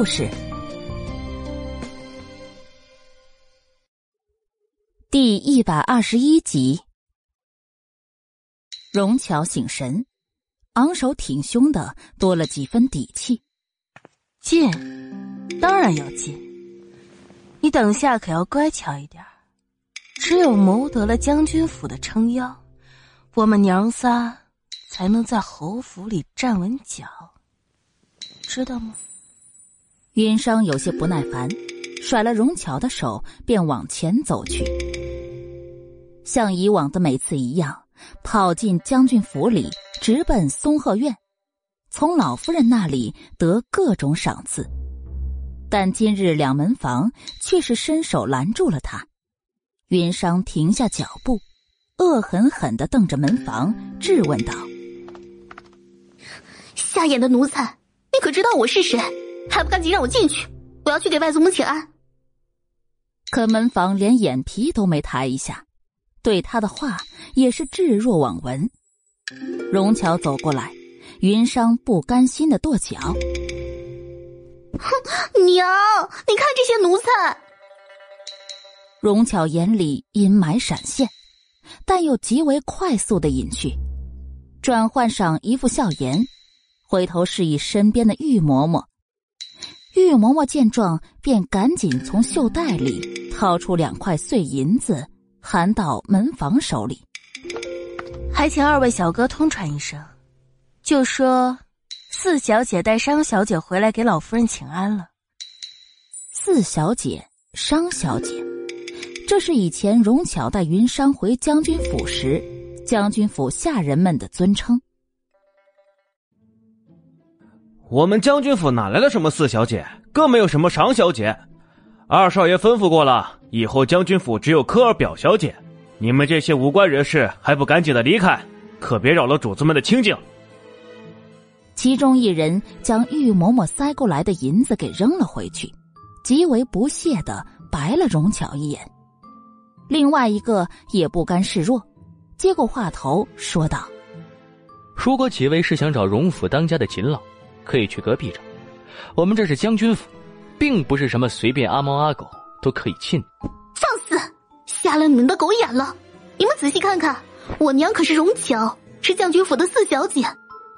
故事第一百二十一集，荣巧醒神，昂首挺胸的多了几分底气。进，当然要进。你等下可要乖巧一点。只有谋得了将军府的撑腰，我们娘仨才能在侯府里站稳脚，知道吗？云商有些不耐烦，甩了荣巧的手，便往前走去。像以往的每次一样，跑进将军府里，直奔松鹤院，从老夫人那里得各种赏赐。但今日两门房却是伸手拦住了他。云商停下脚步，恶狠狠的瞪着门房，质问道：“瞎眼的奴才，你可知道我是谁？”还不赶紧让我进去！我要去给外祖母请安。可门房连眼皮都没抬一下，对他的话也是置若罔闻。荣巧走过来，云裳不甘心的跺脚：“哼，娘，你看这些奴才！”荣巧眼里阴霾闪现，但又极为快速的隐去，转换上一副笑颜，回头示意身边的玉嬷嬷。玉嬷嬷见状，便赶紧从袖袋里掏出两块碎银子，含到门房手里。还请二位小哥通传一声，就说四小姐带商小姐回来给老夫人请安了。四小姐、商小姐，这是以前荣巧带云商回将军府时，将军府下人们的尊称。我们将军府哪来的什么四小姐，更没有什么常小姐。二少爷吩咐过了，以后将军府只有科尔表小姐。你们这些无关人士，还不赶紧的离开，可别扰了主子们的清静。其中一人将玉嬷嬷塞过来的银子给扔了回去，极为不屑的白了荣巧一眼。另外一个也不甘示弱，接过话头说道：“如果几位是想找荣府当家的秦老。”可以去隔壁找，我们这是将军府，并不是什么随便阿猫阿狗都可以进。放肆！瞎了你们的狗眼了！你们仔细看看，我娘可是荣巧，是将军府的四小姐，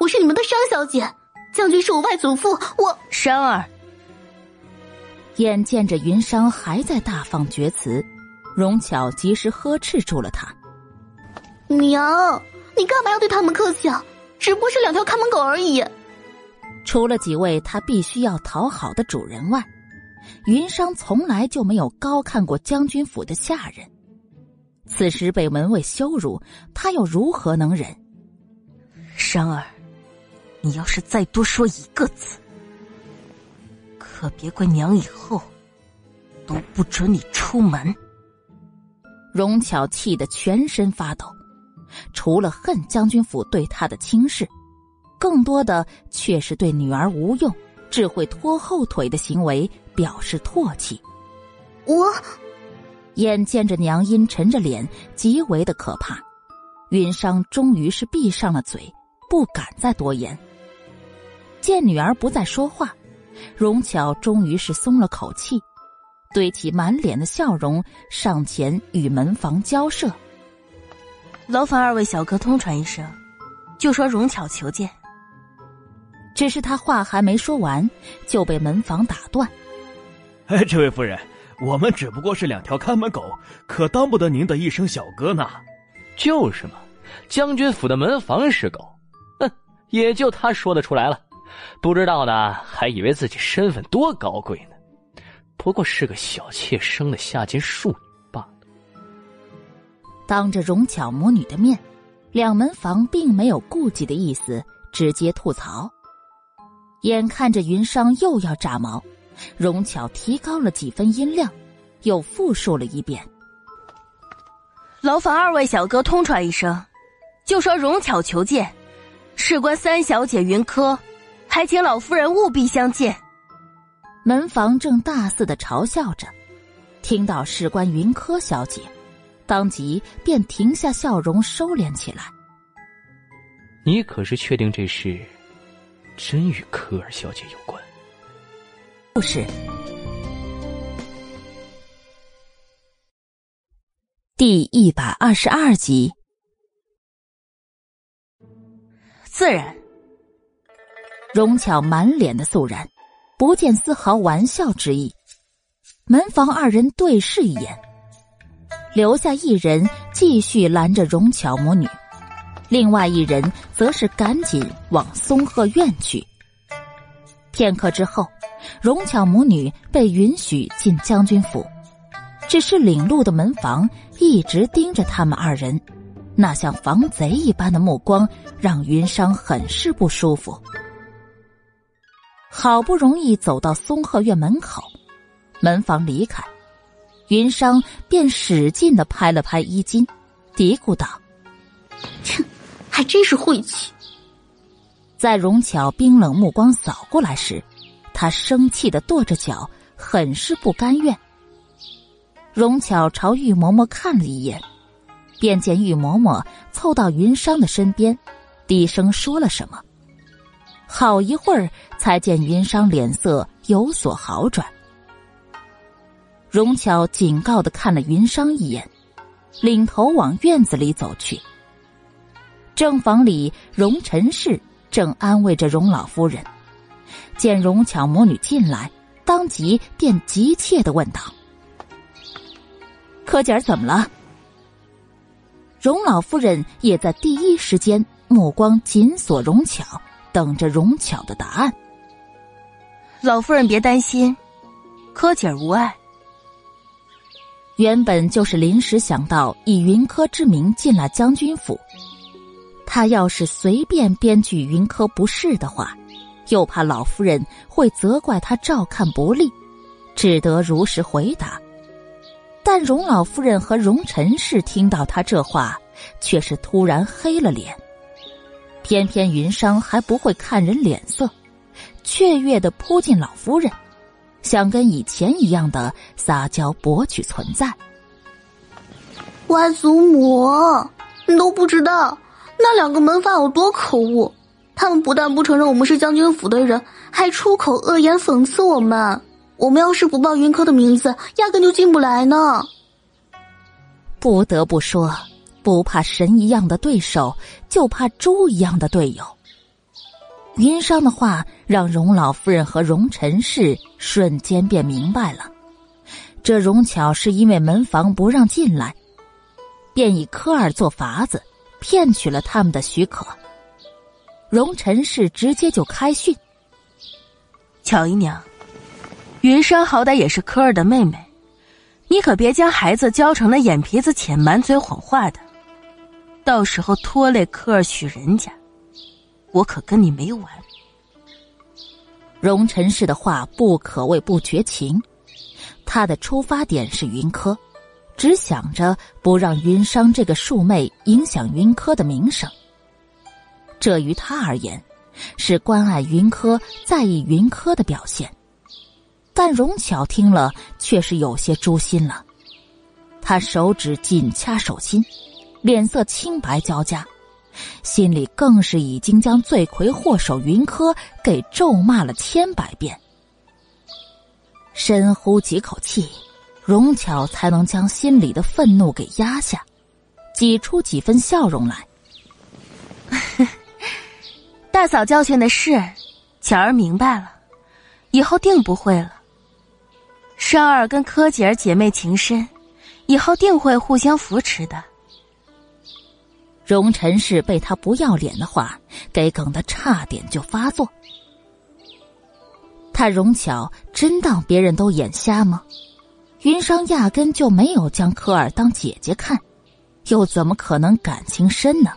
我是你们的商小姐，将军是我外祖父，我商儿。眼见着云商还在大放厥词，荣巧及时呵斥住了他：“娘，你干嘛要对他们客气啊？只不过是两条看门狗而已。”除了几位他必须要讨好的主人外，云商从来就没有高看过将军府的下人。此时被门卫羞辱，他又如何能忍？商儿，你要是再多说一个字，可别怪娘以后都不准你出门。荣巧气得全身发抖，除了恨将军府对他的轻视。更多的却是对女儿无用、只会拖后腿的行为表示唾弃。我眼见着娘阴沉着脸，极为的可怕。云商终于是闭上了嘴，不敢再多言。见女儿不再说话，荣巧终于是松了口气，堆起满脸的笑容，上前与门房交涉：“劳烦二位小哥通传一声，就说荣巧求见。”只是他话还没说完，就被门房打断。哎，这位夫人，我们只不过是两条看门狗，可当不得您的一声小哥呢。就是嘛，将军府的门房是狗，哼，也就他说得出来了。不知道的还以为自己身份多高贵呢，不过是个小妾生的下贱庶女罢了。当着荣巧母女的面，两门房并没有顾忌的意思，直接吐槽。眼看着云裳又要炸毛，荣巧提高了几分音量，又复述了一遍：“劳烦二位小哥通传一声，就说荣巧求见，事关三小姐云柯，还请老夫人务必相见。”门房正大肆的嘲笑着，听到事关云柯小姐，当即便停下笑容，收敛起来。你可是确定这事？真与科尔小姐有关？故事第一百二十二集。自然，荣巧满脸的肃然，不见丝毫玩笑之意。门房二人对视一眼，留下一人继续拦着荣巧母女，另外一人则是赶紧往松鹤院去。片刻之后，荣巧母女被允许进将军府，只是领路的门房一直盯着他们二人，那像防贼一般的目光让云商很是不舒服。好不容易走到松鹤院门口。门房离开，云商便使劲的拍了拍衣襟，嘀咕道：“切，还真是晦气。”在荣巧冰冷目光扫过来时，他生气的跺着脚，很是不甘愿。荣巧朝玉嬷嬷看了一眼，便见玉嬷嬷凑到云商的身边，低声说了什么。好一会儿，才见云商脸色有所好转。荣巧警告的看了云商一眼，领头往院子里走去。正房里，荣陈氏正安慰着荣老夫人，见荣巧母女进来，当即便急切的问道：“柯姐儿怎么了？”荣老夫人也在第一时间目光紧锁荣巧，等着荣巧的答案。老夫人别担心，柯姐儿无碍。原本就是临时想到以云柯之名进了将军府，他要是随便编句云柯不是的话，又怕老夫人会责怪他照看不力，只得如实回答。但荣老夫人和荣陈氏听到他这话，却是突然黑了脸。偏偏云商还不会看人脸色，雀跃的扑进老夫人。想跟以前一样的撒娇博取存在，外祖母，你都不知道那两个门房有多可恶。他们不但不承认我们是将军府的人，还出口恶言讽刺我们。我们要是不报云柯的名字，压根就进不来呢。不得不说，不怕神一样的对手，就怕猪一样的队友。云商的话让荣老夫人和荣陈氏瞬间便明白了，这荣巧是因为门房不让进来，便以科尔做法子，骗取了他们的许可。荣陈氏直接就开训：“巧姨娘，云商好歹也是科儿的妹妹，你可别将孩子教成了眼皮子浅、满嘴谎话的，到时候拖累科儿许人家。”我可跟你没完！荣陈氏的话不可谓不绝情，他的出发点是云柯，只想着不让云商这个庶妹影响云柯的名声。这于他而言，是关爱云柯、在意云柯的表现。但荣巧听了却是有些诛心了，他手指紧掐手心，脸色青白交加。心里更是已经将罪魁祸首云柯给咒骂了千百遍。深呼几口气，荣巧才能将心里的愤怒给压下，挤出几分笑容来。大嫂教训的是，巧儿明白了，以后定不会了。双儿跟柯姐儿姐妹情深，以后定会互相扶持的。荣陈氏被他不要脸的话给梗得差点就发作。他荣巧真当别人都眼瞎吗？云商压根就没有将科尔当姐姐看，又怎么可能感情深呢？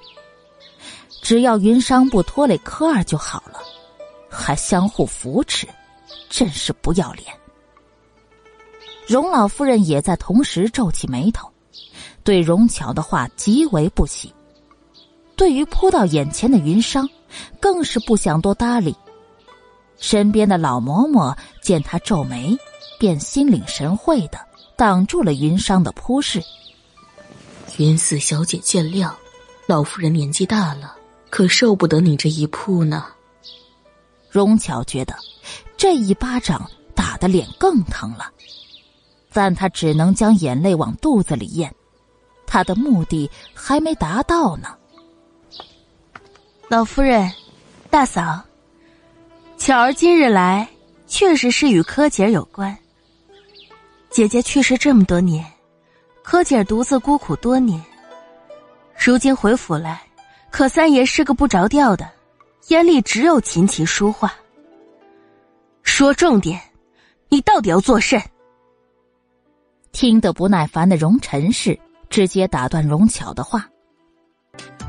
只要云商不拖累科尔就好了，还相互扶持，真是不要脸。荣老夫人也在同时皱起眉头，对荣巧的话极为不喜。对于扑到眼前的云商，更是不想多搭理。身边的老嬷嬷见他皱眉，便心领神会的挡住了云商的扑势。云四小姐见谅，老夫人年纪大了，可受不得你这一扑呢。荣巧觉得这一巴掌打的脸更疼了，但她只能将眼泪往肚子里咽，她的目的还没达到呢。老夫人，大嫂，巧儿今日来，确实是与柯姐有关。姐姐去世这么多年，柯姐独自孤苦多年。如今回府来，可三爷是个不着调的，眼里只有琴棋书画。说重点，你到底要做甚？听得不耐烦的荣臣氏直接打断荣巧的话。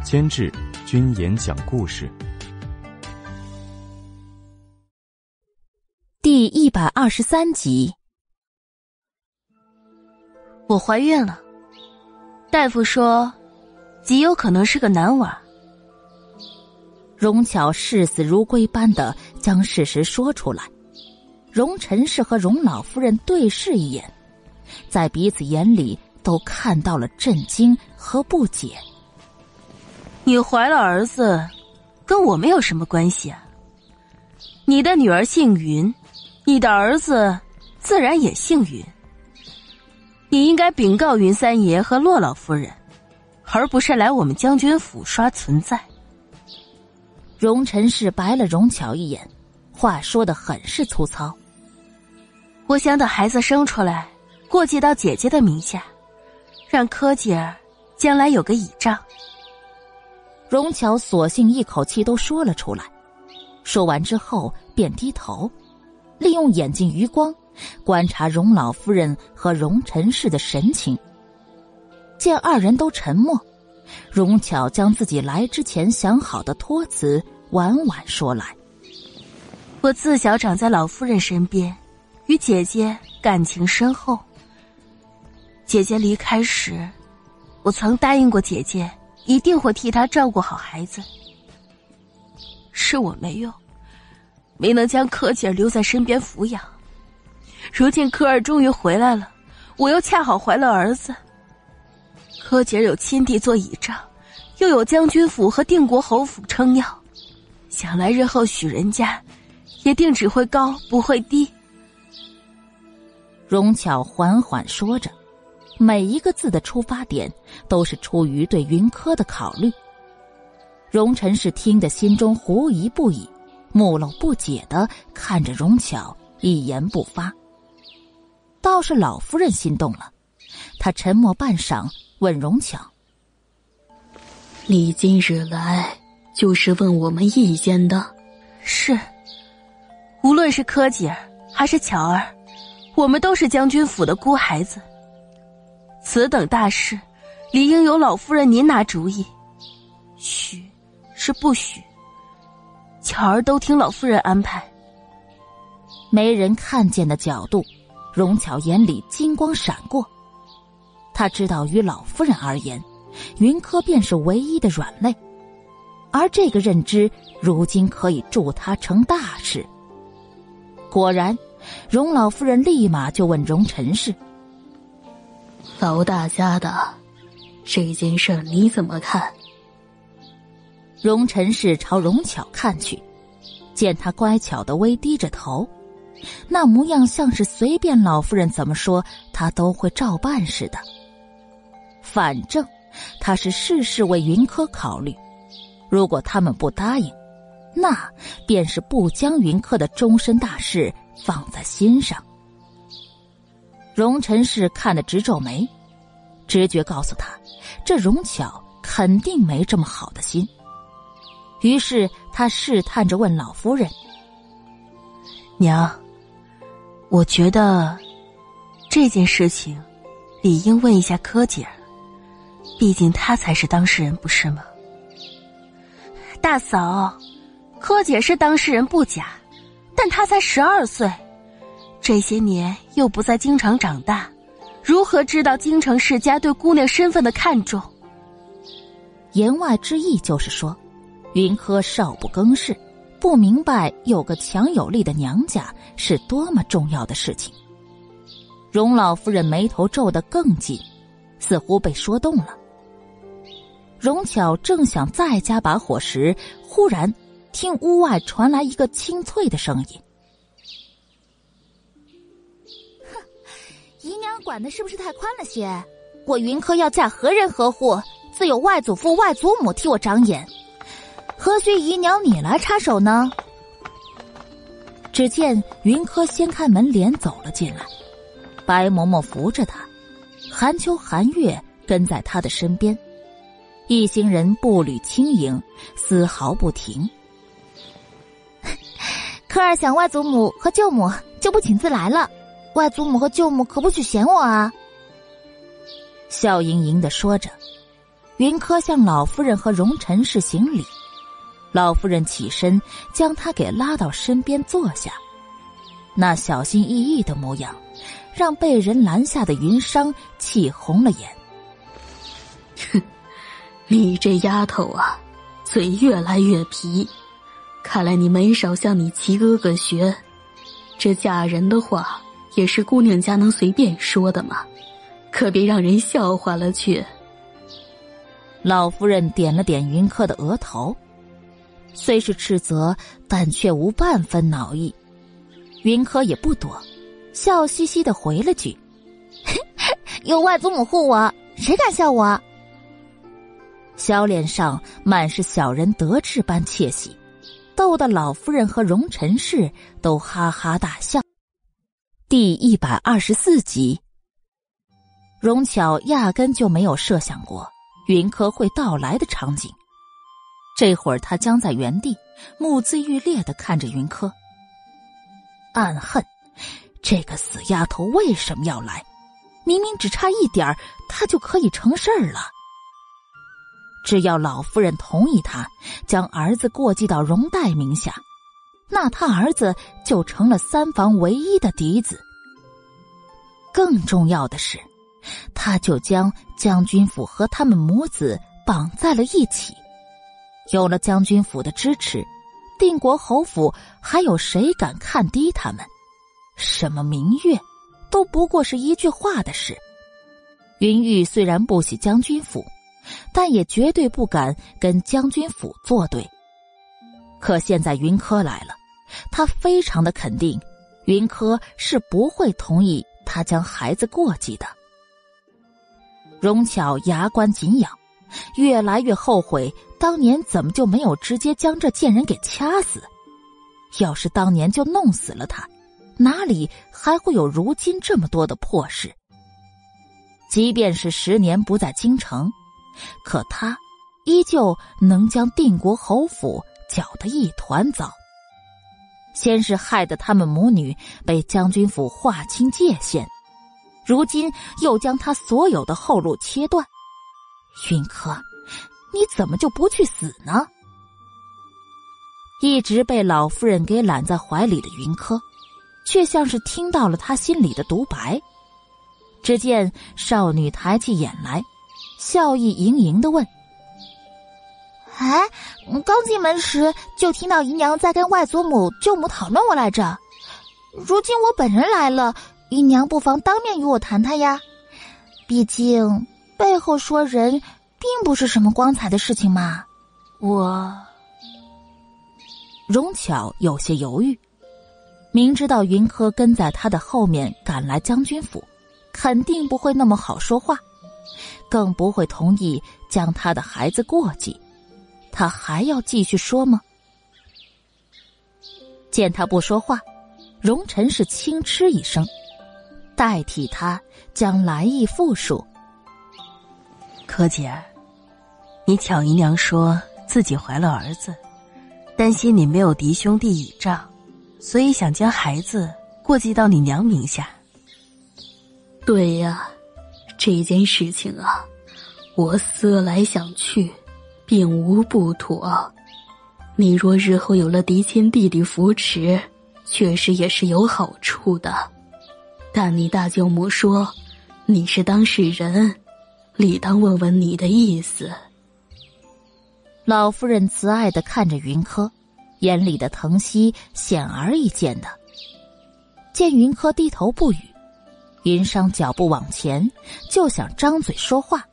监制：君言讲故事，第一百二十三集。我怀孕了，大夫说。极有可能是个男娃。荣巧视死如归般的将事实说出来，荣臣氏和荣老夫人对视一眼，在彼此眼里都看到了震惊和不解。你怀了儿子，跟我们有什么关系啊？你的女儿姓云，你的儿子自然也姓云。你应该禀告云三爷和洛老夫人。而不是来我们将军府刷存在。荣臣氏白了荣巧一眼，话说的很是粗糙。我想等孩子生出来，过继到姐姐的名下，让柯姐儿将来有个倚仗。荣巧索性一口气都说了出来，说完之后便低头，利用眼睛余光观察荣老夫人和荣臣氏的神情。见二人都沉默，荣巧将自己来之前想好的托词婉婉说来：“我自小长在老夫人身边，与姐姐感情深厚。姐姐离开时，我曾答应过姐姐，一定会替她照顾好孩子。是我没用，没能将柯姐留在身边抚养。如今柯儿终于回来了，我又恰好怀了儿子。”柯姐有亲弟做倚仗，又有将军府和定国侯府撑腰，想来日后许人家，也定只会高不会低。荣巧缓缓说着，每一个字的出发点都是出于对云柯的考虑。荣臣是听得心中狐疑不已，目露不解的看着荣巧，一言不发。倒是老夫人心动了，她沉默半晌。问荣巧：“你今日来就是问我们意见的？是，无论是柯姐还是巧儿，我们都是将军府的孤孩子。此等大事，理应由老夫人您拿主意。许是不许，巧儿都听老夫人安排。没人看见的角度，荣巧眼里金光闪过。”他知道，于老夫人而言，云柯便是唯一的软肋，而这个认知如今可以助他成大事。果然，荣老夫人立马就问荣陈氏：“老大家的这件事你怎么看？”荣陈氏朝荣巧看去，见他乖巧的微低着头，那模样像是随便老夫人怎么说，他都会照办似的。反正他是事事为云柯考虑，如果他们不答应，那便是不将云柯的终身大事放在心上。荣尘氏看得直皱眉，直觉告诉他，这荣巧肯定没这么好的心。于是他试探着问老夫人：“娘，我觉得这件事情理应问一下柯姐。”毕竟她才是当事人，不是吗？大嫂，柯姐是当事人不假，但她才十二岁，这些年又不在京城长大，如何知道京城世家对姑娘身份的看重？言外之意就是说，云柯少不更事，不明白有个强有力的娘家是多么重要的事情。荣老夫人眉头皱得更紧，似乎被说动了。荣巧正想再加把火时，忽然听屋外传来一个清脆的声音：“哼，姨娘管的是不是太宽了些？我云柯要嫁何人何户，自有外祖父、外祖母替我长眼，何须姨娘你来插手呢？只见云柯掀开门帘走了进来，白嬷嬷扶着他，寒秋、寒月跟在他的身边，一行人步履轻盈，丝毫不停。柯儿想外祖母和舅母，就不请自来了。外祖母和舅母可不许嫌我啊！笑盈盈的说着，云柯向老夫人和荣臣氏行礼。老夫人起身，将他给拉到身边坐下，那小心翼翼的模样，让被人拦下的云裳气红了眼。哼，你这丫头啊，嘴越来越皮，看来你没少向你齐哥哥学。这嫁人的话，也是姑娘家能随便说的吗？可别让人笑话了去。老夫人点了点云柯的额头。虽是斥责，但却无半分恼意。云柯也不躲，笑嘻嘻的回了句：“ 有外祖母护我，谁敢笑我？”小脸上满是小人得志般窃喜，逗得老夫人和荣臣氏都哈哈大笑。第一百二十四集，荣巧压根就没有设想过云柯会到来的场景。这会儿，他僵在原地，目眦欲裂的看着云柯，暗恨这个死丫头为什么要来？明明只差一点儿，他就可以成事儿了。只要老夫人同意他将儿子过继到荣代名下，那他儿子就成了三房唯一的嫡子。更重要的是，他就将将军府和他们母子绑在了一起。有了将军府的支持，定国侯府还有谁敢看低他们？什么明月，都不过是一句话的事。云玉虽然不喜将军府，但也绝对不敢跟将军府作对。可现在云柯来了，他非常的肯定，云柯是不会同意他将孩子过继的。荣巧牙关紧咬。越来越后悔，当年怎么就没有直接将这贱人给掐死？要是当年就弄死了他，哪里还会有如今这么多的破事？即便是十年不在京城，可他依旧能将定国侯府搅得一团糟。先是害得他们母女被将军府划清界限，如今又将他所有的后路切断。云柯，你怎么就不去死呢？一直被老夫人给揽在怀里的云柯，却像是听到了他心里的独白。只见少女抬起眼来，笑意盈盈的问：“哎，刚进门时就听到姨娘在跟外祖母、舅母讨论我来着。如今我本人来了，姨娘不妨当面与我谈谈呀。毕竟……”背后说人，并不是什么光彩的事情嘛。我，荣巧有些犹豫，明知道云柯跟在他的后面赶来将军府，肯定不会那么好说话，更不会同意将他的孩子过继。他还要继续说吗？见他不说话，荣臣是轻嗤一声，代替他将来意复述。柯姐儿，你巧姨娘说自己怀了儿子，担心你没有嫡兄弟倚仗，所以想将孩子过继到你娘名下。对呀，这件事情啊，我思来想去，并无不妥。你若日后有了嫡亲弟弟扶持，确实也是有好处的。但你大舅母说，你是当事人。理当问问你的意思。老夫人慈爱的看着云柯，眼里的疼惜显而易见的。见云柯低头不语，云商脚步往前，就想张嘴说话，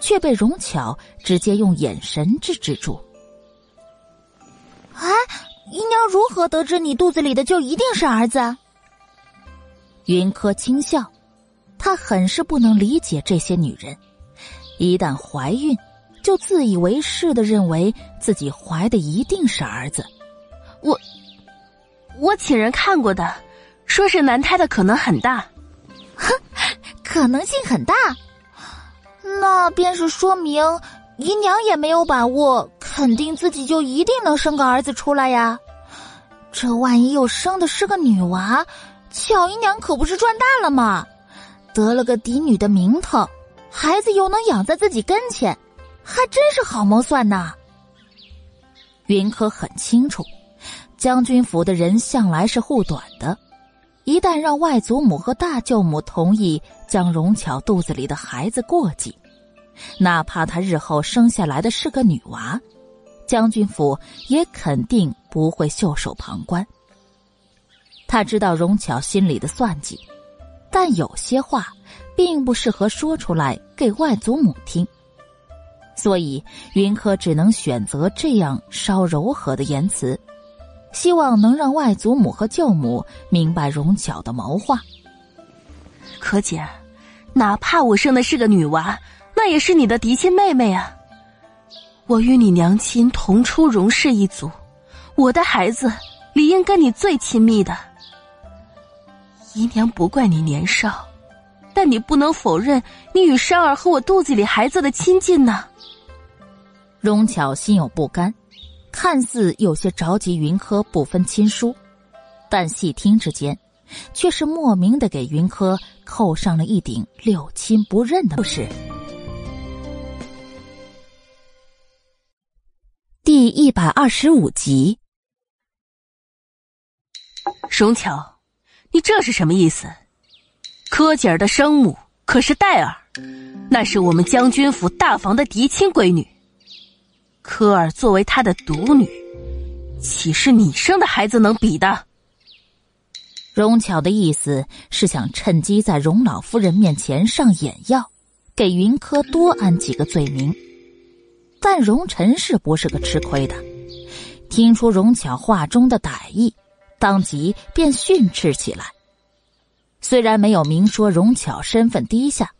却被荣巧直接用眼神制止住。哎，姨娘如何得知你肚子里的就一定是儿子？云柯轻笑。她很是不能理解这些女人，一旦怀孕，就自以为是的认为自己怀的一定是儿子。我，我请人看过的，说是男胎的可能很大。哼，可能性很大，那便是说明姨娘也没有把握，肯定自己就一定能生个儿子出来呀。这万一又生的是个女娃，巧姨娘可不是赚大了吗？得了个嫡女的名头，孩子又能养在自己跟前，还真是好谋算呐。云柯很清楚，将军府的人向来是护短的，一旦让外祖母和大舅母同意将荣巧肚子里的孩子过继，哪怕她日后生下来的是个女娃，将军府也肯定不会袖手旁观。他知道荣巧心里的算计。但有些话，并不适合说出来给外祖母听，所以云柯只能选择这样稍柔和的言辞，希望能让外祖母和舅母明白荣巧的谋划。可姐，哪怕我生的是个女娃，那也是你的嫡亲妹妹啊！我与你娘亲同出荣氏一族，我的孩子理应跟你最亲密的。姨娘不怪你年少，但你不能否认你与珊儿和我肚子里孩子的亲近呢。荣巧心有不甘，看似有些着急云柯不分亲疏，但细听之间，却是莫名的给云柯扣上了一顶六亲不认的不是。第一百二十五集，荣巧。你这是什么意思？柯姐儿的生母可是戴儿，那是我们将军府大房的嫡亲闺女。柯儿作为她的独女，岂是你生的孩子能比的？荣巧的意思是想趁机在荣老夫人面前上眼药，给云柯多安几个罪名。但荣臣是不是个吃亏的？听出荣巧话中的歹意。当即便训斥起来。虽然没有明说荣巧身份低下，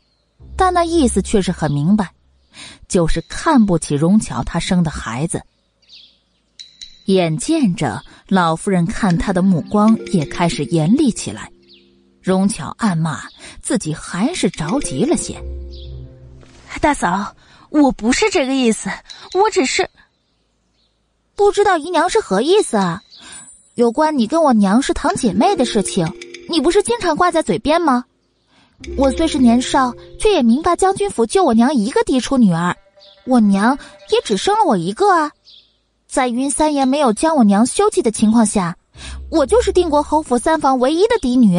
但那意思却是很明白，就是看不起荣巧她生的孩子。眼见着老夫人看她的目光也开始严厉起来，荣巧暗骂自己还是着急了些。大嫂，我不是这个意思，我只是不知道姨娘是何意思啊。有关你跟我娘是堂姐妹的事情，你不是经常挂在嘴边吗？我虽是年少，却也明白将军府就我娘一个嫡出女儿，我娘也只生了我一个啊。在云三爷没有将我娘休弃的情况下，我就是定国侯府三房唯一的嫡女。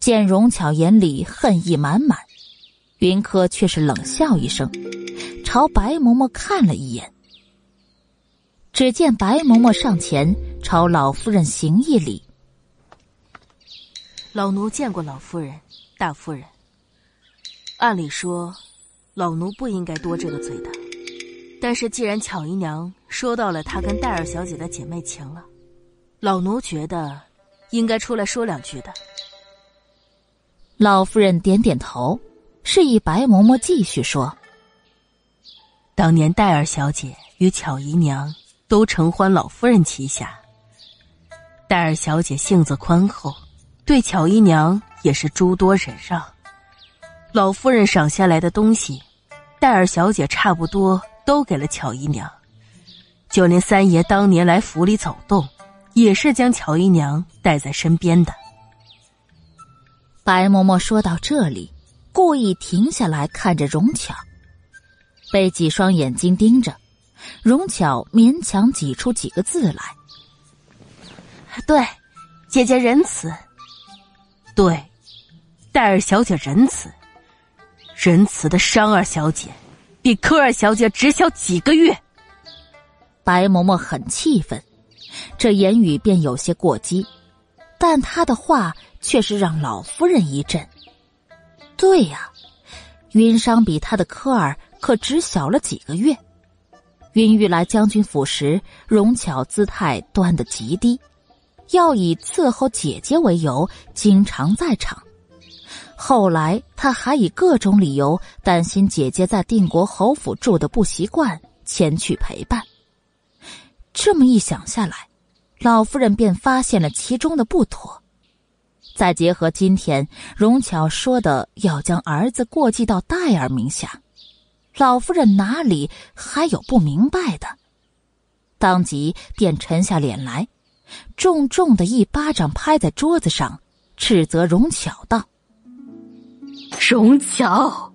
见荣巧眼里恨意满满，云柯却是冷笑一声，朝白嬷嬷看了一眼。只见白嬷嬷上前朝老夫人行一礼：“老奴见过老夫人、大夫人。按理说，老奴不应该多这个嘴的。但是既然巧姨娘说到了她跟戴尔小姐的姐妹情了，老奴觉得应该出来说两句的。”老夫人点点头，示意白嬷嬷继续说：“当年戴尔小姐与巧姨娘。”都承欢老夫人旗下。戴尔小姐性子宽厚，对巧姨娘也是诸多忍让。老夫人赏下来的东西，戴尔小姐差不多都给了巧姨娘。就连三爷当年来府里走动，也是将巧姨娘带在身边的。白嬷嬷说到这里，故意停下来看着荣巧，被几双眼睛盯着。荣巧勉强挤出几个字来：“对，姐姐仁慈。对，戴尔小姐仁慈。仁慈的商二小姐，比科二小姐只小几个月。”白嬷嬷很气愤，这言语便有些过激，但她的话却是让老夫人一震。对呀，云商比他的科儿可只小了几个月。云玉来将军府时，容巧姿态端得极低，要以伺候姐姐为由，经常在场。后来他还以各种理由担心姐姐在定国侯府住的不习惯，前去陪伴。这么一想下来，老夫人便发现了其中的不妥。再结合今天荣巧说的要将儿子过继到戴儿名下，老夫人哪里还有不明白的？当即便沉下脸来，重重的一巴掌拍在桌子上，斥责荣巧道：“荣巧，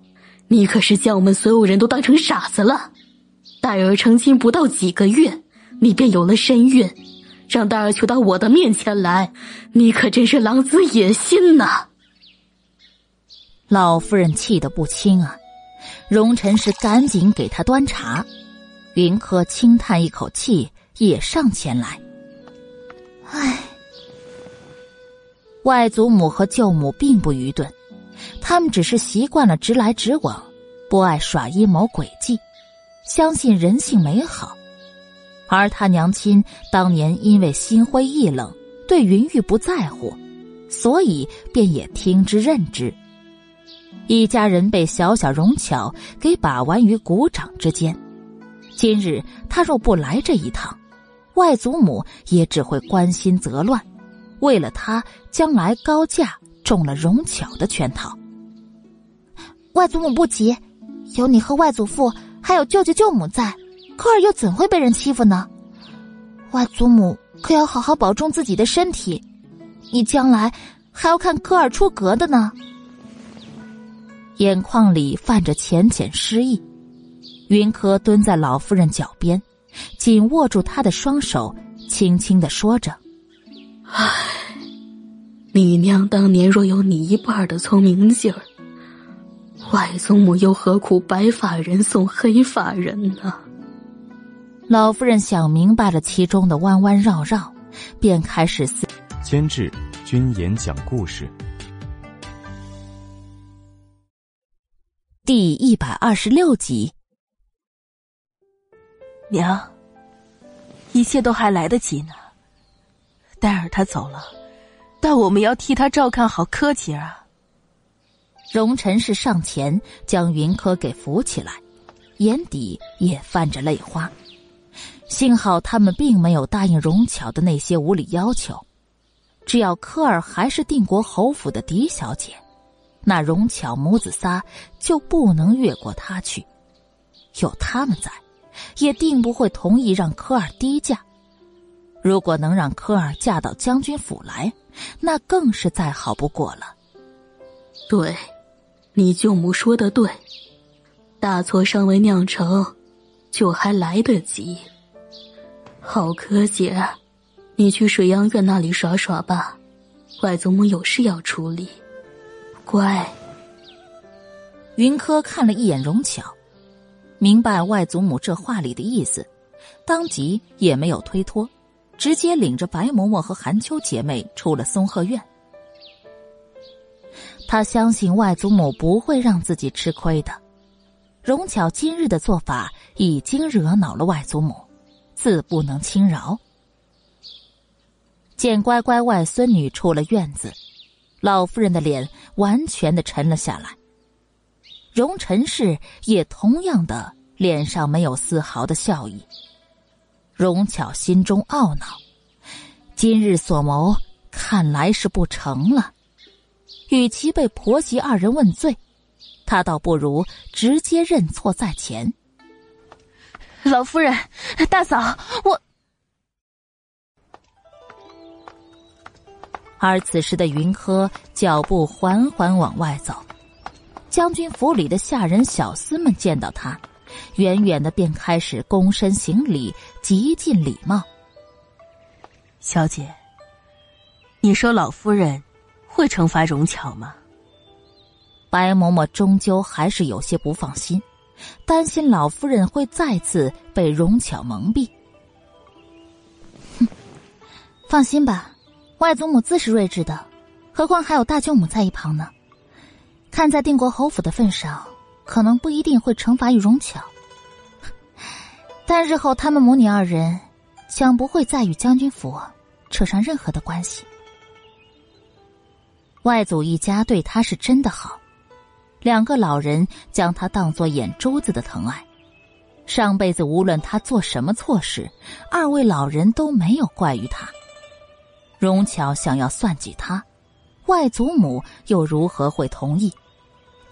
你可是将我们所有人都当成傻子了！戴儿成亲不到几个月，你便有了身孕。”让大儿求到我的面前来，你可真是狼子野心呐！老夫人气得不轻啊！荣臣是赶紧给她端茶，云柯轻叹一口气，也上前来。唉，外祖母和舅母并不愚钝，他们只是习惯了直来直往，不爱耍阴谋诡计，相信人性美好。而他娘亲当年因为心灰意冷，对云玉不在乎，所以便也听之任之。一家人被小小荣巧给把玩于股掌之间。今日他若不来这一趟，外祖母也只会关心则乱，为了他将来高价中了荣巧的圈套。外祖母不急，有你和外祖父还有舅舅舅母在。科尔又怎会被人欺负呢？外祖母可要好好保重自己的身体，你将来还要看科尔出阁的呢。眼眶里泛着浅浅失意，云柯蹲在老夫人脚边，紧握住他的双手，轻轻的说着：“唉，你娘当年若有你一半的聪明劲儿，外祖母又何苦白发人送黑发人呢？”老夫人想明白了其中的弯弯绕绕，便开始思。监制：君言讲故事。第一百二十六集。娘，一切都还来得及呢。戴尔他走了，但我们要替他照看好柯姐啊。荣臣是上前将云柯给扶起来，眼底也泛着泪花。幸好他们并没有答应荣巧的那些无理要求，只要科尔还是定国侯府的嫡小姐，那荣巧母子仨就不能越过他去。有他们在，也定不会同意让科尔低嫁。如果能让科尔嫁到将军府来，那更是再好不过了。对，你舅母说的对，大错尚未酿成，就还来得及。好，柯姐，你去水漾院那里耍耍吧。外祖母有事要处理，乖。云柯看了一眼荣巧，明白外祖母这话里的意思，当即也没有推脱，直接领着白嬷嬷和韩秋姐妹出了松鹤院。他相信外祖母不会让自己吃亏的。荣巧今日的做法已经惹恼了外祖母。自不能轻饶。见乖乖外孙女出了院子，老夫人的脸完全的沉了下来。荣臣氏也同样的脸上没有丝毫的笑意。荣巧心中懊恼，今日所谋看来是不成了。与其被婆媳二人问罪，他倒不如直接认错在前。老夫人，大嫂，我。而此时的云柯脚步缓缓往外走，将军府里的下人小厮们见到他，远远的便开始躬身行礼，极尽礼貌。小姐，你说老夫人会惩罚荣巧吗？白嬷嬷终究还是有些不放心。担心老夫人会再次被荣巧蒙蔽。哼，放心吧，外祖母自是睿智的，何况还有大舅母在一旁呢。看在定国侯府的份上，可能不一定会惩罚于荣巧，但日后他们母女二人将不会再与将军府扯上任何的关系。外祖一家对他是真的好，两个老人将他当作眼珠子的疼爱。上辈子无论他做什么错事，二位老人都没有怪于他。荣巧想要算计他，外祖母又如何会同意？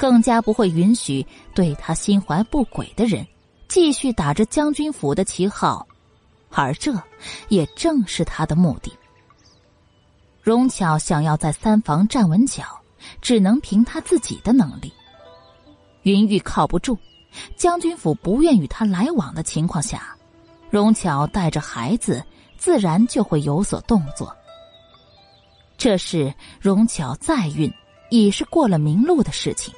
更加不会允许对他心怀不轨的人继续打着将军府的旗号，而这也正是他的目的。荣巧想要在三房站稳脚，只能凭他自己的能力。云玉靠不住。将军府不愿与他来往的情况下，荣巧带着孩子，自然就会有所动作。这是荣巧再孕，已是过了明路的事情。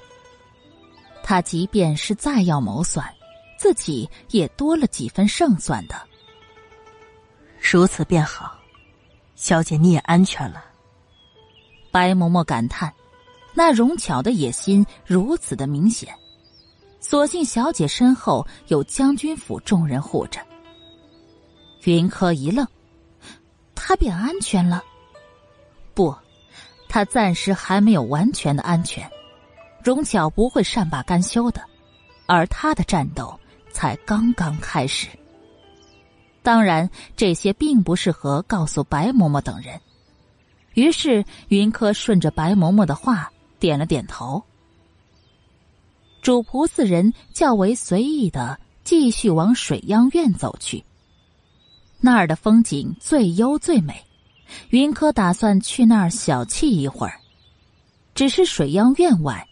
他即便是再要谋算，自己也多了几分胜算的。如此便好，小姐你也安全了。白嬷嬷感叹：“那容巧的野心如此的明显。”所幸小姐身后有将军府众人护着。云柯一愣，他便安全了？不，他暂时还没有完全的安全。荣巧不会善罢甘休的，而他的战斗才刚刚开始。当然，这些并不适合告诉白嬷嬷等人。于是，云柯顺着白嬷嬷的话点了点头。主仆四人较为随意的继续往水央院走去。那儿的风景最优最美，云柯打算去那儿小憩一会儿。只是水央院外，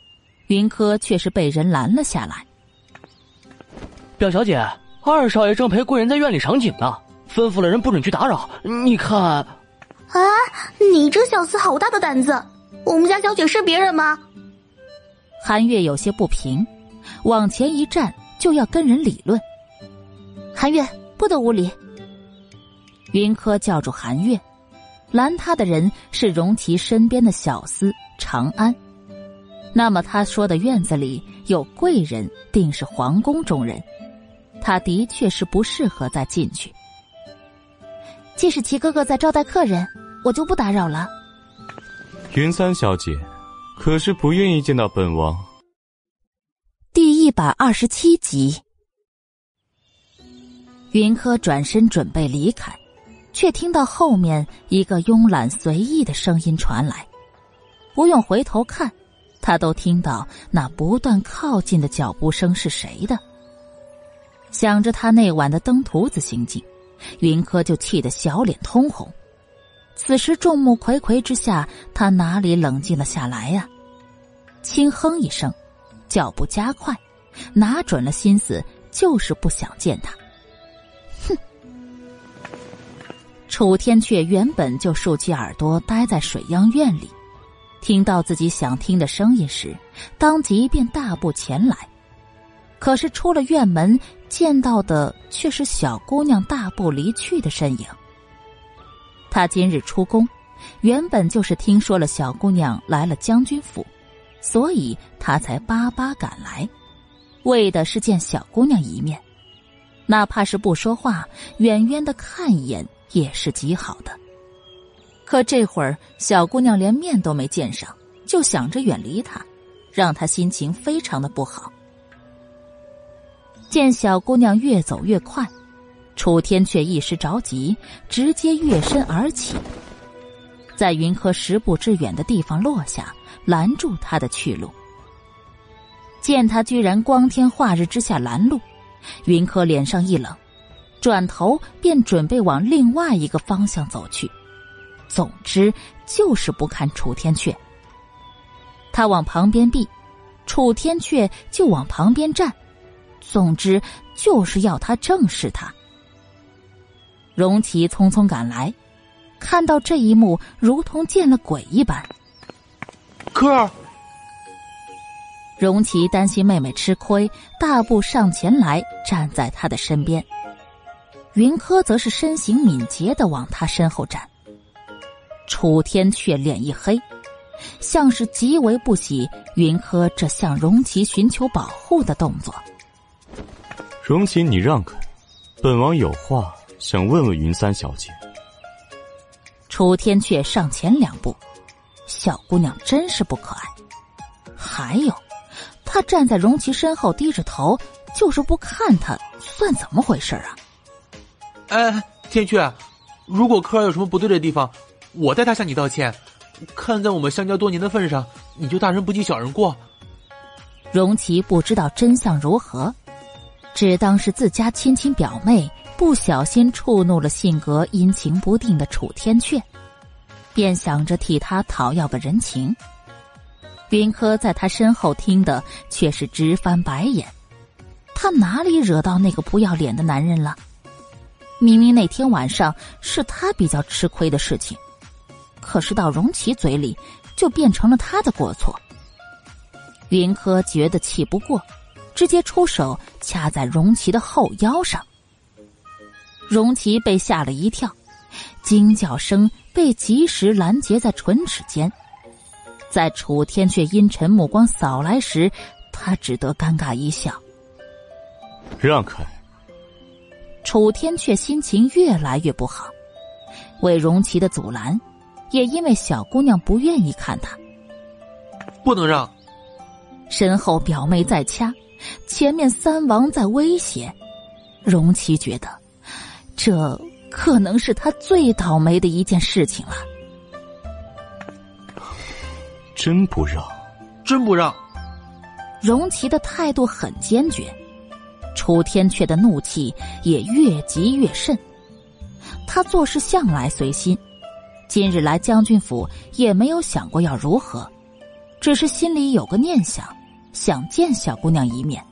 云柯却是被人拦了下来。表小姐，二少爷正陪贵人在院里赏景呢，吩咐了人不准去打扰。你看，啊，你这小厮好大的胆子！我们家小姐是别人吗？韩月有些不平，往前一站就要跟人理论。韩月不得无礼。云柯叫住韩月，拦他的人是荣琪身边的小厮长安。那么他说的院子里有贵人，定是皇宫中人。他的确是不适合再进去。既是齐哥哥在招待客人，我就不打扰了。云三小姐。可是不愿意见到本王。第一百二十七集，云柯转身准备离开，却听到后面一个慵懒随意的声音传来。不用回头看，他都听到那不断靠近的脚步声是谁的。想着他那晚的登徒子行径，云柯就气得小脸通红。此时众目睽睽之下，他哪里冷静了下来呀？轻哼一声，脚步加快，拿准了心思，就是不想见他。哼！楚天阙原本就竖起耳朵待在水央院里，听到自己想听的声音时，当即便大步前来。可是出了院门，见到的却是小姑娘大步离去的身影。他今日出宫，原本就是听说了小姑娘来了将军府，所以他才巴巴赶来，为的是见小姑娘一面，哪怕是不说话，远远的看一眼也是极好的。可这会儿小姑娘连面都没见上，就想着远离他，让他心情非常的不好。见小姑娘越走越快。楚天却一时着急，直接跃身而起，在云柯十步之远的地方落下，拦住他的去路。见他居然光天化日之下拦路，云柯脸上一冷，转头便准备往另外一个方向走去。总之就是不看楚天阙。他往旁边避，楚天阙就往旁边站。总之就是要他正视他。荣琪匆匆赶来，看到这一幕，如同见了鬼一般。科儿，荣琪担心妹妹吃亏，大步上前来，站在他的身边。云柯则是身形敏捷的往他身后站。楚天却脸一黑，像是极为不喜云柯这向荣琪寻求保护的动作。荣琪，你让开，本王有话。想问问云三小姐，楚天却上前两步，小姑娘真是不可爱。还有，她站在荣琪身后低着头，就是不看他，算怎么回事啊？哎，天阙，如果科儿有什么不对的地方，我代他向你道歉。看在我们相交多年的份上，你就大人不计小人过。荣琪不知道真相如何，只当是自家亲亲表妹不小心触怒了性格阴晴不定的楚天阙，便想着替他讨要个人情。云柯在他身后听的却是直翻白眼，他哪里惹到那个不要脸的男人了？明明那天晚上是他比较吃亏的事情，可是到荣琪嘴里就变成了他的过错。云柯觉得气不过，直接出手掐在荣琪的后腰上。荣琪被吓了一跳，惊叫声被及时拦截在唇齿间。在楚天却阴沉目光扫来时，他只得尴尬一笑，让开。楚天却心情越来越不好，为荣琪的阻拦，也因为小姑娘不愿意看他，不能让。身后表妹在掐，前面三王在威胁，荣琪觉得，这可能是他最倒霉的一件事情了。真不让，真不让。荣琪的态度很坚决，楚天阙的怒气也越积越甚。他做事向来随心，今日来将军府也没有想过要如何，只是心里有个念想。想见小姑娘一面，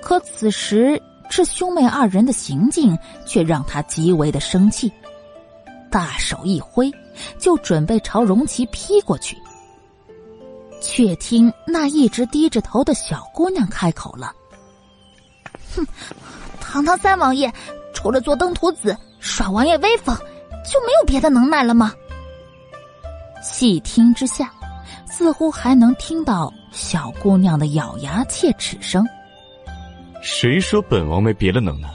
可此时这兄妹二人的行径却让他极为的生气，大手一挥，就准备朝荣琪劈过去。却听那一直低着头的小姑娘开口了：“哼，堂堂三王爷，除了做登徒子耍王爷威风，就没有别的能耐了吗？”细听之下，似乎还能听到。小姑娘的咬牙切齿声。谁说本王没别的能耐？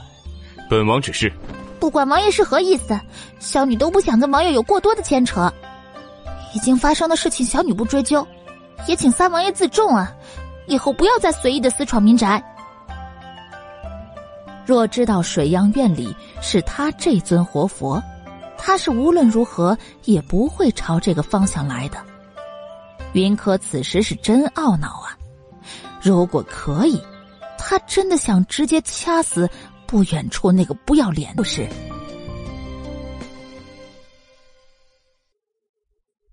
本王只是……不管王爷是何意思，小女都不想跟王爷有过多的牵扯。已经发生的事情，小女不追究，也请三王爷自重啊！以后不要再随意的私闯民宅。若知道水漾院里是他这尊活佛，他是无论如何也不会朝这个方向来的。云柯此时是真懊恼啊！如果可以，他真的想直接掐死不远处那个不要脸的事。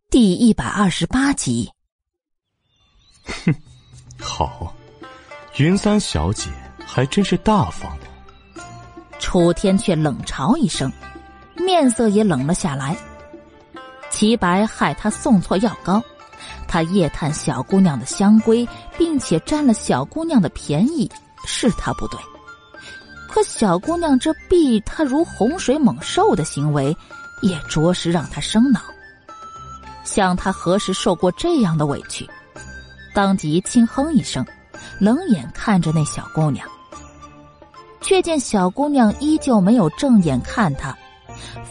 第一百二十八集。哼，好，云三小姐还真是大方的。楚天却冷嘲一声，面色也冷了下来。齐白害他送错药膏。他夜探小姑娘的香闺，并且占了小姑娘的便宜，是他不对。可小姑娘这避他如洪水猛兽的行为，也着实让他生恼。想他何时受过这样的委屈，当即轻哼一声，冷眼看着那小姑娘。却见小姑娘依旧没有正眼看他，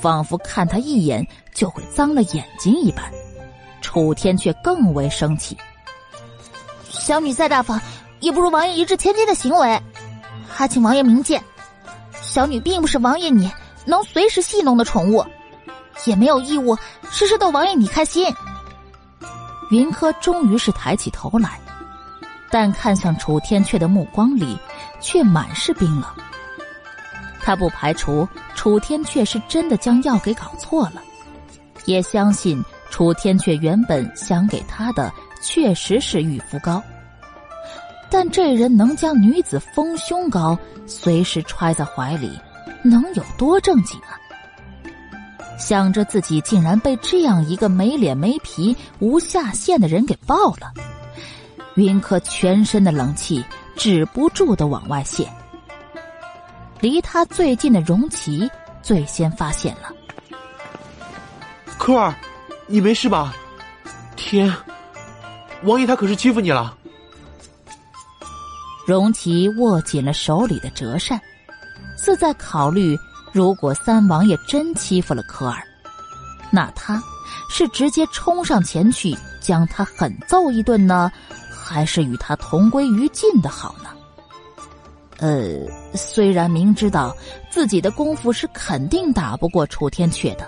仿佛看他一眼就会脏了眼睛一般。楚天却更为生气。小女再大方，也不如王爷一掷千金的行为，还请王爷明鉴。小女并不是王爷你能随时戏弄的宠物，也没有义务时时逗王爷你开心。云柯终于是抬起头来，但看向楚天阙的目光里却满是冰冷。他不排除楚天阙是真的将药给搞错了，也相信。楚天却原本想给他的确实是玉肤膏，但这人能将女子丰胸膏随时揣在怀里，能有多正经啊？想着自己竟然被这样一个没脸没皮、无下限的人给爆了，云柯全身的冷气止不住的往外泄。离他最近的荣琪最先发现了，科尔。你没事吧？天，王爷他可是欺负你了。荣琪握紧了手里的折扇，似在考虑：如果三王爷真欺负了科尔，那他是直接冲上前去将他狠揍一顿呢，还是与他同归于尽的好呢？呃，虽然明知道自己的功夫是肯定打不过楚天阙的，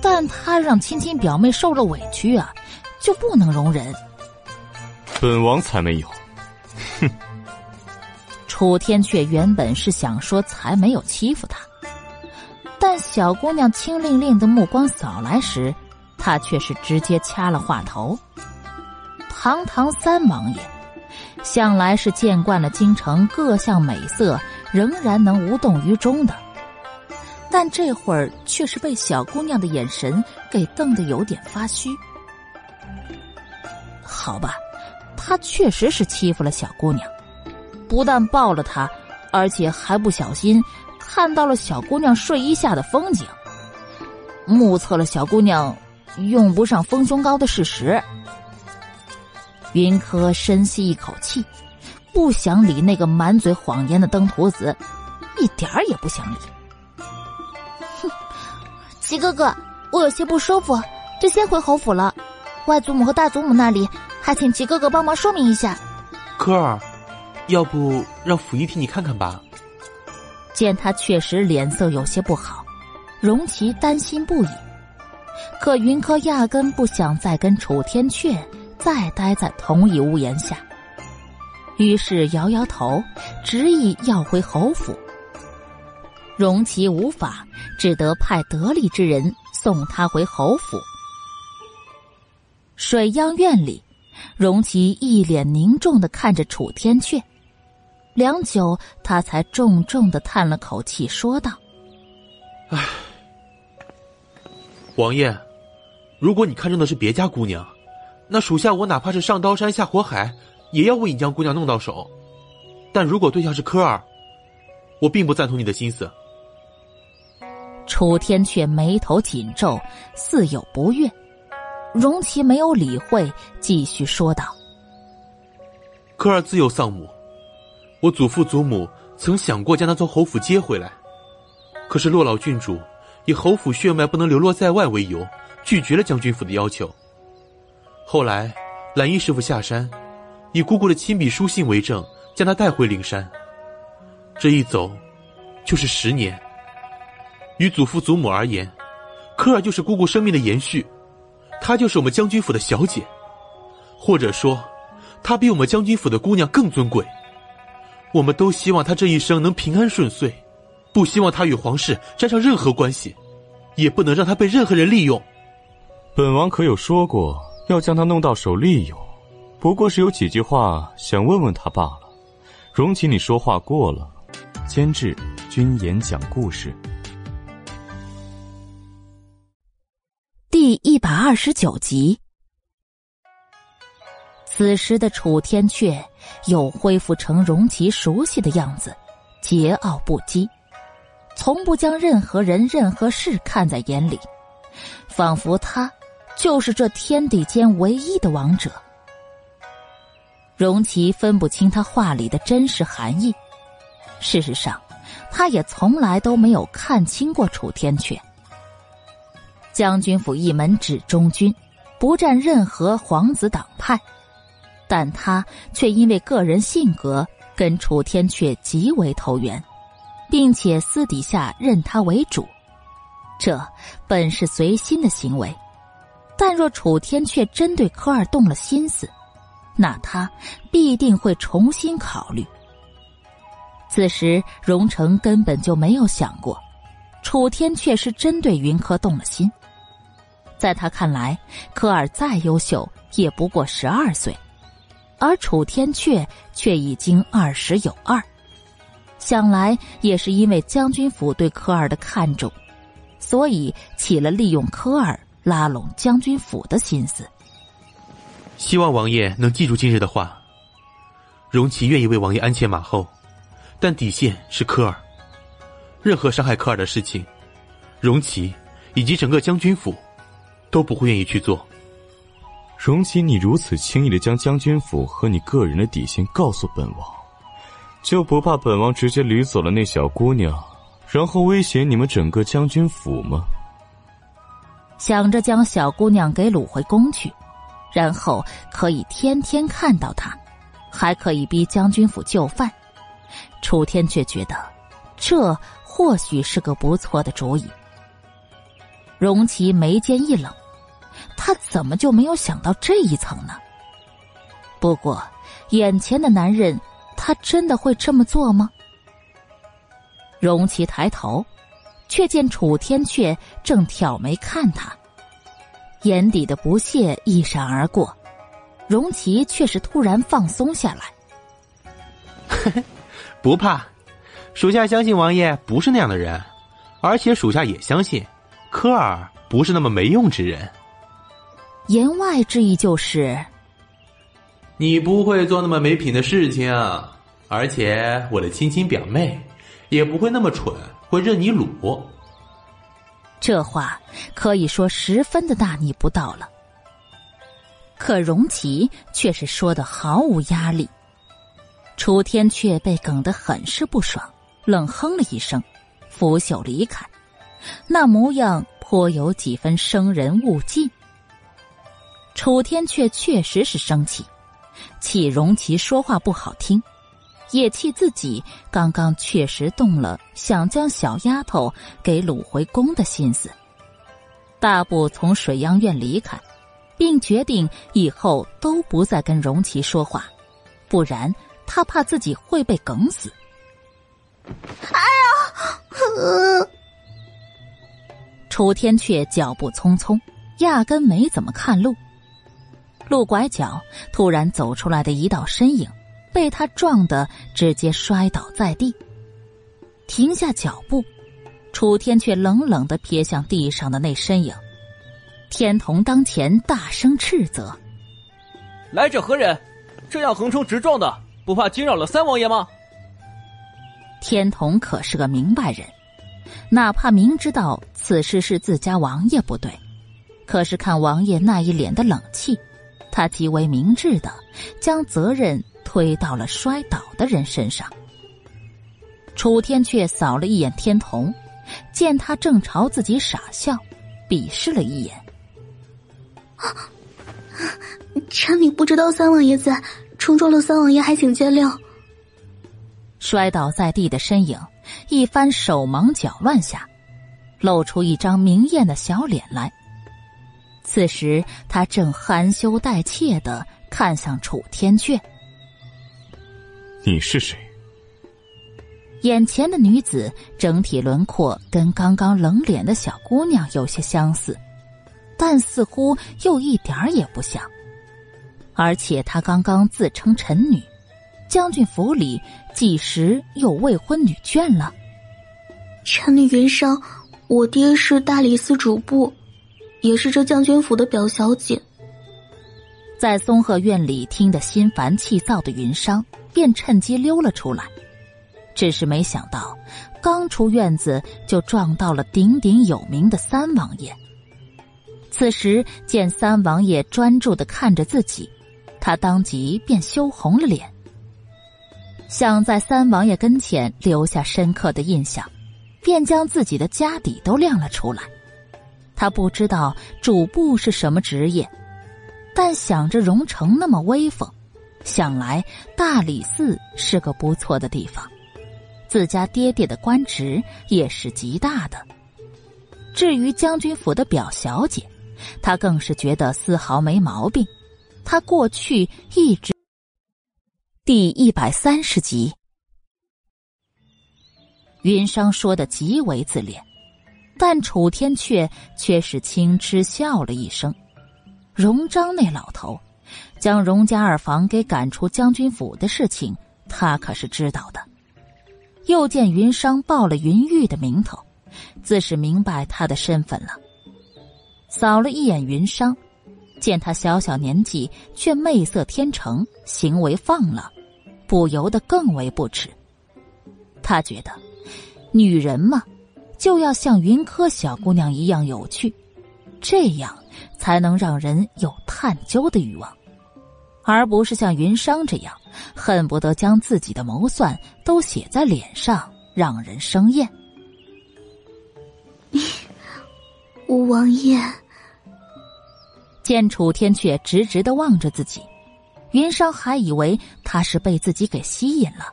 但他让亲亲表妹受了委屈啊，就不能容忍。本王才没有。哼！楚天阙原本是想说才没有欺负他，但小姑娘清令令的目光扫来时，他却是直接掐了话头。堂堂三王爷。向来是见惯了京城各项美色，仍然能无动于衷的，但这会儿却是被小姑娘的眼神给瞪得有点发虚。好吧，他确实是欺负了小姑娘，不但抱了她，而且还不小心看到了小姑娘睡衣下的风景，目测了小姑娘用不上丰胸膏的事实。云柯深吸一口气，不想理那个满嘴谎言的登徒子，一点儿也不想理。哼，齐哥哥，我有些不舒服，就先回侯府了。外祖母和大祖母那里，还请齐哥哥帮忙说明一下。柯儿，要不让府医替你看看吧？见他确实脸色有些不好，荣琪担心不已。可云柯压根不想再跟楚天阙。再待在同一屋檐下，于是摇摇头，执意要回侯府。荣琪无法，只得派得力之人送他回侯府。水央院里，荣琪一脸凝重的看着楚天阙，良久，他才重重的叹了口气，说道：“唉，王爷，如果你看中的是别家姑娘。”那属下我哪怕是上刀山下火海，也要为你将姑娘弄到手。但如果对象是柯儿，我并不赞同你的心思。楚天却眉头紧皱，似有不悦。荣琪没有理会，继续说道：“柯儿自幼丧母，我祖父祖母曾想过将他从侯府接回来，可是洛老郡主以侯府血脉不能流落在外为由，拒绝了将军府的要求。”后来，蓝衣师傅下山，以姑姑的亲笔书信为证，将她带回灵山。这一走，就是十年。于祖父祖母而言，科尔就是姑姑生命的延续，她就是我们将军府的小姐，或者说，她比我们将军府的姑娘更尊贵。我们都希望她这一生能平安顺遂，不希望她与皇室沾上任何关系，也不能让她被任何人利用。本王可有说过？要将他弄到手利用，不过是有几句话想问问他罢了。容起你说话过了。监制：君言讲故事。第一百二十九集。此时的楚天阙又恢复成容其熟悉的样子，桀骜不羁，从不将任何人、任何事看在眼里，仿佛他。就是这天地间唯一的王者。荣琪分不清他话里的真实含义，事实上，他也从来都没有看清过楚天阙。将军府一门只忠君，不占任何皇子党派，但他却因为个人性格跟楚天阙极为投缘，并且私底下认他为主，这本是随心的行为。但若楚天却真对科尔动了心思，那他必定会重新考虑。此时，荣成根本就没有想过，楚天却是针对云柯动了心。在他看来，科尔再优秀也不过十二岁，而楚天阙却已经二十有二，想来也是因为将军府对科尔的看重，所以起了利用科尔。拉拢将军府的心思，希望王爷能记住今日的话。荣琪愿意为王爷鞍前马后，但底线是科尔。任何伤害科尔的事情，荣琪以及整个将军府都不会愿意去做。荣琪，你如此轻易的将将军府和你个人的底线告诉本王，就不怕本王直接掳走了那小姑娘，然后威胁你们整个将军府吗？想着将小姑娘给掳回宫去，然后可以天天看到她，还可以逼将军府就范。楚天却觉得，这或许是个不错的主意。荣琪眉间一冷，他怎么就没有想到这一层呢？不过，眼前的男人，他真的会这么做吗？荣琪抬头，却见楚天阙正挑眉看他，眼底的不屑一闪而过。荣琪却是突然放松下来。不怕，属下相信王爷不是那样的人，而且属下也相信。科尔不是那么没用之人，言外之意就是，你不会做那么没品的事情，而且我的亲亲表妹也不会那么蠢，会认你鲁。这话可以说十分的大逆不道了。可荣琪却是说的毫无压力。楚天却被梗得很是不爽，冷哼了一声，拂袖离开。那模样颇有几分生人勿近。楚天却确实是生气，气荣琪说话不好听，也气自己刚刚确实动了想将小丫头给掳回宫的心思。大步从水央院离开，并决定以后都不再跟荣琪说话，不然他怕自己会被梗死。哎呀！楚天却脚步匆匆，压根没怎么看路。路拐角，突然走出来的一道身影，被他撞得直接摔倒在地。停下脚步，楚天却冷冷的瞥向地上的那身影。天童当前，大声斥责：“来者何人？这样横冲直撞的，不怕惊扰了三王爷吗？”天童可是个明白人。哪怕明知道此事是自家王爷不对，可是看王爷那一脸的冷气，他极为明智的将责任推到了摔倒的人身上。楚天却扫了一眼天童，见他正朝自己傻笑，鄙视了一眼。臣女不知道三王爷在，冲撞了三王爷，还请见谅。摔倒在地的身影。一番手忙脚乱下，露出一张明艳的小脸来。此时他正含羞带怯的看向楚天阙：“你是谁？”眼前的女子整体轮廓跟刚刚冷脸的小姑娘有些相似，但似乎又一点儿也不像。而且她刚刚自称臣女。将军府里几时有未婚女眷了？臣女云裳，我爹是大理寺主簿，也是这将军府的表小姐。在松鹤院里听得心烦气躁的云裳，便趁机溜了出来。只是没想到，刚出院子就撞到了鼎鼎有名的三王爷。此时见三王爷专注的看着自己，他当即便羞红了脸。想在三王爷跟前留下深刻的印象，便将自己的家底都亮了出来。他不知道主簿是什么职业，但想着荣城那么威风，想来大理寺是个不错的地方。自家爹爹的官职也是极大的。至于将军府的表小姐，他更是觉得丝毫没毛病。他过去一直。第一百三十集，云裳说的极为自恋，但楚天阙却是轻嗤笑了一声。荣章那老头将荣家二房给赶出将军府的事情，他可是知道的。又见云裳报了云玉的名头，自是明白他的身份了。扫了一眼云裳，见他小小年纪却媚色天成，行为放浪。不由得更为不耻。他觉得，女人嘛，就要像云柯小姑娘一样有趣，这样才能让人有探究的欲望，而不是像云商这样，恨不得将自己的谋算都写在脸上，让人生厌。吴王爷，见楚天阙直直的望着自己，云商还以为他是被自己给吸引了，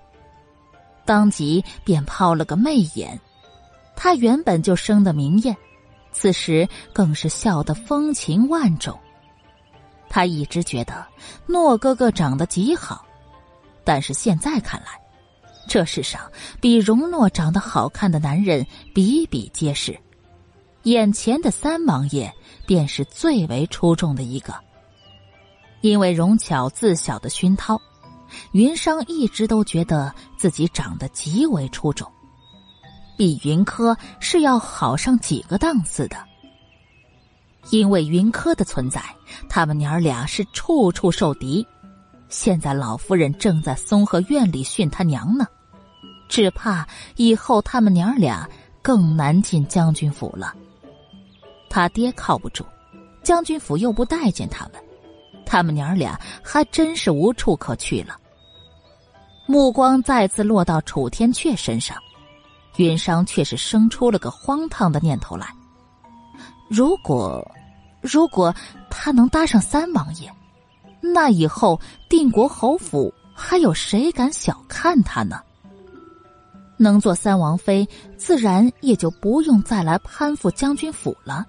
当即便抛了个媚眼。他原本就生得明艳，此时更是笑得风情万种。他一直觉得诺哥哥长得极好，但是现在看来，这世上比容诺长得好看的男人比比皆是。眼前的三王爷便是最为出众的一个。因为容巧自小的熏陶，云商一直都觉得自己长得极为出众，比云柯是要好上几个档次的。因为云柯的存在，他们娘儿俩是处处受敌。现在老夫人正在松鹤院里训他娘呢，只怕以后他们娘儿俩更难进将军府了。他爹靠不住，将军府又不待见他们，他们娘儿俩还真是无处可去了。目光再次落到楚天阙身上，云商却是生出了个荒唐的念头来：如果，如果他能搭上三王爷，那以后定国侯府还有谁敢小看他呢？能做三王妃，自然也就不用再来攀附将军府了。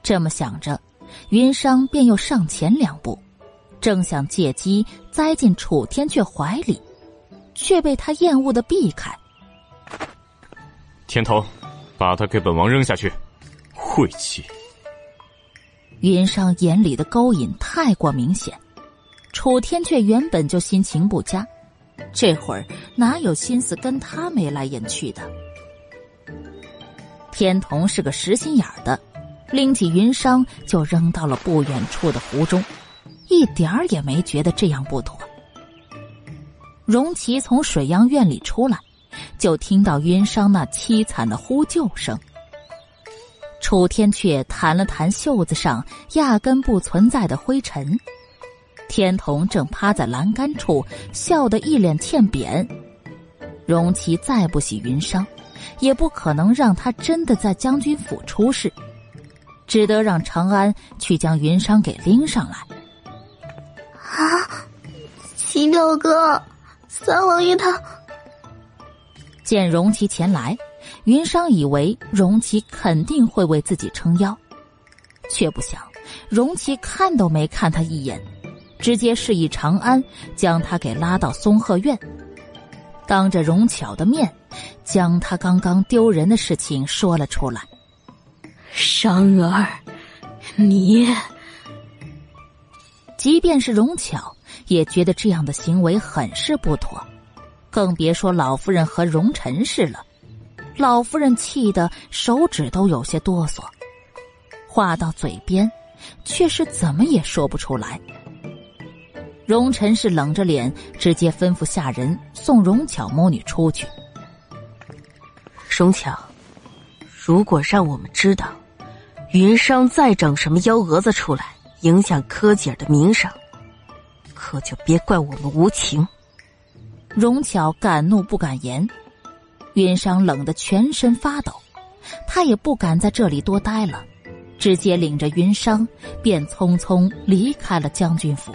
这么想着，云商便又上前两步，正想借机栽进楚天阙怀里，却被他厌恶的避开。天头，把他给本王扔下去！晦气！云裳眼里的勾引太过明显，楚天却原本就心情不佳，这会儿哪有心思跟他眉来眼去的？天童是个实心眼儿的。拎起云裳就扔到了不远处的湖中，一点儿也没觉得这样不妥。荣琪从水阳院里出来，就听到云裳那凄惨的呼救声。楚天阙弹了弹袖子上压根不存在的灰尘，天童正趴在栏杆处笑得一脸欠扁。荣琪再不喜云裳，也不可能让他真的在将军府出事。只得让长安去将云裳给拎上来。啊，齐六哥，三王爷他见荣琪前来，云商以为荣琪肯定会为自己撑腰，却不想荣琪看都没看他一眼，直接示意长安将他给拉到松鹤院，当着荣巧的面，将他刚刚丢人的事情说了出来。商儿，你，即便是荣巧，也觉得这样的行为很是不妥，更别说老夫人和荣臣氏了。老夫人气得手指都有些哆嗦，话到嘴边，却是怎么也说不出来。荣臣氏冷着脸，直接吩咐下人送荣巧母女出去。荣巧，如果让我们知道。云商再整什么幺蛾子出来，影响柯姐儿的名声，可就别怪我们无情。荣巧敢怒不敢言，云裳冷得全身发抖，他也不敢在这里多待了，直接领着云裳便匆匆离开了将军府。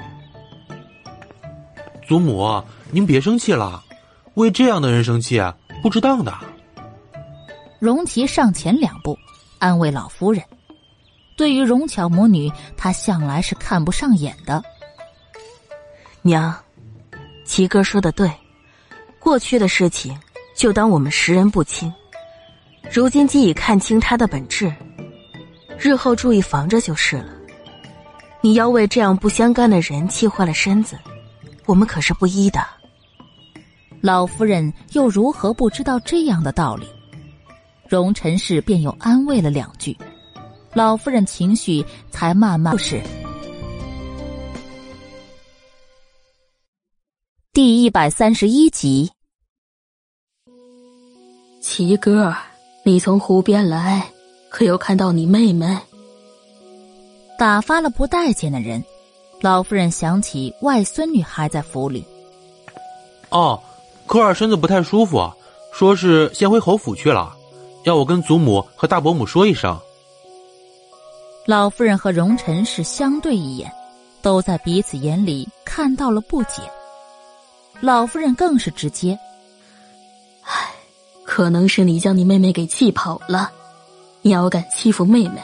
祖母，您别生气了，为这样的人生气，不值当的。荣琪上前两步，安慰老夫人。对于荣巧母女，他向来是看不上眼的。娘，齐哥说的对，过去的事情就当我们识人不清。如今既已看清他的本质，日后注意防着就是了。你要为这样不相干的人气坏了身子，我们可是不依的。老夫人又如何不知道这样的道理？荣臣氏便又安慰了两句。老夫人情绪才慢慢是。第一百三十一集，齐哥，你从湖边来，可有看到你妹妹？打发了不待见的人，老夫人想起外孙女还在府里。哦，科儿身子不太舒服，说是先回侯府去了，要我跟祖母和大伯母说一声。老夫人和荣臣是相对一眼，都在彼此眼里看到了不解。老夫人更是直接：“唉，可能是你将你妹妹给气跑了。你要敢欺负妹妹，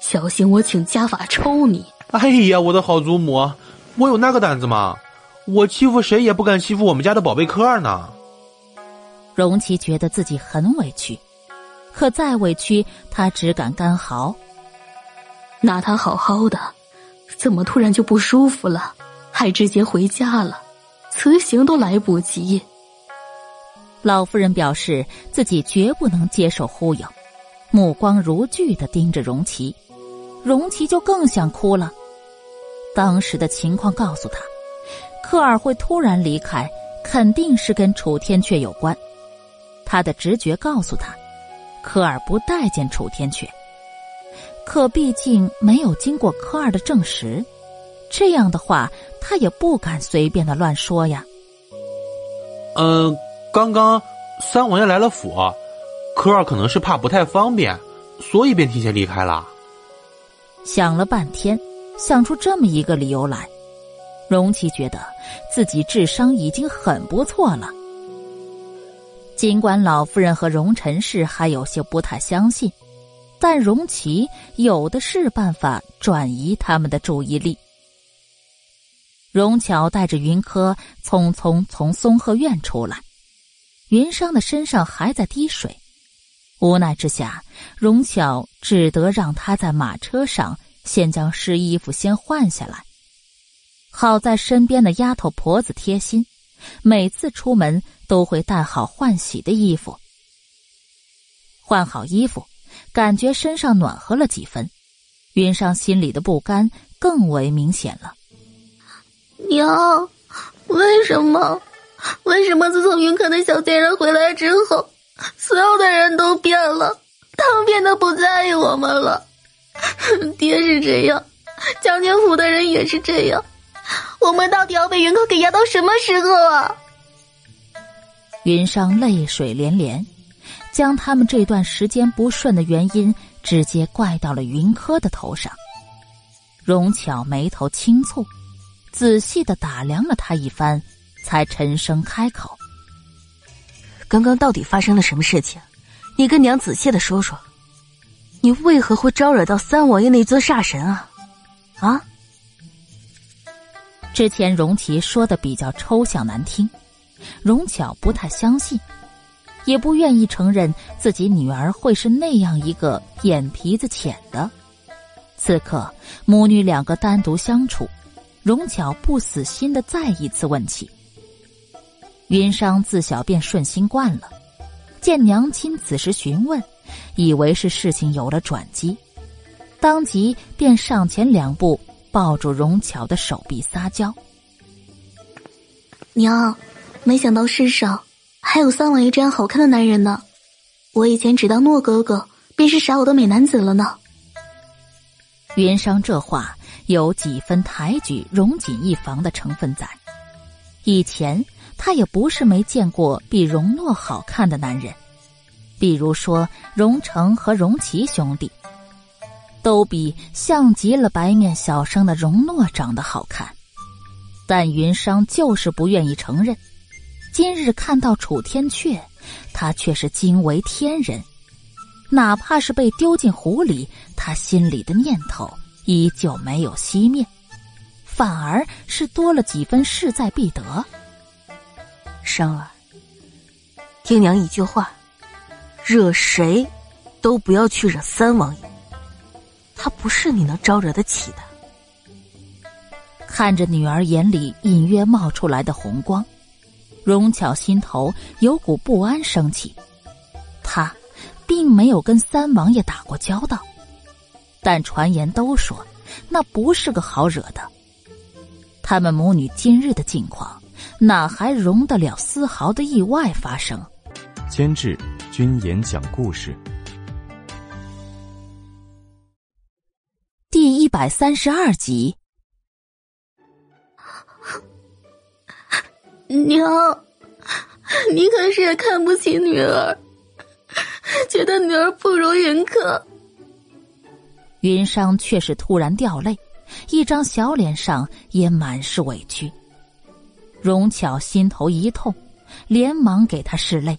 小心我请家法抽你！”哎呀，我的好祖母，我有那个胆子吗？我欺负谁也不敢欺负我们家的宝贝科儿呢。荣琪觉得自己很委屈，可再委屈，他只敢干嚎。那他好好的，怎么突然就不舒服了？还直接回家了，辞行都来不及。老夫人表示自己绝不能接受忽悠，目光如炬的盯着荣琪，荣琪就更想哭了。当时的情况告诉他，科尔会突然离开，肯定是跟楚天阙有关。他的直觉告诉他，科尔不待见楚天阙。可毕竟没有经过科尔的证实，这样的话他也不敢随便的乱说呀。嗯，刚刚三王爷来了府，科二可能是怕不太方便，所以便提前离开了。想了半天，想出这么一个理由来，荣琪觉得自己智商已经很不错了。尽管老夫人和荣臣氏还有些不太相信。但荣琪有的是办法转移他们的注意力。荣巧带着云柯匆匆从松鹤院出来，云商的身上还在滴水，无奈之下，荣巧只得让他在马车上先将湿衣服先换下来。好在身边的丫头婆子贴心，每次出门都会带好换洗的衣服。换好衣服。感觉身上暖和了几分，云裳心里的不甘更为明显了。娘，为什么？为什么自从云客的小贱人回来之后，所有的人都变了？他们变得不在意我们了。爹是这样，将军府的人也是这样。我们到底要被云客给压到什么时候啊？云裳泪水连连。将他们这段时间不顺的原因直接怪到了云柯的头上。荣巧眉头轻蹙，仔细的打量了他一番，才沉声开口：“刚刚到底发生了什么事情？你跟娘仔细的说说。你为何会招惹到三王爷那尊煞神啊？啊？”之前荣琪说的比较抽象难听，荣巧不太相信。也不愿意承认自己女儿会是那样一个眼皮子浅的。此刻母女两个单独相处，荣巧不死心的再一次问起。云商自小便顺心惯了，见娘亲此时询问，以为是事情有了转机，当即便上前两步抱住荣巧的手臂撒娇：“娘，没想到世上……”还有三王爷这样好看的男人呢，我以前只当诺哥哥便是傻我的美男子了呢。云商这话有几分抬举荣锦一房的成分在。以前他也不是没见过比荣诺好看的男人，比如说荣成和荣奇兄弟，都比像极了白面小生的荣诺长得好看，但云商就是不愿意承认。今日看到楚天阙，他却是惊为天人。哪怕是被丢进湖里，他心里的念头依旧没有熄灭，反而是多了几分势在必得。生儿，听娘一句话，惹谁都不要去惹三王爷，他不是你能招惹得起的。看着女儿眼里隐约冒出来的红光。荣巧心头有股不安升起，他并没有跟三王爷打过交道，但传言都说那不是个好惹的。他们母女今日的境况，哪还容得了丝毫的意外发生？监制：君言讲故事，第一百三十二集。娘，你可是也看不起女儿，觉得女儿不如云客。云裳却是突然掉泪，一张小脸上也满是委屈。荣巧心头一痛，连忙给他拭泪。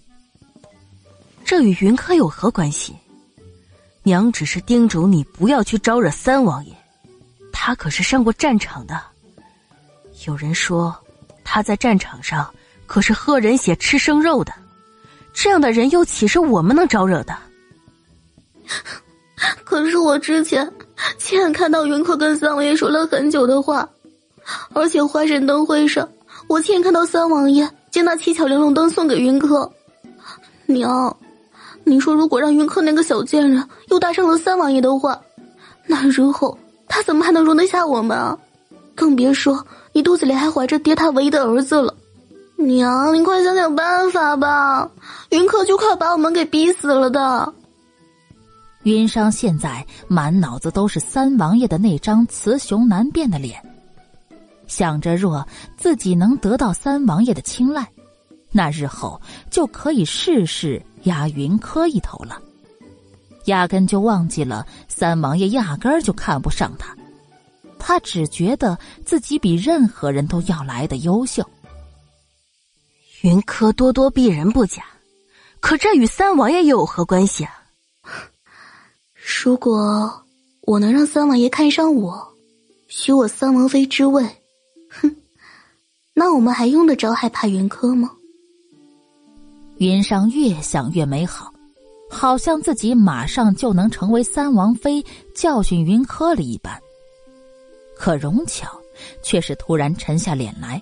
这与云柯有何关系？娘只是叮嘱你不要去招惹三王爷，他可是上过战场的。有人说他在战场上可是喝人血、吃生肉的，这样的人又岂是我们能招惹的？可是我之前亲眼看到云柯跟三王爷说了很久的话，而且花神灯会上，我亲眼看到三王爷将那七巧玲珑灯送给云柯。娘，你说如果让云柯那个小贱人又搭上了三王爷的话，那日后他怎么还能容得下我们啊？更别说你肚子里还怀着爹他唯一的儿子了。娘，你快想想办法吧，云柯就快把我们给逼死了的。云裳现在满脑子都是三王爷的那张雌雄难辨的脸，想着若自己能得到三王爷的青睐，那日后就可以事事压云柯一头了，压根就忘记了三王爷压根儿就看不上他，他只觉得自己比任何人都要来的优秀。云柯咄咄逼人不假，可这与三王爷又有何关系啊？如果我能让三王爷看上我，许我三王妃之位，哼，那我们还用得着害怕云柯吗？云裳越想越美好，好像自己马上就能成为三王妃，教训云柯了一般。可荣巧却是突然沉下脸来。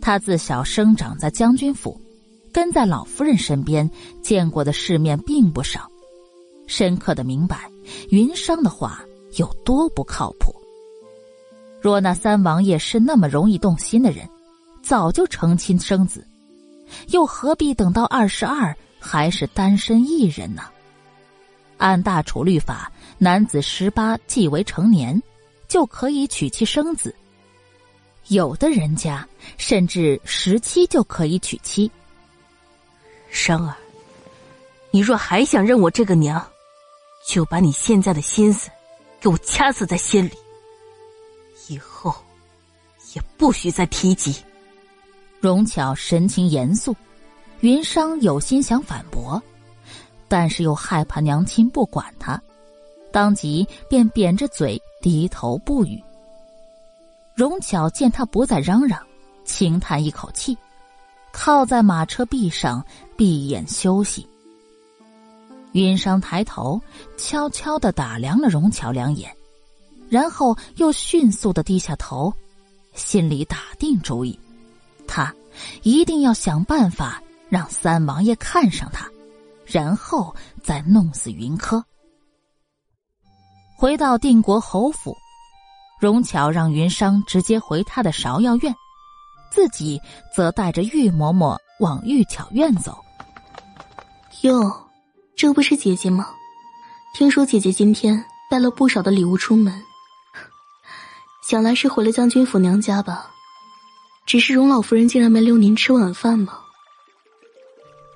他自小生长在将军府，跟在老夫人身边，见过的世面并不少。深刻的明白，云裳的话有多不靠谱。若那三王爷是那么容易动心的人，早就成亲生子，又何必等到二十二还是单身一人呢？按大楚律法，男子十八即为成年，就可以娶妻生子。有的人家甚至十七就可以娶妻。生儿，你若还想认我这个娘，就把你现在的心思给我掐死在心里，也不许再提及。荣巧神情严肃，云裳有心想反驳，但是又害怕娘亲不管他，当即便扁着嘴低头不语。荣巧见他不再嚷嚷，轻叹一口气，靠在马车壁上闭眼休息。云裳抬头，悄悄的打量了荣巧两眼，然后又迅速的低下头，心里打定主意，他一定要想办法让三王爷看上他，然后再弄死云柯。回到定国侯府，荣巧让云商直接回他的芍药院，自己则带着玉嬷嬷往玉巧院走。哟。这不是姐姐吗？听说姐姐今天带了不少的礼物出门，想来是回了将军府娘家吧。只是荣老夫人竟然没留您吃晚饭吗？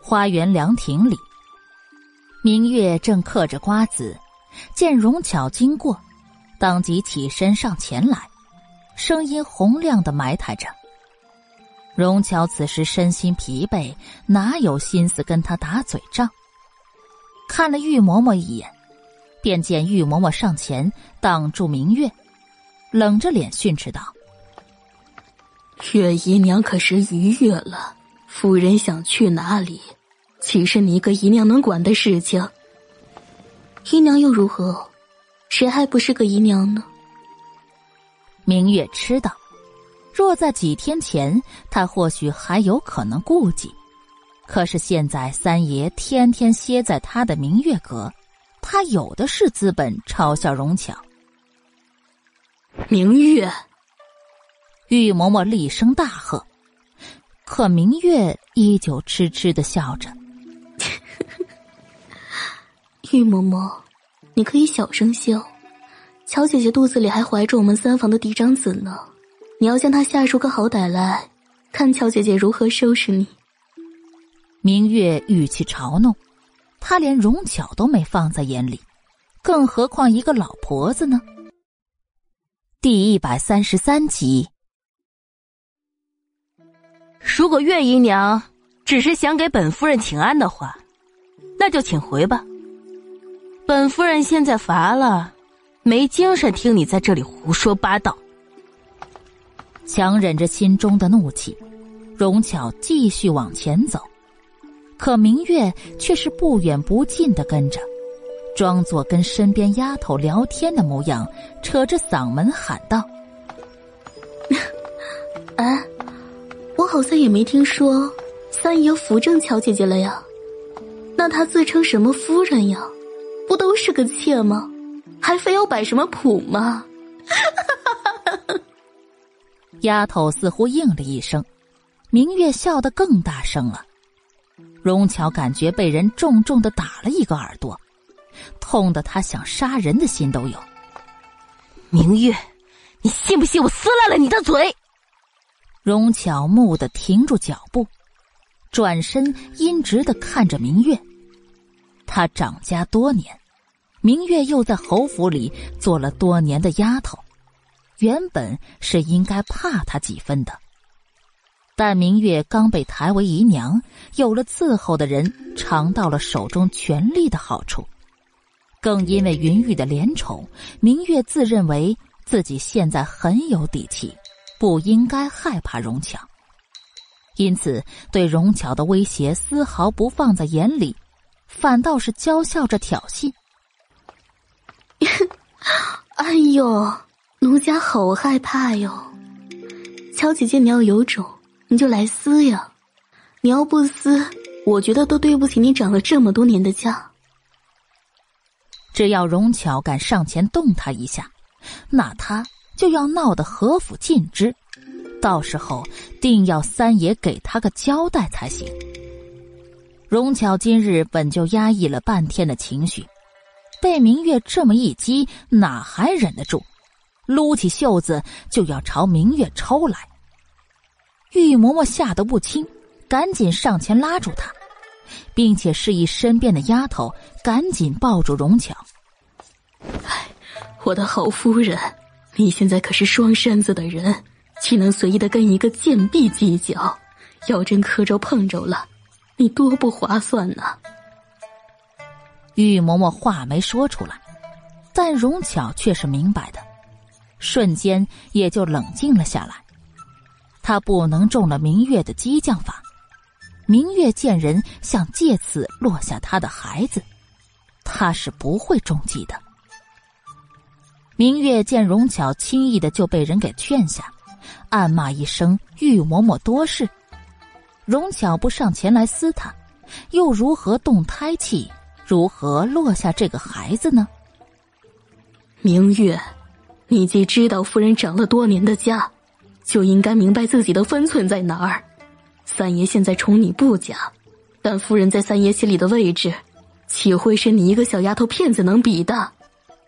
花园凉亭里，明月正嗑着瓜子，见荣巧经过，当即起身上前来，声音洪亮的埋汰着。荣巧此时身心疲惫，哪有心思跟他打嘴仗？看了玉嬷嬷一眼，便见玉嬷嬷上前挡住明月，冷着脸训斥道：“月姨娘可是逾越了，夫人想去哪里，岂是你一个姨娘能管的事情？姨娘又如何？谁还不是个姨娘呢？”明月知道，若在几天前，他或许还有可能顾忌。可是现在三爷天天歇在他的明月阁，他有的是资本嘲笑荣巧。明月，玉嬷嬷厉声大喝，可明月依旧痴痴的笑着。玉嬷嬷，你可以小声些哦，乔姐姐肚子里还怀着我们三房的嫡长子呢，你要将她吓出个好歹来，看乔姐姐如何收拾你。明月语气嘲弄，她连容巧都没放在眼里，更何况一个老婆子呢？第一百三十三集。如果月姨娘只是想给本夫人请安的话，那就请回吧。本夫人现在乏了，没精神听你在这里胡说八道。强忍着心中的怒气，荣巧继续往前走，可明月却是不远不近的跟着，装作跟身边丫头聊天的模样，扯着嗓门喊道：“哎，我好像也没听说三爷扶正乔姐姐了呀，那她自称什么夫人呀？不都是个妾吗？还非要摆什么谱吗？” 丫头似乎应了一声，明月笑得更大声了。荣巧感觉被人重重的打了一个耳朵，痛得他想杀人的心都有。明月，你信不信我撕烂了你的嘴？荣巧木的停住脚步，转身阴直的看着明月。她掌家多年，明月又在侯府里做了多年的丫头。原本是应该怕他几分的，但明月刚被抬为姨娘，有了伺候的人，尝到了手中权力的好处，更因为云玉的怜宠，明月自认为自己现在很有底气，不应该害怕荣巧，因此对荣巧的威胁丝毫不放在眼里，反倒是娇笑着挑衅：“哎呦！”奴家好害怕哟，乔姐姐，你要有种，你就来撕呀！你要不撕，我觉得都对不起你长了这么多年的家。只要荣巧敢上前动他一下，那他就要闹得何府尽知，到时候定要三爷给他个交代才行。荣巧今日本就压抑了半天的情绪，被明月这么一激，哪还忍得住？撸起袖子就要朝明月抽来，玉嬷嬷吓得不轻，赶紧上前拉住他，并且示意身边的丫头赶紧抱住荣巧。哎，我的好夫人，你现在可是双身子的人，岂能随意的跟一个贱婢计较？要真磕着碰着了，你多不划算呢！玉嬷嬷话没说出来，但荣巧却是明白的。瞬间也就冷静了下来。她不能中了明月的激将法，明月见人想借此落下他的孩子，他是不会中计的。明月见荣巧轻易的就被人给劝下，暗骂一声“玉嬷嬷多事”。荣巧不上前来撕他，又如何动胎气？如何落下这个孩子呢？明月。你既知道夫人长了多年的家，就应该明白自己的分寸在哪儿。三爷现在宠你不假，但夫人在三爷心里的位置，岂会是你一个小丫头片子能比的？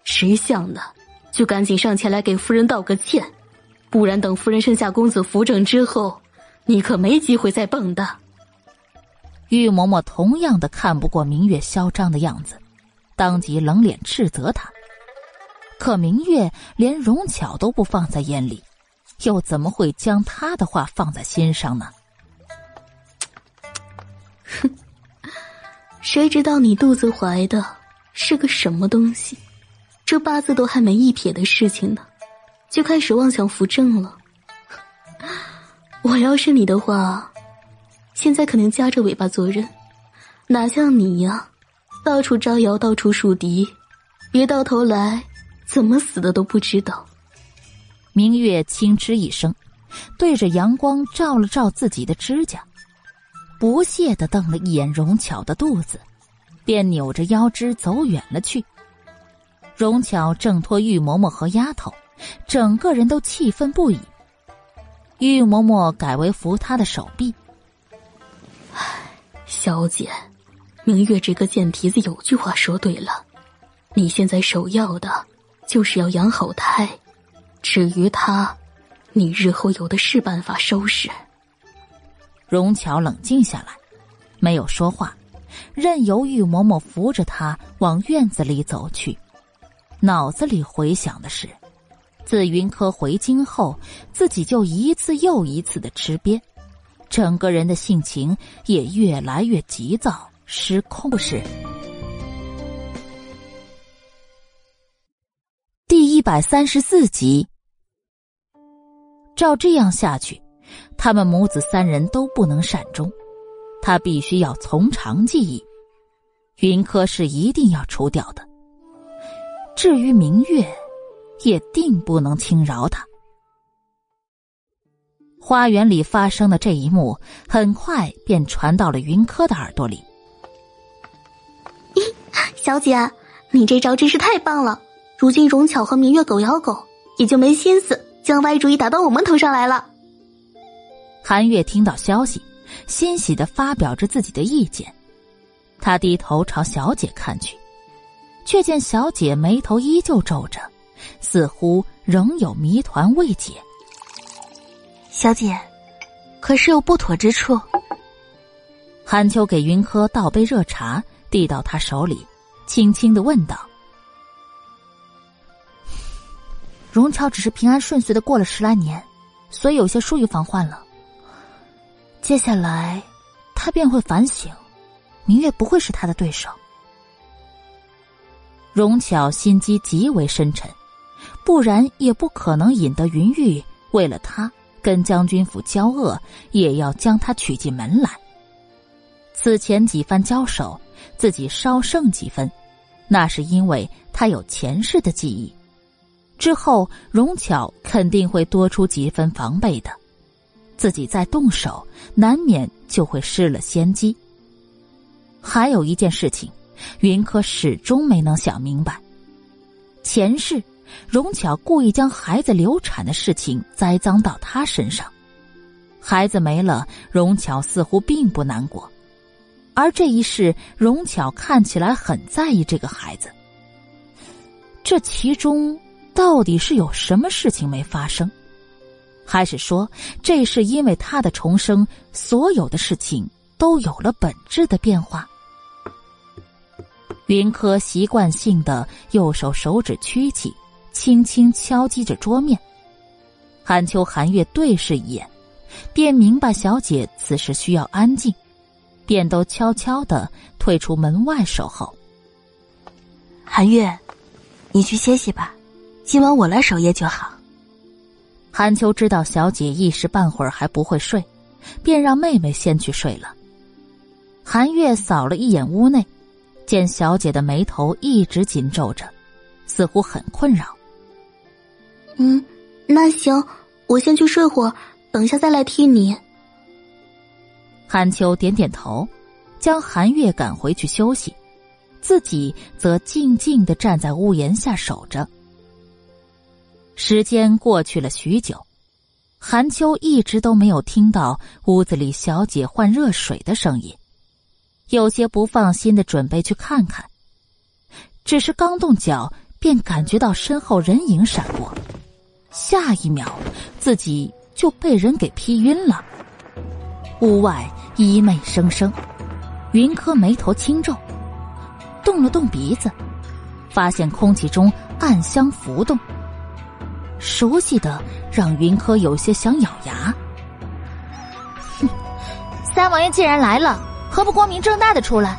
识相的，就赶紧上前来给夫人道个歉，不然等夫人生下公子扶正之后，你可没机会再蹦的。玉嬷嬷同样的看不过明月嚣张的样子，当即冷脸斥责他。可明月连容巧都不放在眼里，又怎么会将他的话放在心上呢？哼，谁知道你肚子怀的是个什么东西？这八字都还没一撇的事情呢，就开始妄想扶正了。我要是你的话，现在肯定夹着尾巴做人，哪像你呀，到处招摇，到处树敌，别到头来。怎么死的都不知道。明月轻嗤一声，对着阳光照了照自己的指甲，不屑的瞪了一眼荣巧的肚子，便扭着腰肢走远了去。荣巧挣脱玉嬷嬷和丫头，整个人都气愤不已。玉嬷嬷改为扶她的手臂。唉，小姐，明月这个贱蹄子有句话说对了，你现在首要的。就是要养好胎，至于他，你日后有的是办法收拾。荣巧冷静下来，没有说话，任由玉嬷嬷扶着她往院子里走去。脑子里回想的是，自云柯回京后，自己就一次又一次的吃瘪，整个人的性情也越来越急躁失控。是第一百三十四集。照这样下去，他们母子三人都不能善终。他必须要从长计议，云柯是一定要除掉的。至于明月，也定不能轻饶他。花园里发生的这一幕，很快便传到了云柯的耳朵里。咦，小姐，你这招真是太棒了！如今荣巧和明月狗咬狗，也就没心思将歪主意打到我们头上来了。韩月听到消息。欣喜的发表着自己的意见，他低头朝小姐看去，却见小姐眉头依旧皱着，似乎仍有谜团未解。小姐，可是有不妥之处？韩秋给云柯倒杯热茶，递到他手里，轻轻的问道：“荣巧只是平安顺遂的过了十来年，所以有些疏于防患了。”接下来，他便会反省，明月不会是他的对手。荣巧心机极为深沉，不然也不可能引得云玉为了他跟将军府交恶，也要将他娶进门来。此前几番交手，自己稍胜几分，那是因为他有前世的记忆，之后荣巧肯定会多出几分防备的。自己再动手，难免就会失了先机。还有一件事情，云柯始终没能想明白：前世荣巧故意将孩子流产的事情栽赃到他身上，孩子没了，荣巧似乎并不难过；而这一世，荣巧看起来很在意这个孩子。这其中到底是有什么事情没发生？还是说，这是因为他的重生，所有的事情都有了本质的变化。云柯习惯性的右手手指屈起，轻轻敲击着桌面。韩秋、韩月对视一眼，便明白小姐此时需要安静，便都悄悄的退出门外守候。韩月，你去歇息吧，今晚我来守夜就好。韩秋知道小姐一时半会儿还不会睡，便让妹妹先去睡了。韩月扫了一眼屋内，见小姐的眉头一直紧皱着，似乎很困扰。嗯，那行，我先去睡会儿，等下再来替你。韩秋点点头，将韩月赶回去休息，自己则静静的站在屋檐下守着。时间过去了许久，韩秋一直都没有听到屋子里小姐换热水的声音，有些不放心的准备去看看。只是刚动脚，便感觉到身后人影闪过，下一秒自己就被人给劈晕了。屋外衣袂声声，云柯眉头轻皱，动了动鼻子，发现空气中暗香浮动。熟悉的让云柯有些想咬牙。哼，三王爷既然来了，何不光明正大的出来？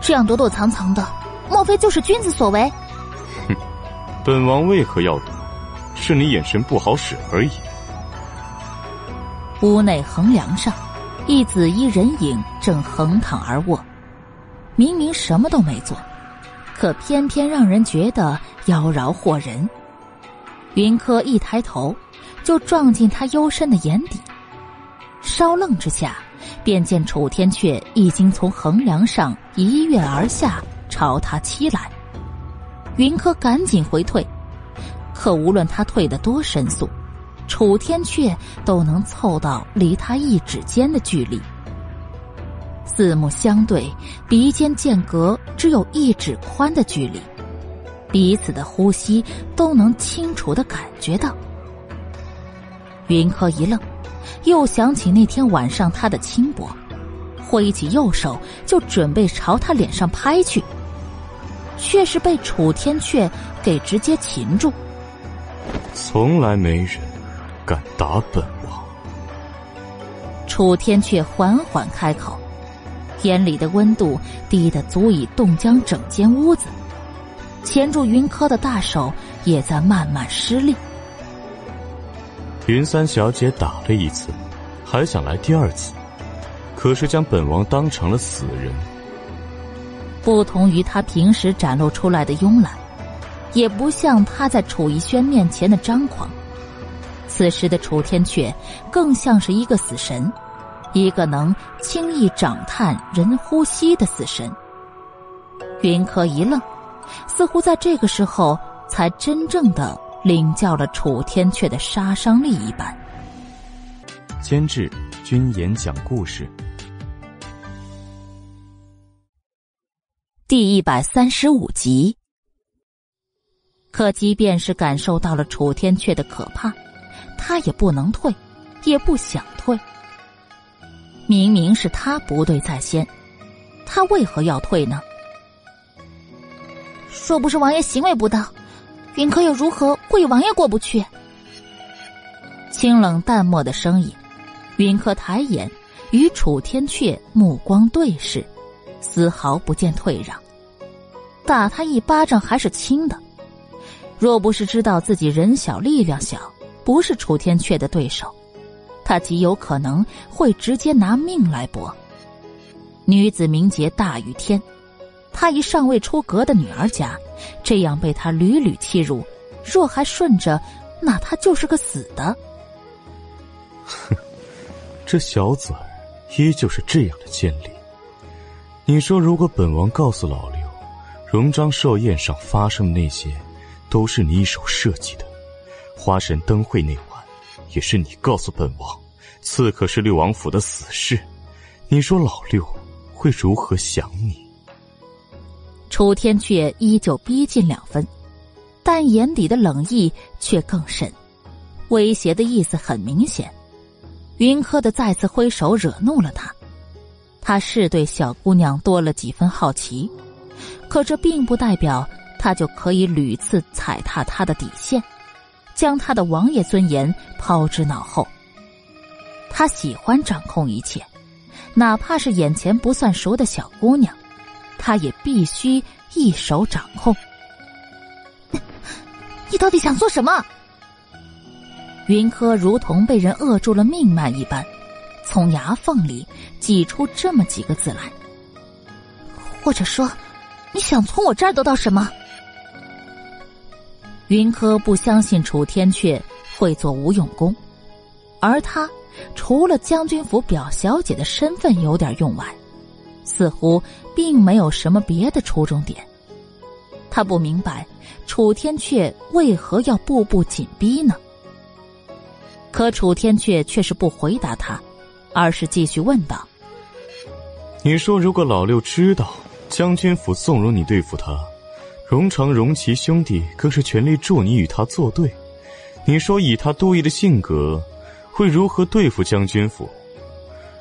这样躲躲藏藏的，莫非就是君子所为？哼，本王为何要躲？是你眼神不好使而已。屋内横梁上，一紫衣人影正横躺而卧，明明什么都没做，可偏偏让人觉得妖娆惑人。云柯一抬头，就撞进他幽深的眼底。稍愣之下，便见楚天阙已经从横梁上一跃而下，朝他欺来。云柯赶紧回退，可无论他退得多神速，楚天阙都能凑到离他一指间的距离。四目相对，鼻尖间隔只有一指宽的距离。彼此的呼吸都能清楚的感觉到。云柯一愣，又想起那天晚上他的轻薄，挥起右手就准备朝他脸上拍去，却是被楚天阙给直接擒住。从来没人敢打本王。楚天阙缓缓开口，眼里的温度低得足以冻僵整间屋子，钳住云柯的大手也在慢慢失力。云三小姐打了一次，还想来第二次，可是将本王当成了死人。不同于他平时展露出来的慵懒，也不像他在楚逸轩面前的张狂。此时的楚天阙更像是一个死神，一个能轻易长探人呼吸的死神。云柯一愣，似乎在这个时候才真正的。领教了楚天阙的杀伤力一般。监制：君言讲故事。第一百三十五集。可即便是感受到了楚天阙的可怕，他也不能退，也不想退。明明是他不对在先，他为何要退呢？若不是王爷行为不当。云柯又如何会与王爷过不去？清冷淡漠的声音，云柯抬眼与楚天阙目光对视，丝毫不见退让。打他一巴掌还是轻的，若不是知道自己人小力量小，不是楚天阙的对手，他极有可能会直接拿命来搏。女子名节大于天。他一尚未出阁的女儿家，这样被他屡屡欺辱，若还顺着，那他就是个死的。哼，这小嘴儿依旧是这样的尖利。你说，如果本王告诉老刘，荣章寿宴上发生的那些，都是你一手设计的，花神灯会那晚，也是你告诉本王，刺客是六王府的死士，你说老六会如何想你？楚天阙依旧逼近两分，但眼底的冷意却更甚，威胁的意思很明显。云柯的再次挥手惹怒了他，他是对小姑娘多了几分好奇，可这并不代表他就可以屡次踩踏她的底线，将他的王爷尊严抛之脑后。他喜欢掌控一切，哪怕是眼前不算熟的小姑娘。他也必须一手掌控。你到底想做什么？云柯如同被人扼住了命脉一般，从牙缝里挤出这么几个字来。或者说，你想从我这儿得到什么？云柯不相信楚天阙会做无用功，而他除了将军府表小姐的身份有点用外。似乎并没有什么别的出众点。他不明白楚天阙为何要步步紧逼呢？可楚天阙却是不回答他，而是继续问道：“你说，如果老六知道将军府纵容你对付他，荣成、荣琪兄弟更是全力助你与他作对，你说以他多疑的性格，会如何对付将军府？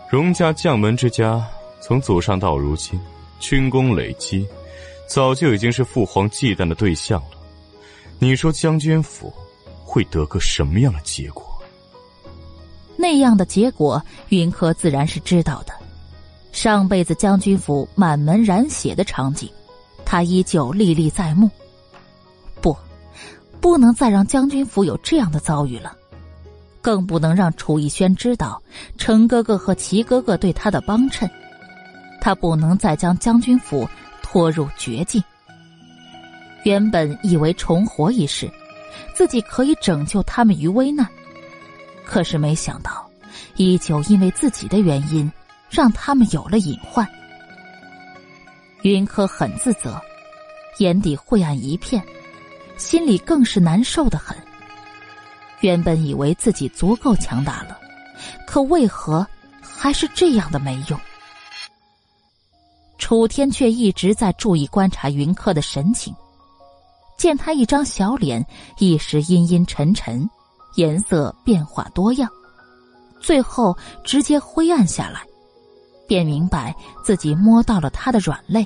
荣家将门之家。”从祖上到如今，军功累积，早就已经是父皇忌惮的对象了。你说将军府会得个什么样的结果？那样的结果，云柯自然是知道的。上辈子将军府满门染血的场景，他依旧历历在目。不，不能再让将军府有这样的遭遇了，更不能让楚逸轩知道程哥哥和齐哥哥对他的帮衬。他不能再将将军府拖入绝境。原本以为重活一世，自己可以拯救他们于危难，可是没想到，依旧因为自己的原因，让他们有了隐患。云柯很自责，眼底晦暗一片，心里更是难受的很。原本以为自己足够强大了，可为何还是这样的没用？楚天却一直在注意观察云柯的神情，见他一张小脸一时阴阴沉沉，颜色变化多样，最后直接灰暗下来，便明白自己摸到了他的软肋。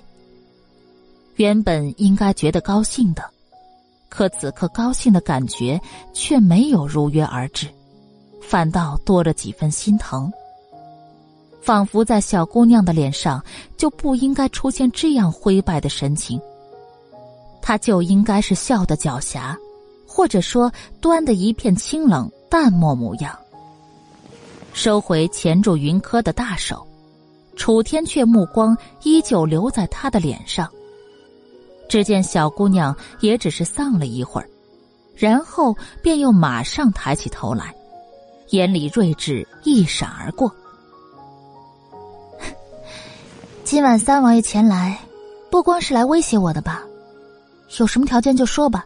原本应该觉得高兴的，可此刻高兴的感觉却没有如约而至，反倒多了几分心疼。仿佛在小姑娘的脸上就不应该出现这样灰败的神情，她就应该是笑的狡黠，或者说端的一片清冷淡漠模样。收回钳住云柯的大手，楚天却目光依旧留在他的脸上。只见小姑娘也只是丧了一会儿，然后便又马上抬起头来，眼里睿智一闪而过。今晚三王爷前来，不光是来威胁我的吧？有什么条件就说吧，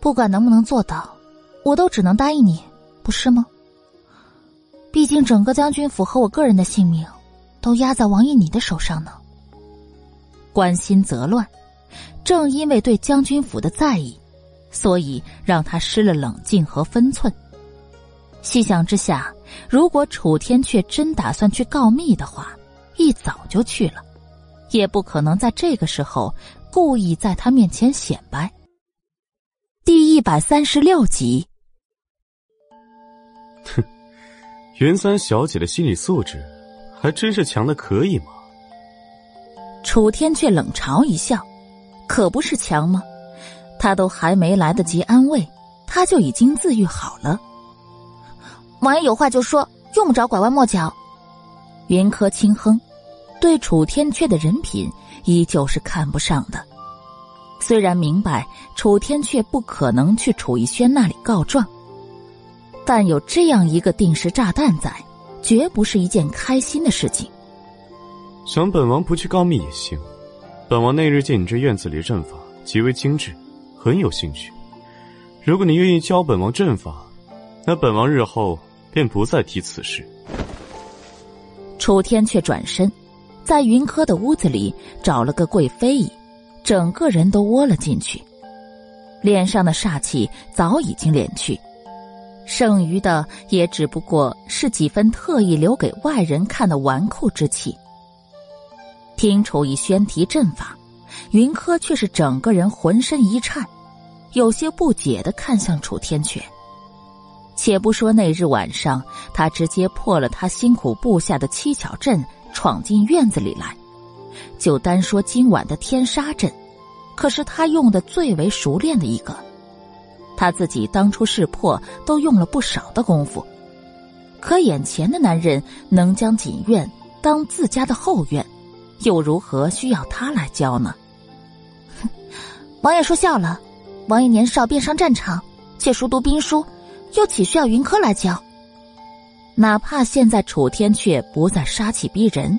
不管能不能做到，我都只能答应你，不是吗？毕竟整个将军府和我个人的性命，都压在王爷你的手上呢。关心则乱。正因为对将军府的在意，所以让他失了冷静和分寸。细想之下，如果楚天却真打算去告密的话，一早就去了，也不可能在这个时候故意在他面前显摆。第一百三十六集。哼，云三小姐的心理素质还真是强的可以吗？楚天却冷嘲一笑。可不是强吗？他都还没来得及安慰，他就已经自愈好了。王爷有话就说，用不着拐弯抹角。云柯轻哼，对楚天阙的人品依旧是看不上的。虽然明白楚天阙不可能去楚逸轩那里告状，但有这样一个定时炸弹在，绝不是一件开心的事情。想本王不去告密也行。本王那日见你这院子里的阵法极为精致，很有兴趣。如果你愿意教本王阵法，那本王日后便不再提此事。楚天却转身，在云柯的屋子里找了个贵妃椅，整个人都窝了进去，脸上的煞气早已经敛去，剩余的也只不过是几分特意留给外人看的纨绔之气。听楚逸轩提阵法，云柯却是整个人浑身一颤，有些不解的看向楚天阙。且不说那日晚上他直接破了他辛苦布下的七巧阵，闯进院子里来，就单说今晚的天杀阵，可是他用的最为熟练的一个，他自己当初识破都用了不少的功夫，可眼前的男人能将锦院当自家的后院。又如何需要他来教呢？哼，王爷说笑了。王爷年少便上战场，且熟读兵书，又岂需要云柯来教？哪怕现在楚天阙不再杀气逼人，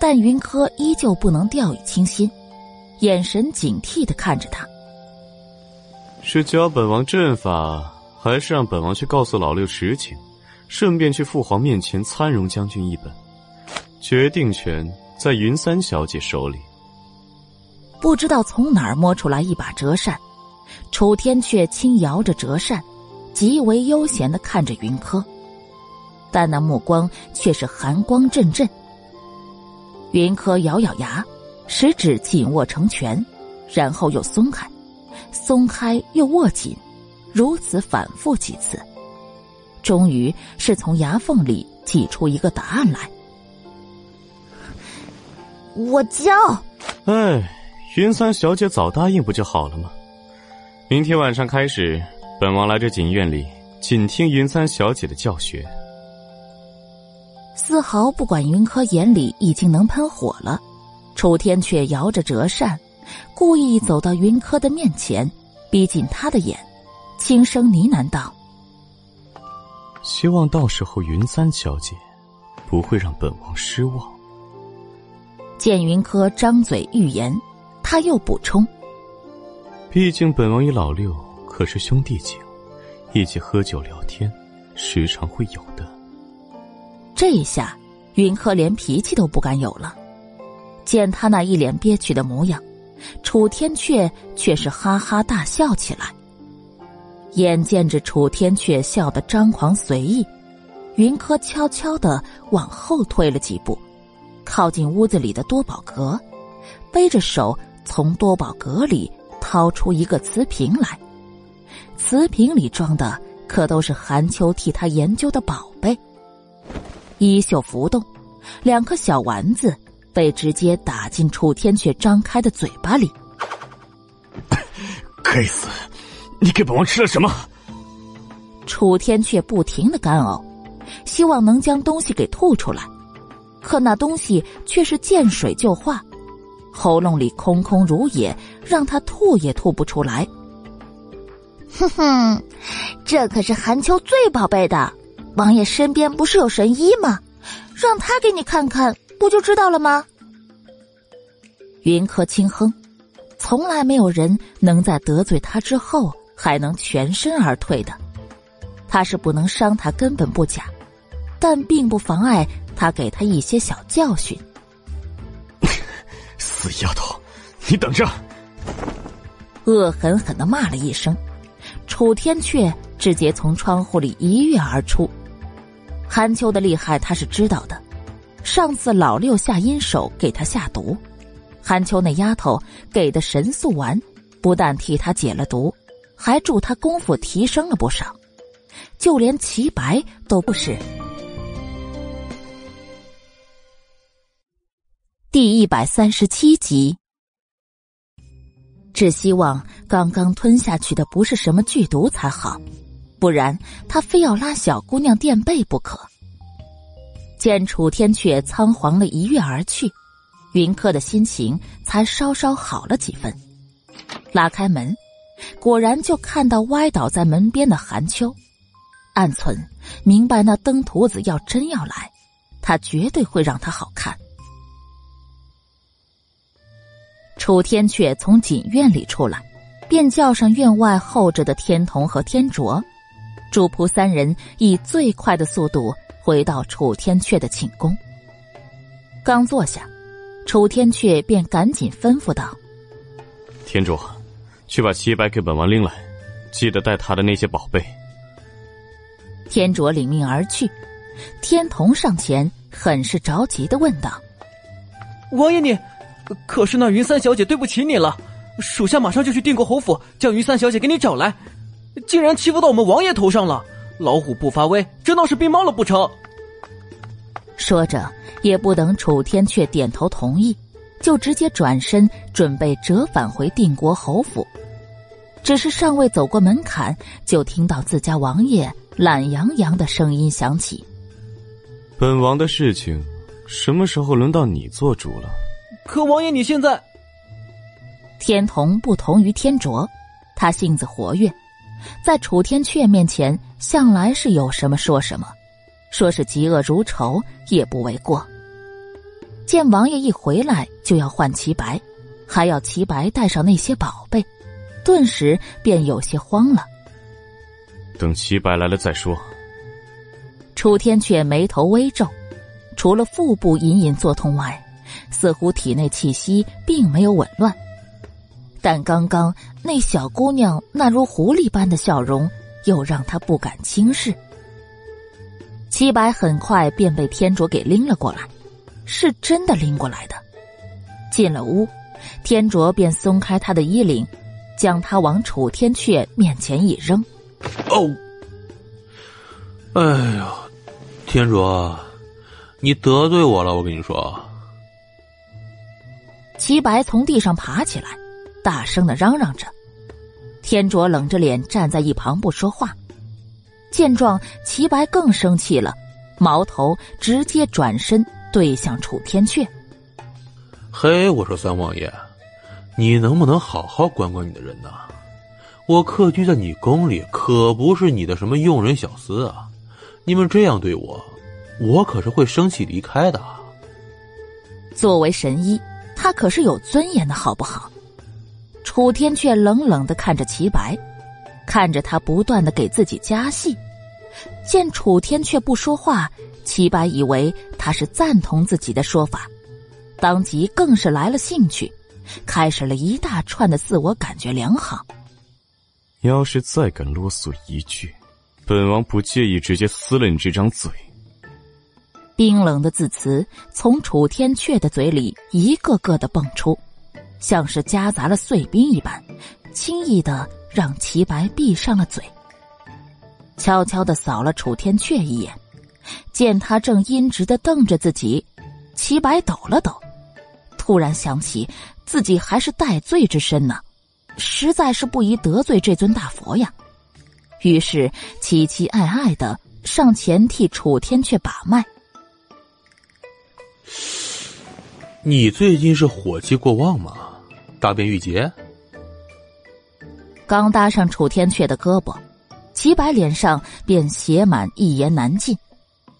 但云柯依旧不能掉以轻心，眼神警惕的看着他。是教本王阵法，还是让本王去告诉老六实情，顺便去父皇面前参容将军一本？决定权。在云三小姐手里，不知道从哪儿摸出来一把折扇，楚天却轻摇着折扇，极为悠闲的看着云柯，但那目光却是寒光阵阵。云柯咬咬牙，食指紧握成拳，然后又松开，松开又握紧，如此反复几次，终于是从牙缝里挤出一个答案来。我教。哎，云三小姐早答应不就好了吗？明天晚上开始，本王来这锦院里，仅听云三小姐的教学。丝毫不管云柯眼里已经能喷火了，楚天却摇着折扇，故意走到云柯的面前，逼近他的眼，轻声呢喃道：“希望到时候云三小姐不会让本王失望。”见云柯张嘴欲言，他又补充：“毕竟本王与老六可是兄弟情，一起喝酒聊天，时常会有的。”这一下，云柯连脾气都不敢有了。见他那一脸憋屈的模样，楚天阙却是哈哈大笑起来。眼见着楚天阙笑得张狂随意，云柯悄悄的往后退了几步。靠近屋子里的多宝阁，背着手从多宝阁里掏出一个瓷瓶来，瓷瓶里装的可都是韩秋替他研究的宝贝。衣袖浮动，两颗小丸子被直接打进楚天阙张开的嘴巴里。该死！你给本王吃了什么？楚天阙不停的干呕，希望能将东西给吐出来，可那东西却是见水就化，喉咙里空空如也，让他吐也吐不出来。哼哼，这可是韩秋最宝贝的。王爷身边不是有神医吗？让他给你看看，不就知道了吗？云柯轻哼，从来没有人能在得罪他之后还能全身而退的。他是不能伤他根本不假，但并不妨碍他给他一些小教训。死丫头，你等着！恶狠狠的骂了一声，楚天阙直接从窗户里一跃而出。韩秋的厉害他是知道的，上次老六下阴手给他下毒，韩秋那丫头给的神速丸，不但替他解了毒，还助他功夫提升了不少，就连齐白都不是。第一百三十七集，只希望刚刚吞下去的不是什么剧毒才好。不然，他非要拉小姑娘垫背不可。见楚天阙仓皇的一跃而去，云柯的心情才稍稍好了几分。拉开门，果然就看到歪倒在门边的韩秋。暗存明白，那登徒子要真要来，他绝对会让他好看。楚天阙从锦院里出来，便叫上院外候着的天童和天卓。主仆三人以最快的速度回到楚天阙的寝宫。刚坐下，楚天阙便赶紧吩咐道：“天卓，去把齐白给本王拎来，记得带他的那些宝贝。”天卓领命而去。天童上前，很是着急的问道：“王爷，你可是那云三小姐对不起你了，属下马上就去定国侯府，将云三小姐给你找来。”竟然欺负到我们王爷头上了！老虎不发威，这闹是病猫了不成？说着，也不等楚天阙点头同意，就直接转身准备折返回定国侯府。只是尚未走过门槛，就听到自家王爷懒洋洋的声音响起：“本王的事情，什么时候轮到你做主了？”可王爷，你现在……天童不同于天卓，他性子活跃。在楚天阙面前，向来是有什么说什么，说是嫉恶如仇也不为过。见王爷一回来就要换齐白，还要齐白带上那些宝贝，顿时便有些慌了。等齐白来了再说。楚天阙眉头微皱，除了腹部隐隐作痛外，似乎体内气息并没有紊乱。但刚刚那小姑娘那如狐狸般的笑容，又让他不敢轻视。齐白很快便被天卓给拎了过来，是真的拎过来的。进了屋，天卓便松开他的衣领，将他往楚天阙面前一扔。哦，哎呀，天卓，你得罪我了！我跟你说。齐白从地上爬起来。大声的嚷嚷着，天卓冷着脸站在一旁不说话。见状，齐白更生气了，矛头直接转身对向楚天阙。嘿，我说三王爷，你能不能好好管管你的人呢？我客居在你宫里，可不是你的什么佣人小厮啊！你们这样对我，我可是会生气离开的。作为神医，他可是有尊严的，好不好？楚天却冷冷的看着齐白，看着他不断的给自己加戏。见楚天却不说话，齐白以为他是赞同自己的说法，当即更是来了兴趣，开始了一大串的自我感觉良好。要是再敢啰嗦一句，本王不介意直接撕了你这张嘴。冰冷的字词从楚天阙的嘴里一个个的蹦出。像是夹杂了碎冰一般，轻易的让齐白闭上了嘴。悄悄的扫了楚天阙一眼，见他正阴直的瞪着自己，齐白抖了抖，突然想起自己还是戴罪之身呢，实在是不宜得罪这尊大佛呀。于是期期艾艾的上前替楚天阙把脉。你最近是火气过旺吗？大便郁结？刚搭上楚天阙的胳膊，齐白脸上便写满一言难尽，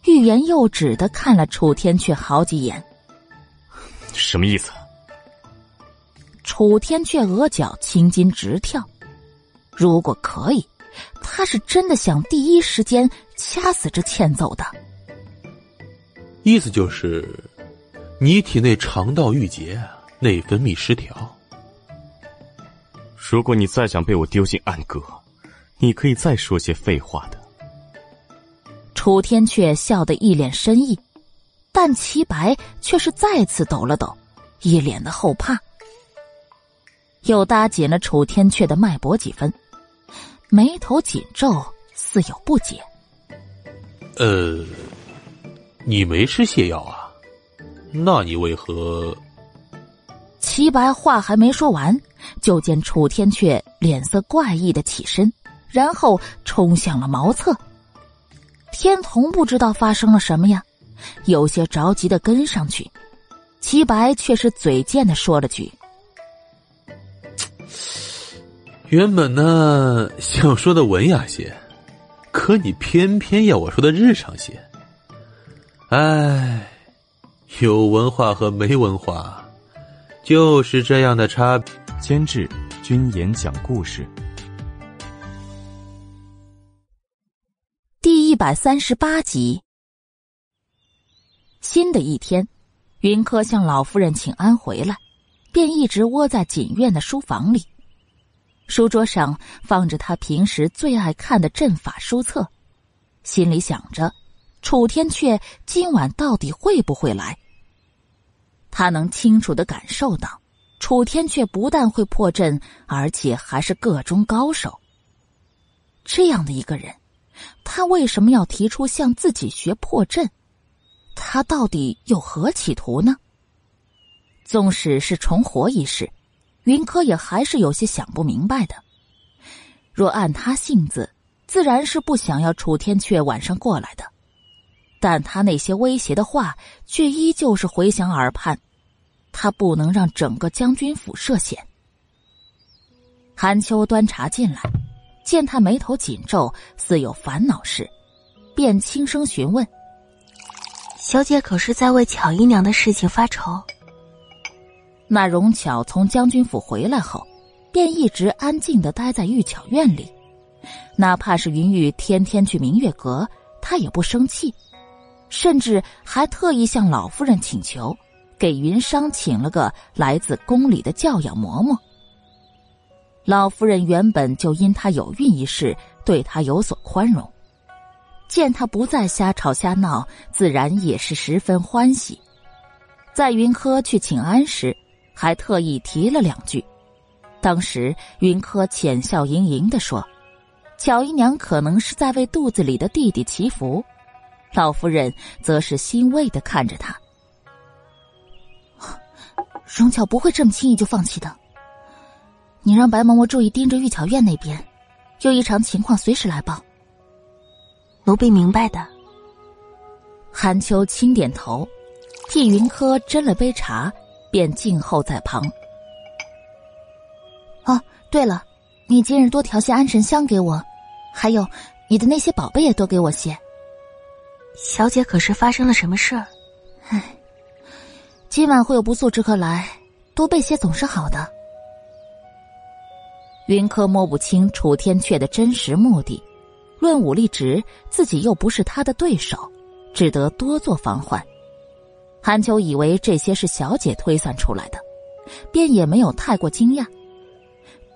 欲言又止的看了楚天阙好几眼。什么意思？楚天阙额角青筋直跳，如果可以，他是真的想第一时间掐死这欠揍的。意思就是。你体内肠道郁结，内分泌失调。如果你再想被我丢进暗格，你可以再说些废话的。楚天却笑得一脸深意，但齐白却是再次抖了抖，一脸的后怕，又搭紧了楚天阙的脉搏几分，眉头紧皱，似有不解。呃，你没吃泻药啊？那你为何？齐白话还没说完，就见楚天阙脸色怪异的起身，然后冲向了茅厕。天童不知道发生了什么呀，有些着急的跟上去。齐白却是嘴贱的说了句：“原本呢想说的文雅些，可你偏偏要我说的日常些。”哎。有文化和没文化，就是这样的差别。监制：君言讲故事。第一百三十八集。新的一天，云柯向老夫人请安回来，便一直窝在锦院的书房里。书桌上放着他平时最爱看的阵法书册，心里想着：楚天阙今晚到底会不会来？他能清楚的感受到，楚天阙不但会破阵，而且还是个中高手。这样的一个人，他为什么要提出向自己学破阵？他到底有何企图呢？纵使是重活一世，云柯也还是有些想不明白的。若按他性子，自然是不想要楚天阙晚上过来的，但他那些威胁的话，却依旧是回响耳畔。他不能让整个将军府涉险。韩秋端茶进来，见他眉头紧皱，似有烦恼事，便轻声询问：“小姐可是在为巧姨娘的事情发愁？”那荣巧从将军府回来后，便一直安静的待在玉巧院里，哪怕是云玉天天去明月阁，她也不生气，甚至还特意向老夫人请求。给云商请了个来自宫里的教养嬷嬷。老夫人原本就因他有孕一事，对他有所宽容，见他不再瞎吵瞎闹，自然也是十分欢喜。在云柯去请安时，还特意提了两句。当时云柯浅笑盈盈的说：“巧姨娘可能是在为肚子里的弟弟祈福。”老夫人则是欣慰的看着他。荣巧不会这么轻易就放弃的。你让白嬷嬷注意盯着玉巧院那边，有异常情况随时来报。奴婢明白的。韩秋轻点头，替云柯斟了杯茶，便静候在旁。哦，对了，你今日多调些安神香给我，还有你的那些宝贝也多给我些。小姐可是发生了什么事儿？唉。今晚会有不速之客来，多备些总是好的。云柯摸不清楚天阙的真实目的，论武力值，自己又不是他的对手，只得多做防患。韩秋以为这些是小姐推算出来的，便也没有太过惊讶，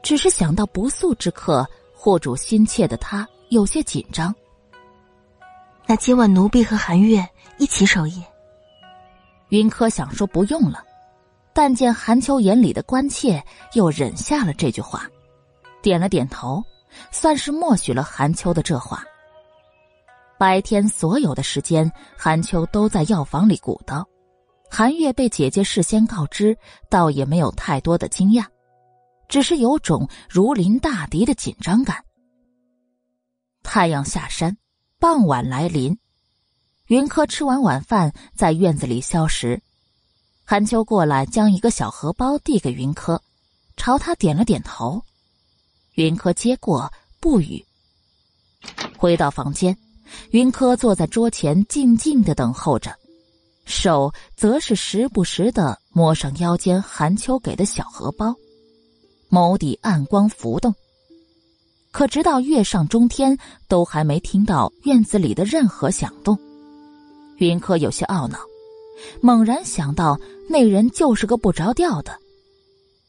只是想到不速之客护主心切的他，有些紧张。那今晚奴婢和韩月一起守夜。云柯想说不用了，但见韩秋眼里的关切，又忍下了这句话，点了点头，算是默许了韩秋的这话。白天所有的时间，韩秋都在药房里鼓捣。韩月被姐姐事先告知，倒也没有太多的惊讶，只是有种如临大敌的紧张感。太阳下山，傍晚来临，云柯吃完晚饭，在院子里消食。韩秋过来，将一个小荷包递给云柯，朝他点了点头。云柯接过，不语。回到房间，云柯坐在桌前，静静的等候着，手则是时不时的摸上腰间韩秋给的小荷包，眸底暗光浮动。可直到月上中天，都还没听到院子里的任何响动。云柯有些懊恼，猛然想到那人就是个不着调的。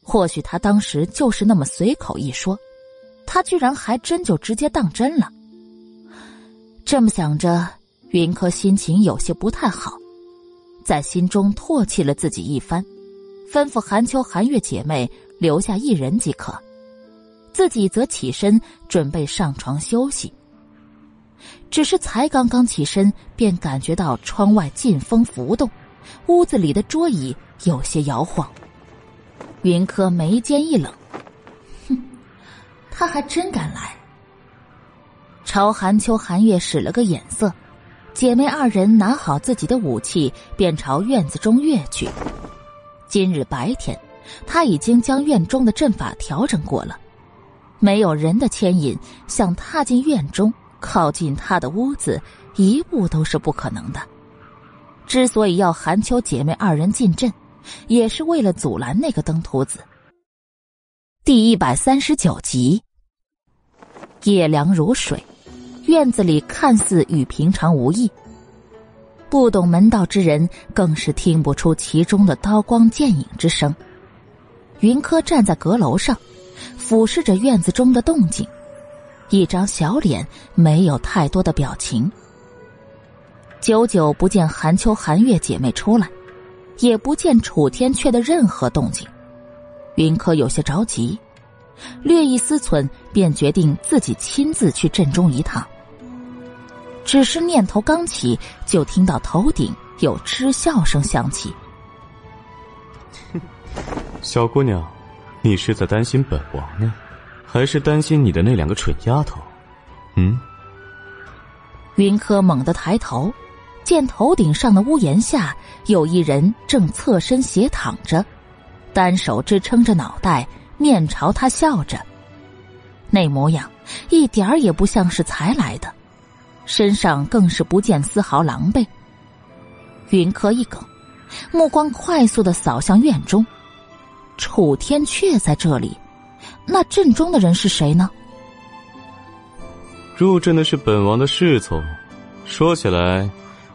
或许他当时就是那么随口一说，他居然还真就直接当真了。这么想着，云柯心情有些不太好，在心中唾弃了自己一番，吩咐韩秋、韩月姐妹留下一人即可。自己则起身准备上床休息，只是才刚刚起身，便感觉到窗外劲风浮动，屋子里的桌椅有些摇晃。云柯眉间一冷，哼，他还真敢来。朝韩秋、寒月使了个眼色，姐妹二人拿好自己的武器，便朝院子中跃去。今日白天，他已经将院中的阵法调整过了。没有人的牵引，想踏进院中、靠近他的屋子，一步都是不可能的。之所以要韩秋姐妹二人进阵，也是为了阻拦那个登徒子。第一百三十九集，夜凉如水，院子里看似与平常无异。不懂门道之人更是听不出其中的刀光剑影之声。云柯站在阁楼上。俯视着院子中的动静，一张小脸没有太多的表情。久久不见韩秋、韩月姐妹出来，也不见楚天阙的任何动静，云柯有些着急，略一思忖，便决定自己亲自去镇中一趟。只是念头刚起，就听到头顶有嗤笑声响起：“小姑娘。”你是在担心本王呢，还是担心你的那两个蠢丫头？嗯。云柯猛地抬头，见头顶上的屋檐下有一人正侧身斜躺着，单手支撑着脑袋，面朝他笑着。那模样一点儿也不像是才来的，身上更是不见丝毫狼狈。云柯一梗，目光快速的扫向院中。楚天却在这里，那阵中的人是谁呢？入阵的是本王的侍从。说起来，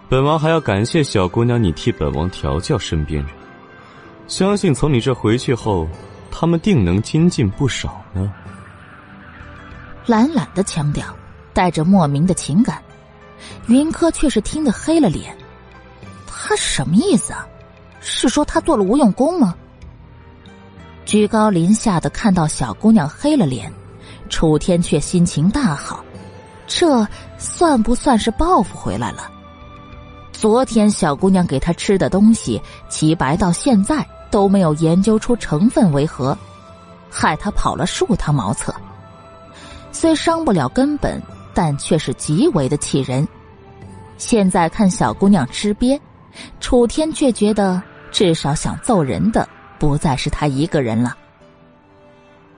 本王还要感谢小姑娘你替本王调教身边人。相信从你这回去后，他们定能精进不少呢。懒懒的腔调，带着莫名的情感，云柯却是听得黑了脸。他什么意思啊？是说他做了无用功吗？居高临下的看到小姑娘黑了脸，楚天却心情大好，这算不算是报复回来了？昨天小姑娘给他吃的东西，齐白到现在都没有研究出成分为何，害他跑了数趟茅厕。虽伤不了根本，但却是极为的气人。现在看小姑娘吃瘪，楚天却觉得至少想揍人的。不再是他一个人了。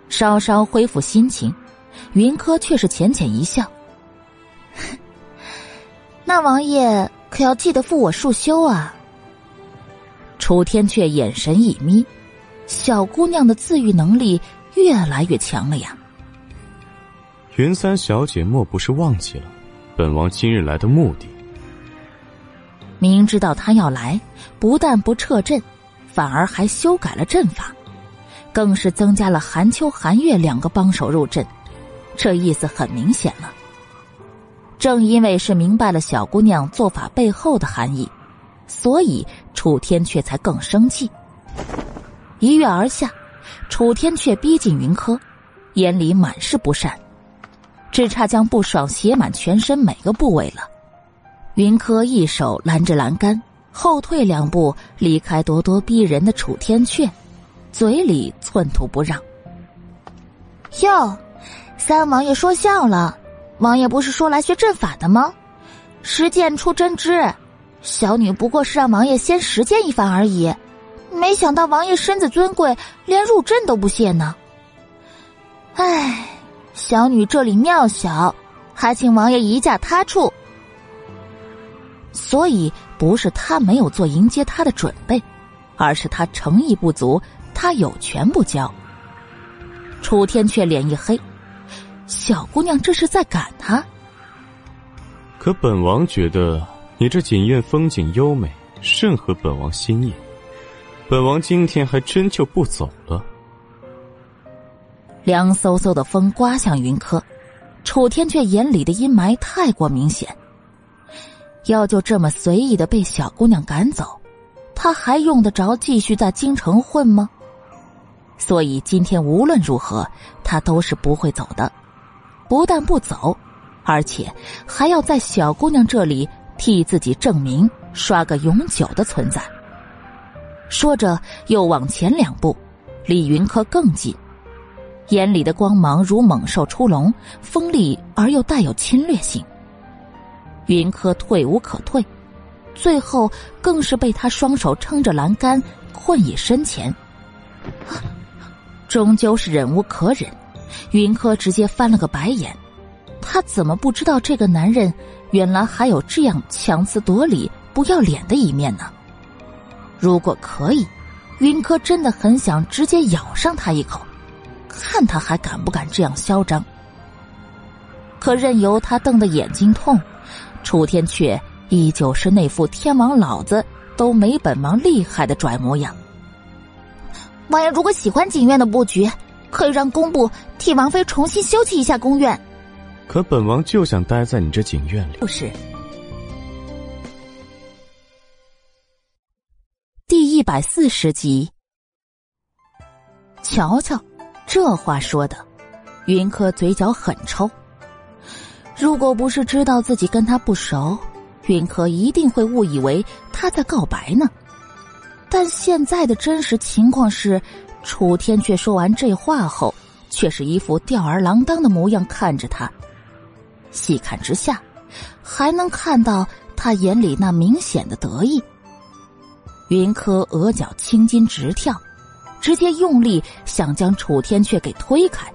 稍稍恢复心情，云柯却是浅浅一笑：“ 那王爷可要记得付我束修啊。”楚天却眼神一眯，小姑娘的自愈能力越来越强了呀。云三小姐莫不是忘记了本王今日来的目的？明知道他要来，不但不撤阵。反而还修改了阵法，更是增加了韩秋、韩月两个帮手入阵，这意思很明显了。正因为是明白了小姑娘做法背后的含义，所以楚天却才更生气。一跃而下，楚天却逼近云柯，眼里满是不善，只差将不爽写满全身每个部位了。云柯一手拦着栏杆，后退两步，离开咄咄逼人的楚天阙，嘴里寸土不让。哟，三王爷说笑了，王爷不是说来学阵法的吗？实践出真知，小女不过是让王爷先实践一番而已。没想到王爷身子尊贵，连入阵都不屑呢。唉，小女这里庙小，还请王爷移驾他处。所以不是他没有做迎接他的准备，而是他诚意不足，他有权不交。楚天却脸一黑，小姑娘这是在赶他。可本王觉得你这锦院风景优美，甚合本王心意。本王今天还真就不走了。凉飕飕的风刮向云柯，楚天却眼里的阴霾太过明显。要就这么随意的被小姑娘赶走，他还用得着继续在京城混吗？所以今天无论如何，他都是不会走的。不但不走，而且还要在小姑娘这里替自己证明，刷个永久的存在。说着，又往前两步，离云柯更近，眼里的光芒如猛兽出笼，锋利而又带有侵略性。云柯退无可退，最后更是被他双手撑着栏杆困以身前。终究是忍无可忍，云柯直接翻了个白眼。他怎么不知道这个男人原来还有这样强词夺理、不要脸的一面呢？如果可以，云柯真的很想直接咬上他一口，看他还敢不敢这样嚣张。可任由他瞪得眼睛痛，楚天却依旧是那副天王老子都没本王厉害的拽模样。王爷如果喜欢景院的布局，可以让工部替王妃重新修葺一下宫院。可本王就想待在你这景院里。不是。第一百四十集，瞧瞧，这话说的，云柯嘴角很抽。如果不是知道自己跟他不熟，云柯一定会误以为他在告白呢。但现在的真实情况是，楚天却说完这话后，却是一副吊儿郎当的模样看着他。细看之下，还能看到他眼里那明显的得意。云柯额角青筋直跳，直接用力想将楚天阙给推开。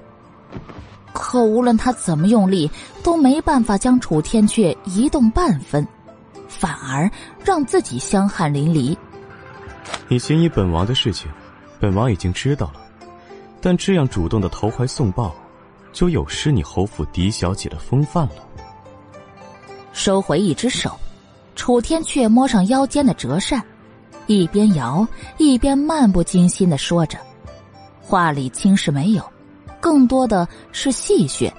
可无论他怎么用力，都没办法将楚天阙移动半分，反而让自己香汗淋漓。你心仪本王的事情，本王已经知道了，但这样主动的投怀送抱，就有失你侯府嫡小姐的风范了。收回一只手，楚天阙摸上腰间的折扇。一边摇一边漫不经心的说着，话里轻视没有，更多的是戏谑。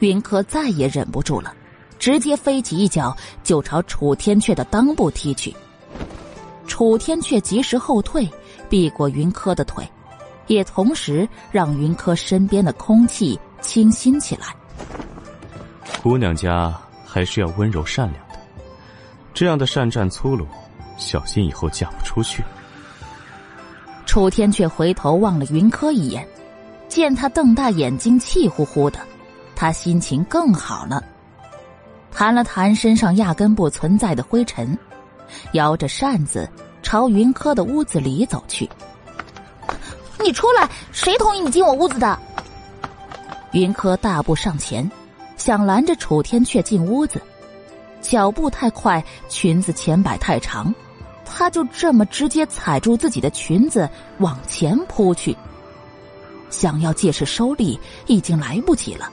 云柯再也忍不住了，直接飞起一脚就朝楚天阙的裆部踢去。楚天阙及时后退，避过云柯的腿，也同时让云柯身边的空气清新起来。姑娘家还是要温柔善良的，这样的善战粗鲁。小心以后嫁不出去。楚天却回头望了云柯一眼，见他瞪大眼睛，气呼呼的，他心情更好了。弹了弹身上压根不存在的灰尘，摇着扇子朝云柯的屋子里走去。你出来！谁同意你进我屋子的？云柯大步上前，想拦着楚天却进屋子，脚步太快，裙子前摆太长。他就这么直接踩住自己的裙子往前扑去，想要借势收力已经来不及了。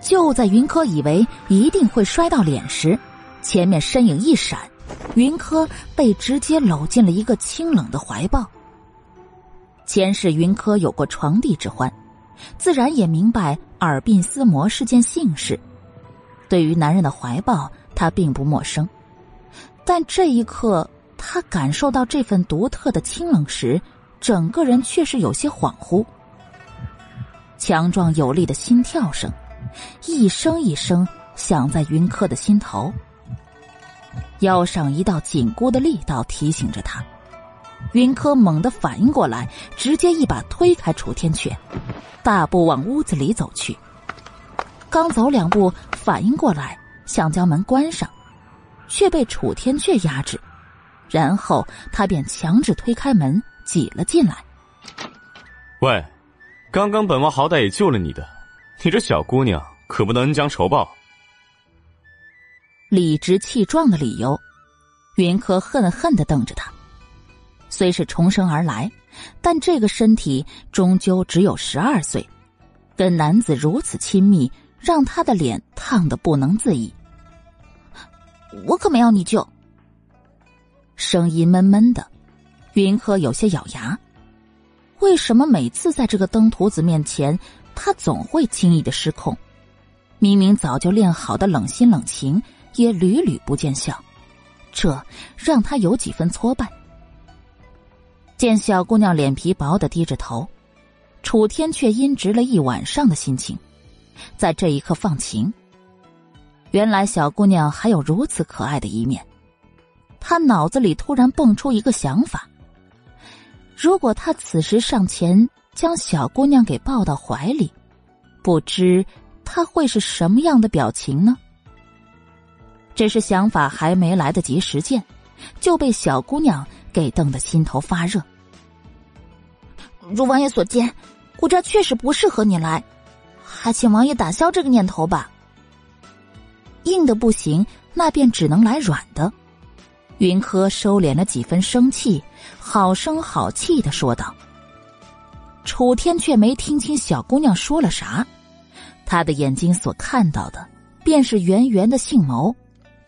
就在云柯以为一定会摔到脸时，前面身影一闪，云柯被直接搂进了一个清冷的怀抱。前世云柯有过床帝之欢，自然也明白耳鬓厮磨是件幸事，对于男人的怀抱，他并不陌生。但这一刻。他感受到这份独特的清冷时，整个人却是有些恍惚。强壮有力的心跳声，一声一声响在云柯的心头。腰上一道紧箍的力道提醒着他，云柯猛地反应过来，直接一把推开楚天阙，大步往屋子里走去。刚走两步，反应过来想将门关上，却被楚天阙压制，然后他便强制推开门，挤了进来。喂，刚刚本王好歹也救了你的，你这小姑娘可不能恩将仇报。理直气壮的理由，云柯恨恨的瞪着他。虽是重生而来，但这个身体终究只有十二岁，跟男子如此亲密。让他的脸烫得不能自已。我可没要你救。声音闷闷的，云柯有些咬牙。为什么每次在这个登徒子面前，他总会轻易的失控？明明早就练好的冷心冷情，也屡屡不见效，这让他有几分挫败。见小姑娘脸皮薄的低着头，楚天却阴直了一晚上的心情。在这一刻放晴。原来小姑娘还有如此可爱的一面，他脑子里突然蹦出一个想法：如果他此时上前将小姑娘给抱到怀里，不知他会是什么样的表情呢？只是想法还没来得及实践，就被小姑娘给瞪得心头发热。如王爷所见，我这确实不适合你来。还请王爷打消这个念头吧。硬的不行，那便只能来软的。云柯收敛了几分生气，好声好气的说道。楚天却没听清小姑娘说了啥，他的眼睛所看到的，便是圆圆的杏眸，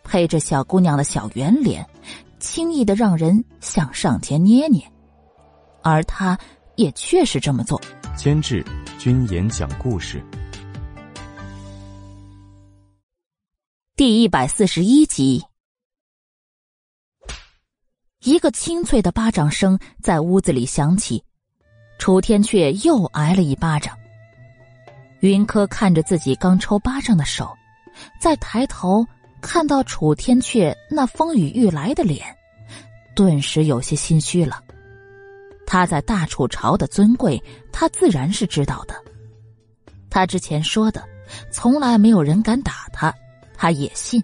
配着小姑娘的小圆脸，轻易的让人想上前捏捏。而他也确实这么做。监制：君言讲故事。第一百四十一集，一个清脆的巴掌声在屋子里响起，楚天却又挨了一巴掌。云柯看着自己刚抽巴掌的手，再抬头看到楚天阙那风雨欲来的脸，顿时有些心虚了。他在大楚朝的尊贵，他自然是知道的。他之前说的，从来没有人敢打他。他也信，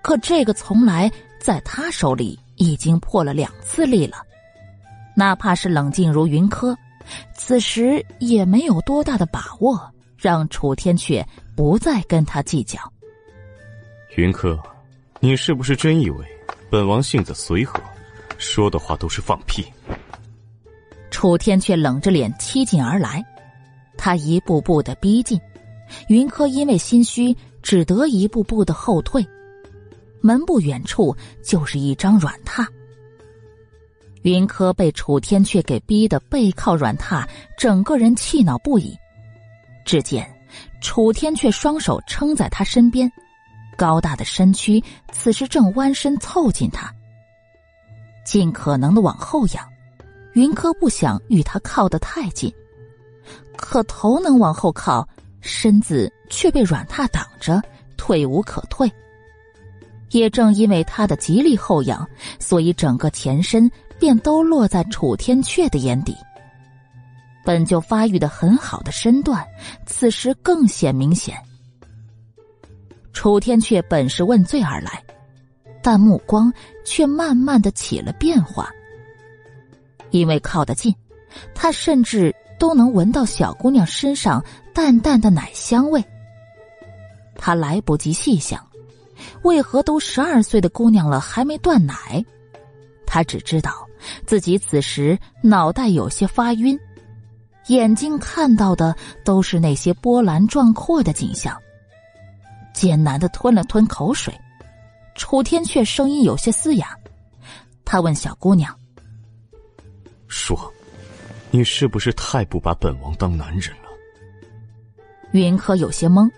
可这个从来在他手里已经破了两次例了。哪怕是冷静如云柯，此时也没有多大的把握让楚天阙不再跟他计较。云柯，你是不是真以为本王性子随和，说的话都是放屁？楚天却冷着脸欺近而来，他一步步的逼近，云柯因为心虚。只得一步步的后退，门不远处就是一张软榻。云柯被楚天阙给逼得背靠软榻，整个人气恼不已。只见楚天阙双手撑在他身边，高大的身躯此时正弯身凑近他，尽可能的往后仰。云柯不想与他靠得太近，可头能往后靠。身子却被软榻挡着，退无可退。也正因为他的极力后仰，所以整个前身便都落在楚天阙的眼底。本就发育的很好的身段，此时更显明显。楚天阙本是问罪而来，但目光却慢慢的起了变化。因为靠得近，他甚至。都能闻到小姑娘身上淡淡的奶香味。他来不及细想，为何都十二岁的姑娘了还没断奶？他只知道自己此时脑袋有些发晕，眼睛看到的都是那些波澜壮阔的景象。艰难的吞了吞口水，楚天却声音有些嘶哑。他问小姑娘：“说。”你是不是太不把本王当男人了？云柯有些懵，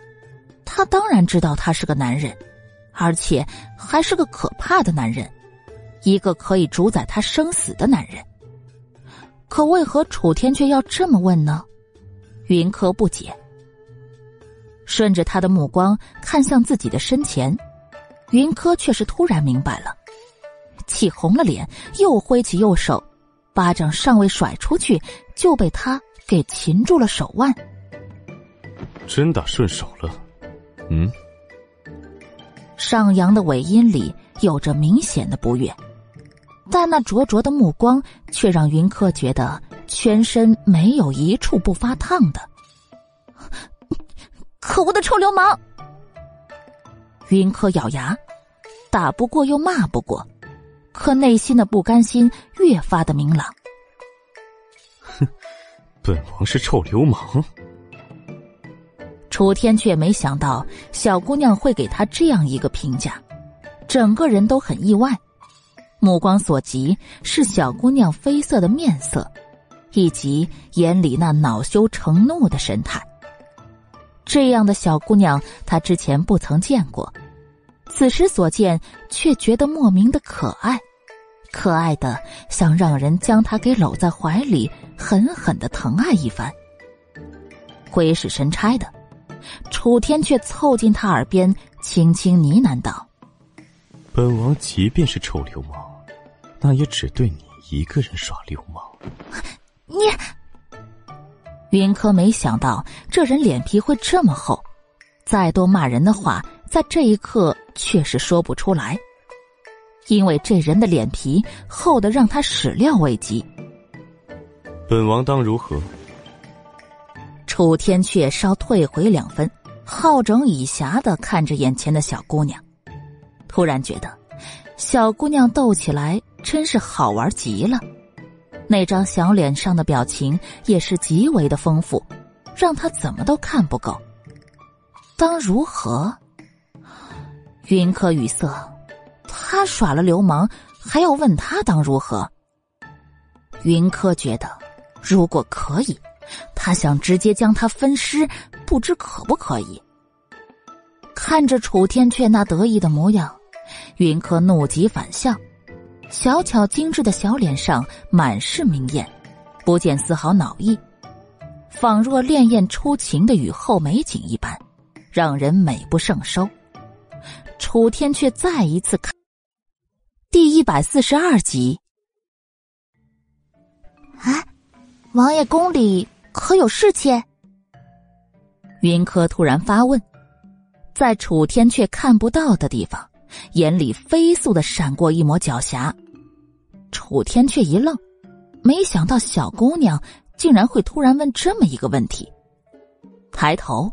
他当然知道他是个男人，而且还是个可怕的男人，一个可以主宰他生死的男人。可为何楚天却要这么问呢？云柯不解，顺着他的目光看向自己的身前，云柯却是突然明白了，气红了脸，又挥起右手，巴掌尚未甩出去，就被他给擒住了手腕。真打顺手了，嗯。上扬的尾音里有着明显的不悦，但那灼灼的目光却让云柯觉得。全身没有一处不发烫的，可恶的臭流氓！云柯咬牙，打不过又骂不过，可内心的不甘心越发的明朗。哼，本王是臭流氓。楚天却没想到小姑娘会给他这样一个评价，整个人都很意外，目光所及是小姑娘绯色的面色。以及眼里那恼羞成怒的神态，这样的小姑娘他之前不曾见过，此时所见却觉得莫名的可爱，可爱的想让人将她给搂在怀里，狠狠的疼爱一番。鬼使神差的，楚天却凑近他耳边轻轻呢喃道：“本王即便是臭流氓，那也只对你一个人耍流氓。”你，云柯没想到这人脸皮会这么厚，再多骂人的话，在这一刻却是说不出来，因为这人的脸皮厚的让他始料未及。本王当如何？楚天却稍退回两分，好整以暇的看着眼前的小姑娘，突然觉得小姑娘斗起来真是好玩极了。那张小脸上的表情也是极为的丰富，让他怎么都看不够。当如何？云柯语塞，他耍了流氓，还要问他当如何？云柯觉得，如果可以，他想直接将他分尸，不知可不可以？看着楚天阙那得意的模样，云柯怒极反笑。小巧精致的小脸上满是明艳，不见丝毫恼意，仿若潋滟初晴的雨后美景一般，让人美不胜收。楚天却再一次看第一百四十二集。啊，王爷宫里可有事情？云柯突然发问，在楚天却看不到的地方，眼里飞速的闪过一抹狡黠。楚天却一愣，没想到小姑娘竟然会突然问这么一个问题。抬头，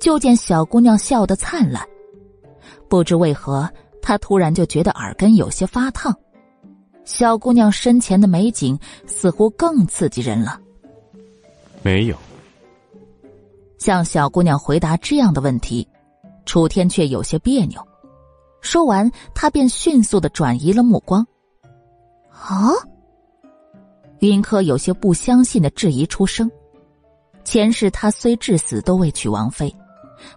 就见小姑娘笑得灿烂，不知为何，他突然就觉得耳根有些发烫。小姑娘身前的美景似乎更刺激人了。没有。向小姑娘回答这样的问题，楚天却有些别扭。说完，他便迅速的转移了目光。啊！云柯有些不相信的质疑出声。前世他虽至死都未娶王妃，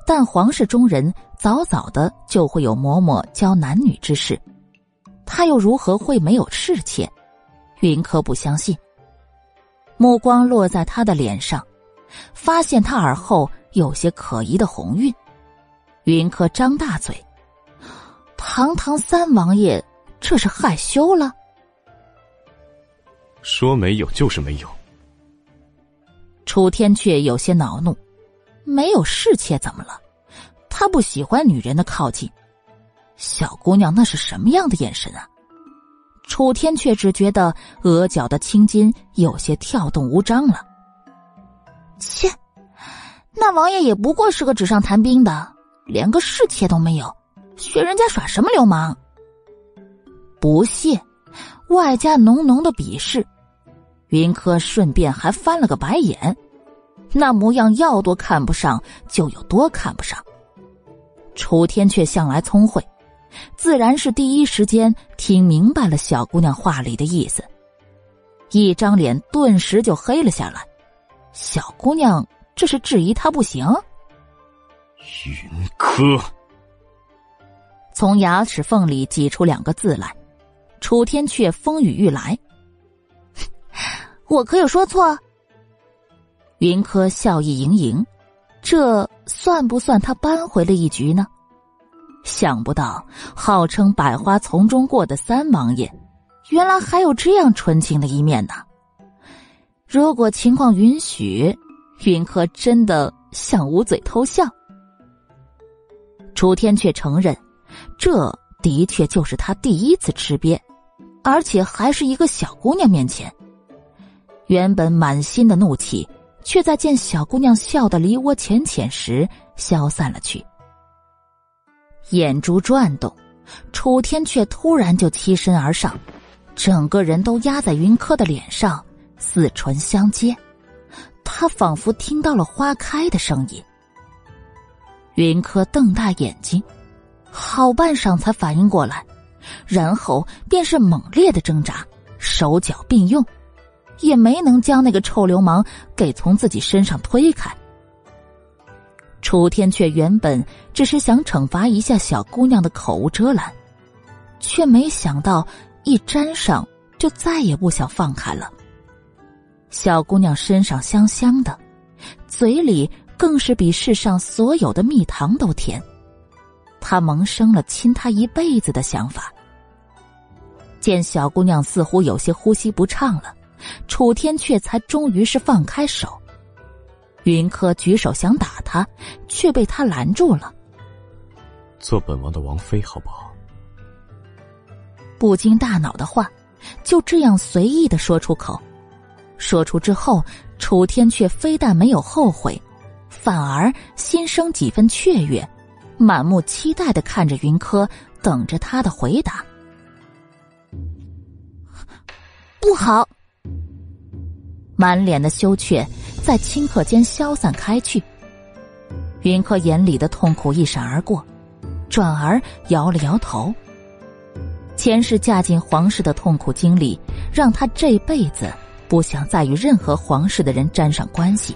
但皇室中人早早的就会有嬷嬷教男女之事，他又如何会没有侍妾？云柯不相信。目光落在他的脸上，发现他耳后有些可疑的红晕。云柯张大嘴：“堂堂三王爷，这是害羞了？”说没有就是没有。楚天却有些恼怒，没有侍妾怎么了？他不喜欢女人的靠近。小姑娘那是什么样的眼神啊？楚天却只觉得额角的青筋有些跳动无章了。切，那王爷也不过是个纸上谈兵的，连个侍妾都没有，学人家耍什么流氓？不屑，外加浓浓的鄙视。云柯顺便还翻了个白眼，那模样要多看不上就有多看不上。楚天却向来聪慧，自然是第一时间听明白了小姑娘话里的意思，一张脸顿时就黑了下来。小姑娘这是质疑他不行？云柯从牙齿缝里挤出两个字来，楚天却风雨欲来。我可有说错？云柯笑意盈盈，这算不算他扳回了一局呢？想不到，号称百花丛中过的三王爷，原来还有这样纯情的一面呢。如果情况允许，云柯真的想捂嘴偷笑。楚天却承认，这的确就是他第一次吃瘪，而且还是一个小姑娘面前。原本满心的怒气，却在见小姑娘笑得离我浅浅时消散了去。眼珠转动，楚天却突然就欺身而上，整个人都压在云柯的脸上，四唇相接。他仿佛听到了花开的声音。云柯瞪大眼睛，好半晌才反应过来，然后便是猛烈的挣扎，手脚并用，也没能将那个臭流氓给从自己身上推开。楚天却原本只是想惩罚一下小姑娘的口无遮拦，却没想到一沾上就再也不想放开了。小姑娘身上香香的，嘴里更是比世上所有的蜜糖都甜，他萌生了亲她一辈子的想法。见小姑娘似乎有些呼吸不畅了，楚天却才终于是放开手。云柯举手想打他，却被他拦住了。做本王的王妃好不好？不经大脑的话，就这样随意的说出口。说出之后，楚天却非但没有后悔，反而心生几分雀跃，满目期待的看着云柯，等着他的回答。不好！满脸的羞怯。在顷刻间消散开去，云柯眼里的痛苦一闪而过，转而摇了摇头。前世嫁进皇室的痛苦经历，让他这辈子不想再与任何皇室的人沾上关系。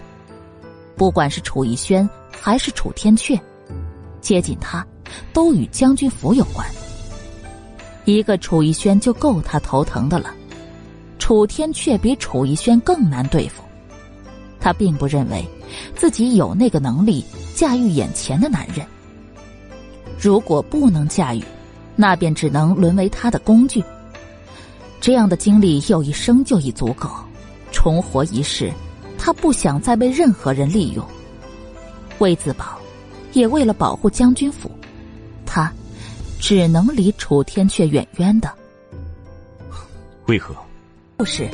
不管是楚逸轩还是楚天阙，接近他，都与将军府有关。一个楚逸轩就够他头疼的了，楚天阙比楚逸轩更难对付。他并不认为自己有那个能力驾驭眼前的男人。如果不能驾驭，那便只能沦为他的工具。这样的经历有一生就已足够，重活一世，他不想再被任何人利用。为自保，也为了保护将军府，他只能离楚天阙远远的。为何？不是。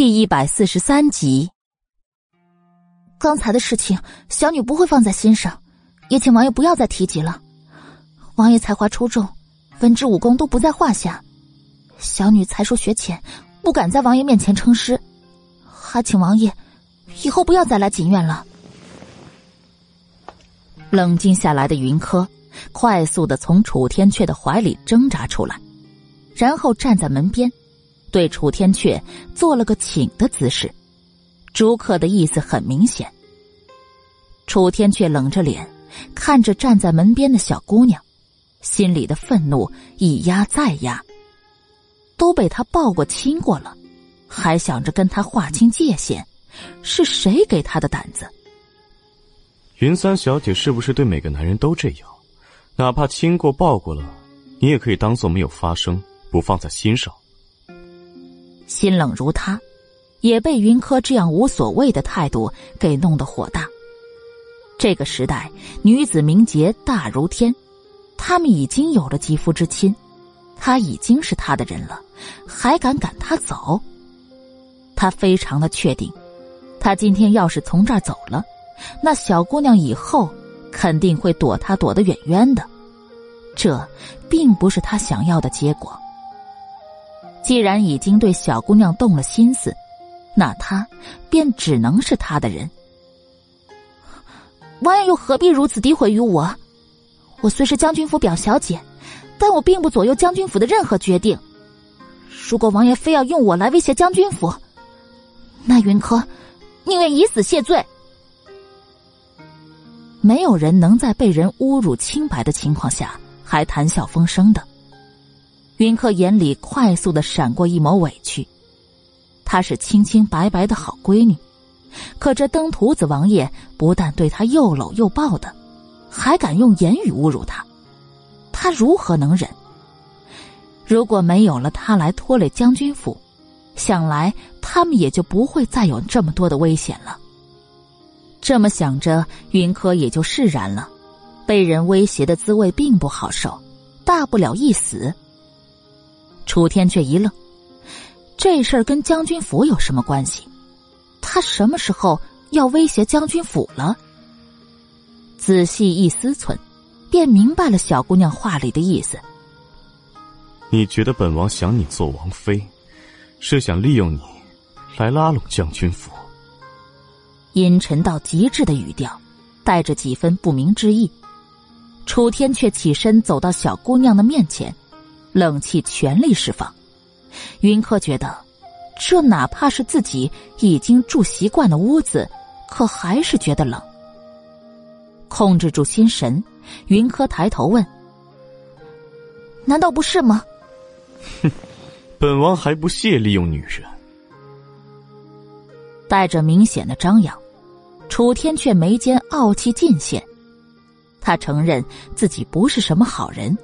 第一百四十三集。刚才的事情，小女不会放在心上，也请王爷不要再提及了。王爷才华出众，文治武功都不在话下，小女才疏学浅，不敢在王爷面前称师，还请王爷以后不要再来锦院了。冷静下来的云柯，快速的从楚天阙的怀里挣扎出来，然后站在门边。对楚天阙做了个请的姿势，逐客的意思很明显。楚天阙冷着脸看着站在门边的小姑娘，心里的愤怒一压再压。都被他抱过亲过了，还想着跟他划清界限，是谁给他的胆子？云三小姐是不是对每个男人都这样？哪怕亲过抱过了，你也可以当做没有发生，不放在心上。心冷如他，也被云柯这样无所谓的态度给弄得火大。这个时代，女子名节大如天，他们已经有了肌肤之亲，他已经是他的人了，还敢赶他走？他非常的确定，他今天要是从这儿走了，那小姑娘以后肯定会躲他躲得远远的，这并不是他想要的结果。既然已经对小姑娘动了心思，那他便只能是他的人。王爷又何必如此诋毁于我？我虽是将军府表小姐，但我并不左右将军府的任何决定。如果王爷非要用我来威胁将军府，那云柯宁愿以死谢罪。没有人能在被人侮辱清白的情况下还谈笑风生的。云客眼里快速的闪过一抹委屈，她是清清白白的好闺女，可这登徒子王爷不但对她又搂又抱的，还敢用言语侮辱她，她如何能忍？如果没有了他来拖累将军府，想来他们也就不会再有这么多的危险了。这么想着，云柯也就释然了。被人威胁的滋味并不好受，大不了一死。楚天却一愣，这事儿跟将军府有什么关系？他什么时候要威胁将军府了？仔细一思忖，便明白了小姑娘话里的意思。你觉得本王想你做王妃，是想利用你来拉拢将军府？阴沉到极致的语调，带着几分不明之意。楚天却起身走到小姑娘的面前，冷气全力释放。云柯觉得，这哪怕是自己已经住习惯的屋子，可还是觉得冷。控制住心神，云柯抬头问：“难道不是吗？”哼，本王还不屑利用女人。带着明显的张扬，楚天却眉间傲气尽现。他承认自己不是什么好人，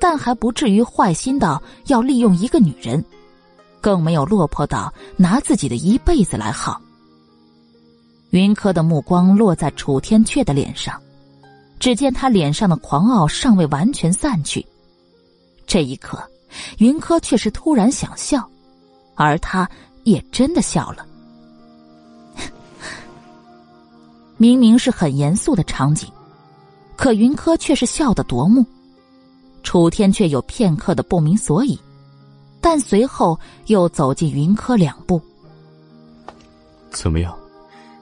但还不至于坏心到要利用一个女人，更没有落魄到拿自己的一辈子来耗。云柯的目光落在楚天阙的脸上，只见他脸上的狂傲尚未完全散去，这一刻。云柯却是突然想笑，而他也真的笑了。明明是很严肃的场景，可云柯却是笑得夺目。楚天却有片刻的不明所以，但随后又走进云柯两步。怎么样，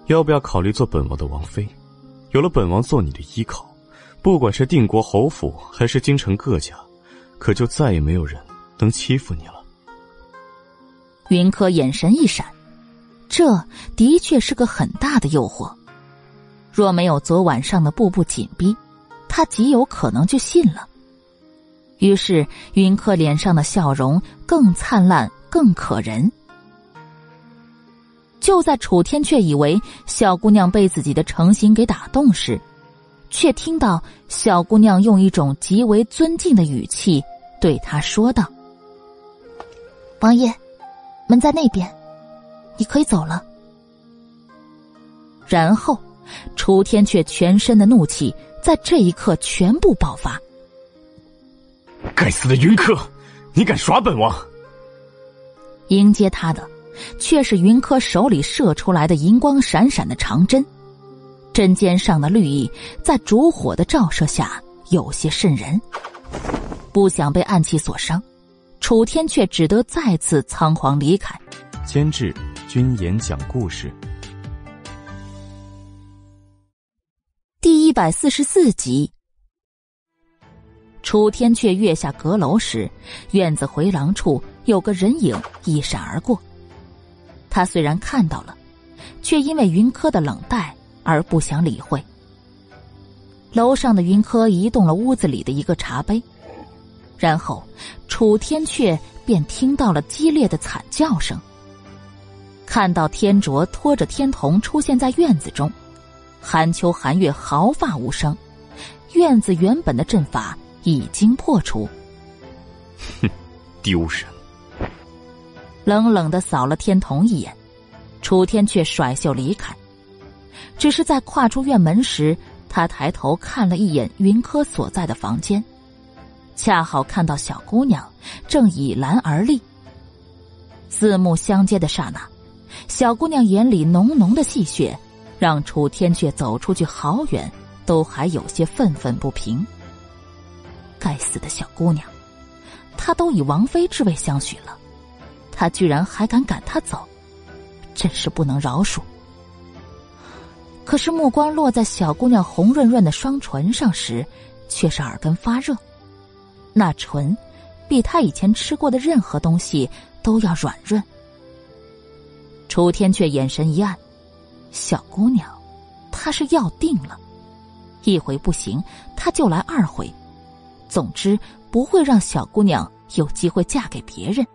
要不要考虑做本王的王妃？有了本王做你的依靠，不管是定国侯府还是京城各家。可就再也没有人能欺负你了。云柯眼神一闪，这的确是个很大的诱惑。若没有昨晚上的步步紧逼，他极有可能就信了。于是，云客脸上的笑容更灿烂、更可人。就在楚天却以为小姑娘被自己的诚心给打动时，却听到小姑娘用一种极为尊敬的语气对他说道：“王爷，门在那边，你可以走了。”然后，楚天却全身的怒气在这一刻全部爆发。该死的云柯，你敢耍本王！迎接他的，却是云柯手里射出来的银光闪闪的长针。针尖上的绿意在烛火的照射下有些渗人，不想被暗器所伤，楚天却只得再次仓皇离开。监制：君言讲故事，第一百四十四集。楚天阙跃下阁楼时，院子回廊处有个人影一闪而过。他虽然看到了，却因为云柯的冷淡。而不想理会。楼上的云柯移动了屋子里的一个茶杯，然后楚天阙便听到了激烈的惨叫声。看到天卓拖着天童出现在院子中，寒秋寒月毫发无声，院子原本的阵法已经破除。哼，丢人！冷冷的扫了天童一眼，楚天却甩袖离开。只是在跨出院门时，他抬头看了一眼云柯所在的房间，恰好看到小姑娘正倚栏而立。四目相接的刹那，小姑娘眼里浓浓的戏谑，让楚天却走出去好远，都还有些愤愤不平。该死的小姑娘，她都以王妃之位相许了，他居然还敢赶她走，真是不能饶恕。可是目光落在小姑娘红润润的双唇上时，却是耳根发热。那唇，比他以前吃过的任何东西都要软润。楚天却眼神一暗，小姑娘，她是要定了。一回不行，他就来二回。总之，不会让小姑娘有机会嫁给别人。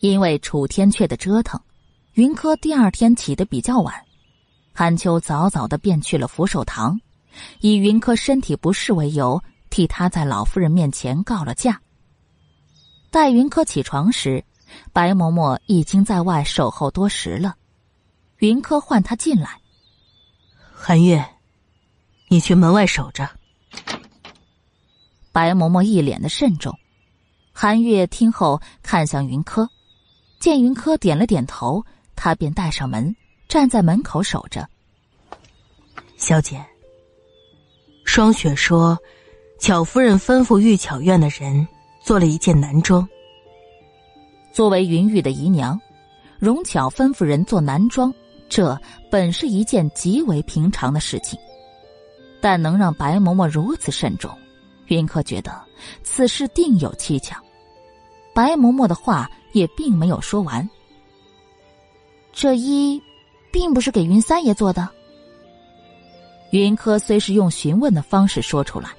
因为楚天阙的折腾，云柯第二天起得比较晚。韩秋早早的便去了扶手堂，以云柯身体不适为由，替他在老夫人面前告了假。待云柯起床时，白嬷嬷已经在外守候多时了。云柯唤他进来，韩月，你去门外守着。白嬷嬷一脸的慎重，韩月听后看向云柯。见云柯点了点头，他便带上门，站在门口守着。小姐，霜雪说，巧夫人吩咐玉巧院的人做了一件男装。作为云玉的姨娘，容巧吩咐人做男装，这本是一件极为平常的事情。但能让白嬷嬷如此慎重，云柯觉得此事定有蹊跷。白嬷嬷的话。也并没有说完。这衣，并不是给云三爷做的。云柯虽是用询问的方式说出来，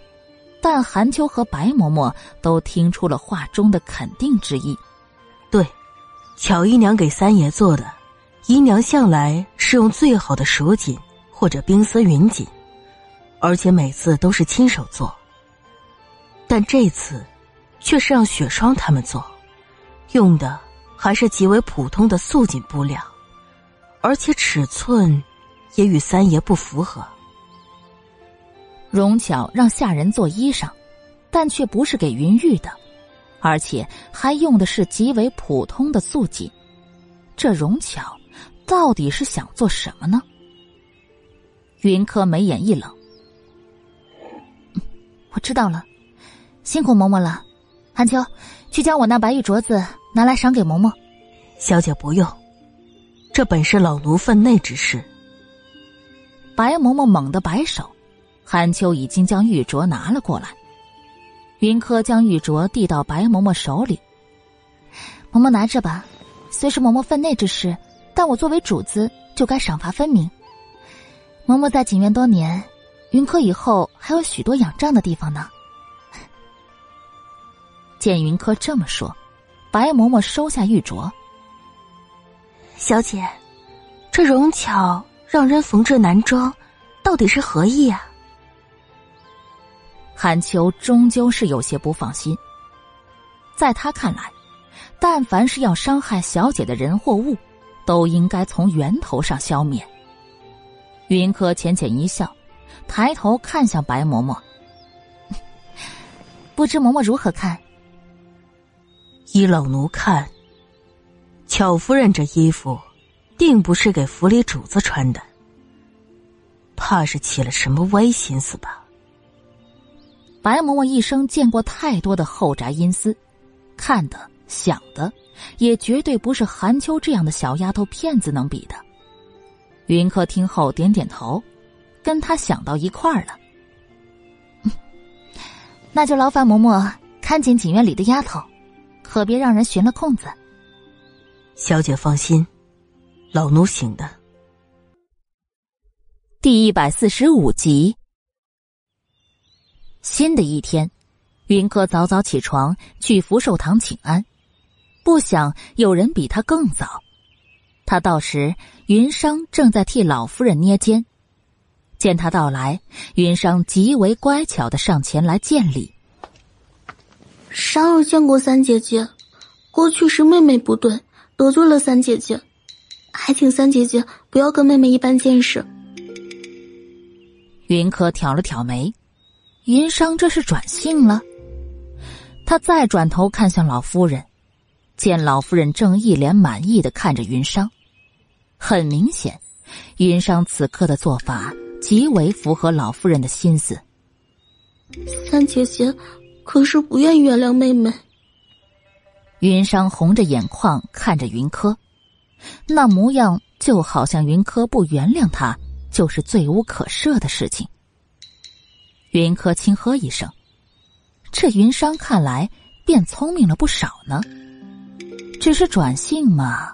但韩秋和白嬷嬷都听出了话中的肯定之意。对，巧姨娘给三爷做的，姨娘向来是用最好的蜀锦或者冰丝云锦，而且每次都是亲手做。但这次，却是让雪霜他们做。用的还是极为普通的素锦布料，而且尺寸也与三爷不符合。荣巧让下人做衣裳，但却不是给云玉的，而且还用的是极为普通的素锦。这荣巧到底是想做什么呢？云柯眉眼一冷：“ 我知道了，辛苦嬷嬷了。韩秋，去将我那白玉镯子。”拿来赏给嬷嬷，小姐不用，这本是老奴分内之事。白嬷嬷猛地摆手，韩秋已经将玉镯拿了过来。云柯将玉镯递到白嬷嬷手里，嬷嬷拿着吧，虽是嬷嬷分内之事，但我作为主子就该赏罚分明。嬷嬷在景院多年，云柯以后还有许多仰仗的地方呢。见云柯这么说。白嬷嬷收下玉镯。小姐，这荣巧让人缝制男装，到底是何意啊？韩秋终究是有些不放心。在他看来，但凡是要伤害小姐的人或物，都应该从源头上消灭。云柯浅浅一笑，抬头看向白嬷嬷，不知嬷嬷如何看？依老奴看，巧夫人这衣服，定不是给府里主子穿的，怕是起了什么歪心思吧？白嬷嬷一生见过太多的后宅阴私，看的想的，也绝对不是韩秋这样的小丫头片子能比的。云柯听后点点头，跟他想到一块儿了。那就劳烦嬷嬷看紧景院里的丫头。可别让人寻了空子。小姐放心，老奴醒的。第一百四十五集。新的一天，云柯早早起床去福寿堂请安，不想有人比他更早。他到时，云商正在替老夫人捏肩。见他到来，云商极为乖巧的上前来见礼。商儿见过三姐姐，过去是妹妹不对，得罪了三姐姐，还请三姐姐不要跟妹妹一般见识。云柯挑了挑眉，云商这是转性了。他再转头看向老夫人，见老夫人正一脸满意的看着云商，很明显，云商此刻的做法极为符合老夫人的心思。三姐姐。可是不愿原谅妹妹。云商红着眼眶看着云柯，那模样就好像云柯不原谅他就是罪无可赦的事情。云柯轻呵一声，这云商看来变聪明了不少呢。只是转性嘛，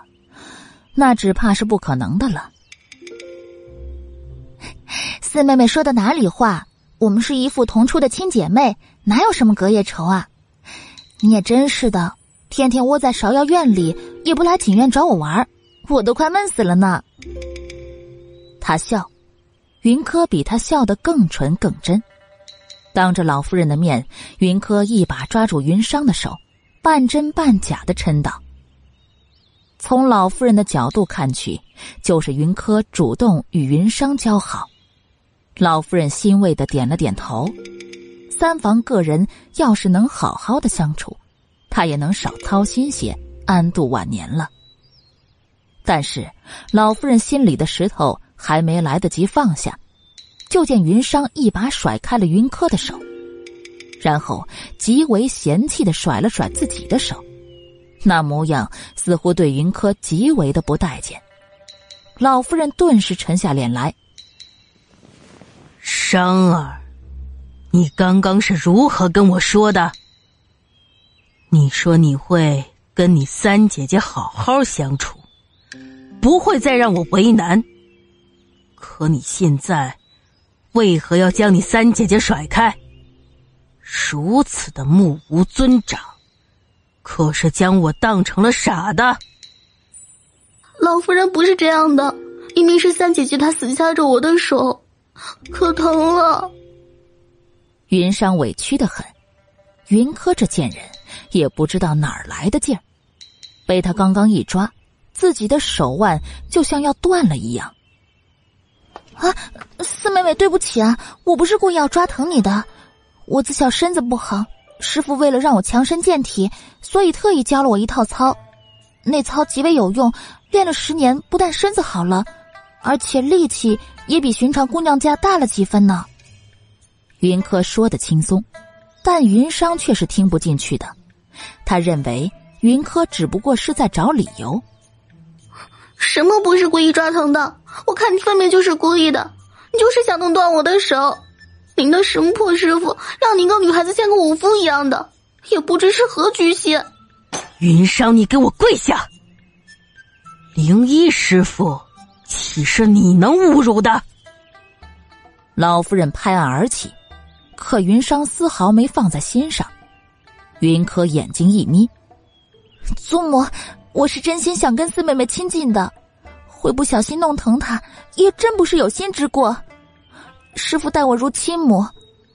那只怕是不可能的了。四妹妹说的哪里话？我们是一副同出的亲姐妹，哪有什么隔夜仇啊？你也真是的，天天窝在芍药院里，也不来锦院找我玩，我都快闷死了呢。他笑，云柯比他笑得更纯更真。当着老夫人的面，云柯一把抓住云裳的手，半真半假的嗔道：“从老夫人的角度看去，就是云柯主动与云裳交好。”老夫人欣慰的点了点头。三房个人要是能好好的相处，她也能少操心些，安度晚年了。但是老夫人心里的石头还没来得及放下。就见云裳一把甩开了云柯的手，然后极为嫌弃的甩了甩自己的手，那模样似乎对云柯极为的不待见。老夫人顿时沉下脸来：“商儿，你刚刚是如何跟我说的？你说你会跟你三姐姐好好相处，不会再让我为难。可你现在……”为何要将你三姐姐甩开？如此的目无尊长，可是将我当成了傻的。老夫人不是这样的，明明是三姐姐她死掐着我的手，可疼了。云裳委屈的很，云柯这贱人也不知道哪儿来的劲儿，被他刚刚一抓，自己的手腕就像要断了一样。啊，四妹妹，对不起啊，我不是故意要抓疼你的。我自小身子不好，师傅为了让我强身健体，所以特意教了我一套操。那操极为有用，练了十年，不但身子好了，而且力气也比寻常姑娘家大了几分呢。云柯说的轻松，但云商却是听不进去的。他认为云柯只不过是在找理由。什么不是故意抓疼的？我看你分明就是故意的，你就是想弄断我的手。您的什么破师傅，让您跟女孩子像个武夫一样的，也不知是何居心。云商，你给我跪下！灵一师傅，岂是你能侮辱的？老夫人拍案而起，可云裳丝毫没放在心上。云柯眼睛一眯，祖母。我是真心想跟四妹妹亲近的，会不小心弄疼她，也真不是有心之过。师傅待我如亲母，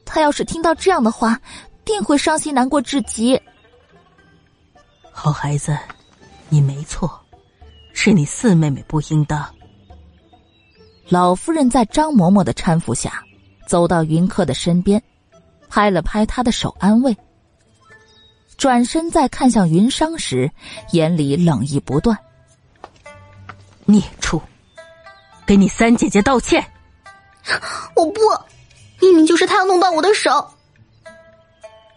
他要是听到这样的话，定会伤心难过至极。好孩子，你没错，是你四妹妹不应当。老夫人在张嬷嬷的搀扶下，走到云客的身边，拍了拍他的手，安慰。转身再看向云商时，眼里冷意不断。孽畜，给你三姐姐道歉！我不，明明就是他要弄断我的手。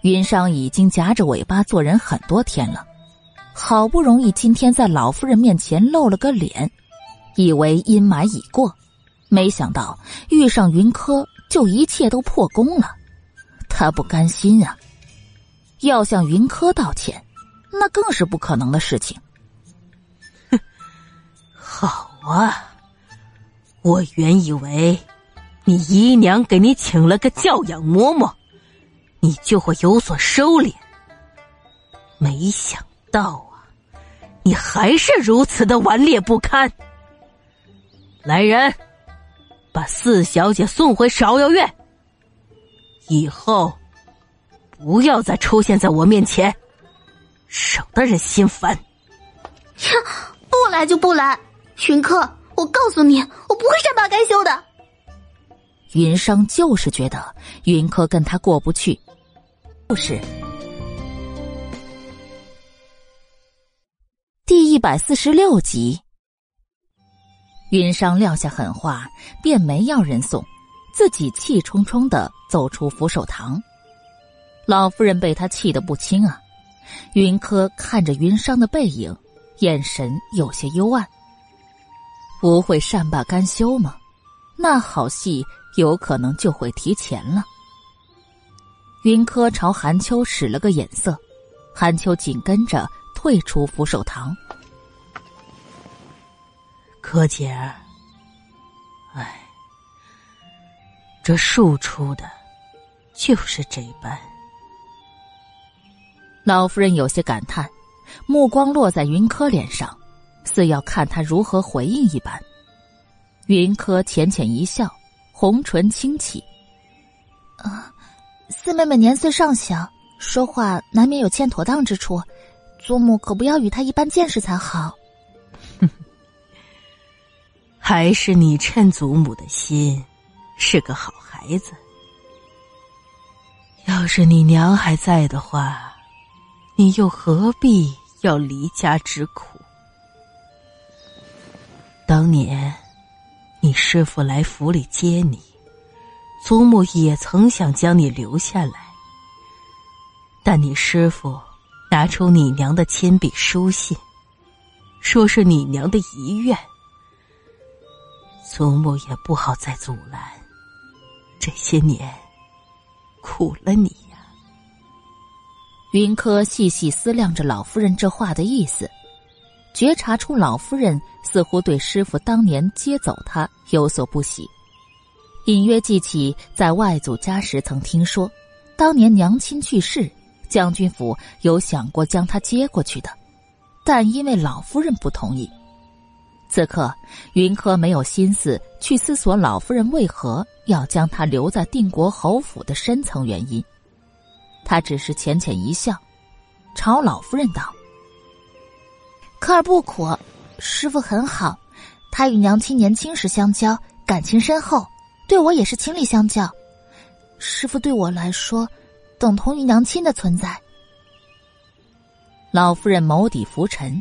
云商已经夹着尾巴做人很多天了，好不容易今天在老夫人面前露了个脸，以为阴霾已过，没想到遇上云柯就一切都破功了，他不甘心啊！要向云柯道歉，那更是不可能的事情。哼，好啊，我原以为你姨娘给你请了个教养嬷嬷，你就会有所收敛。没想到啊，你还是如此的顽劣不堪。来人，把四小姐送回芍药院。以后。不要再出现在我面前，省得人心烦。切，不来就不来，云客，我告诉你，我不会善罢甘休的。云商就是觉得云柯跟他过不去，不是。第一百四十六集，云裳撂下狠话，便没要人送，自己气冲冲的走出福寿堂。老夫人被他气得不轻啊！云柯看着云裳的背影，眼神有些幽暗。不会善罢甘休吗？那好戏有可能就会提前了。云柯朝韩秋使了个眼色，韩秋紧跟着退出扶手堂。柯姐儿，哎，这庶出的，就是这般。老夫人有些感叹，目光落在云柯脸上，似要看他如何回应一般。云柯浅浅一笑，红唇轻启：“啊，四妹妹年岁尚小，说话难免有欠妥当之处，祖母可不要与她一般见识才好。”还是你趁祖母的心，是个好孩子。要是你娘还在的话，你又何必要离家之苦？当年你师傅来府里接你，祖母也曾想将你留下来，但你师傅拿出你娘的亲笔书信，说是你娘的遗愿。祖母也不好再阻拦，这些年苦了你呀。云柯细细思量着老夫人这话的意思，觉察出老夫人似乎对师傅当年接走他有所不喜，隐约记起在外祖家时曾听说，当年娘亲去世，将军府有想过将他接过去的，但因为老夫人不同意。此刻，云柯没有心思去思索老夫人为何要将他留在定国侯府的深层原因，他只是浅浅一笑，朝老夫人道：“科儿不苦，师傅很好，他与娘亲年轻时相交，感情深厚，对我也是亲力相教。师傅对我来说，等同于娘亲的存在。”老夫人眸底浮沉，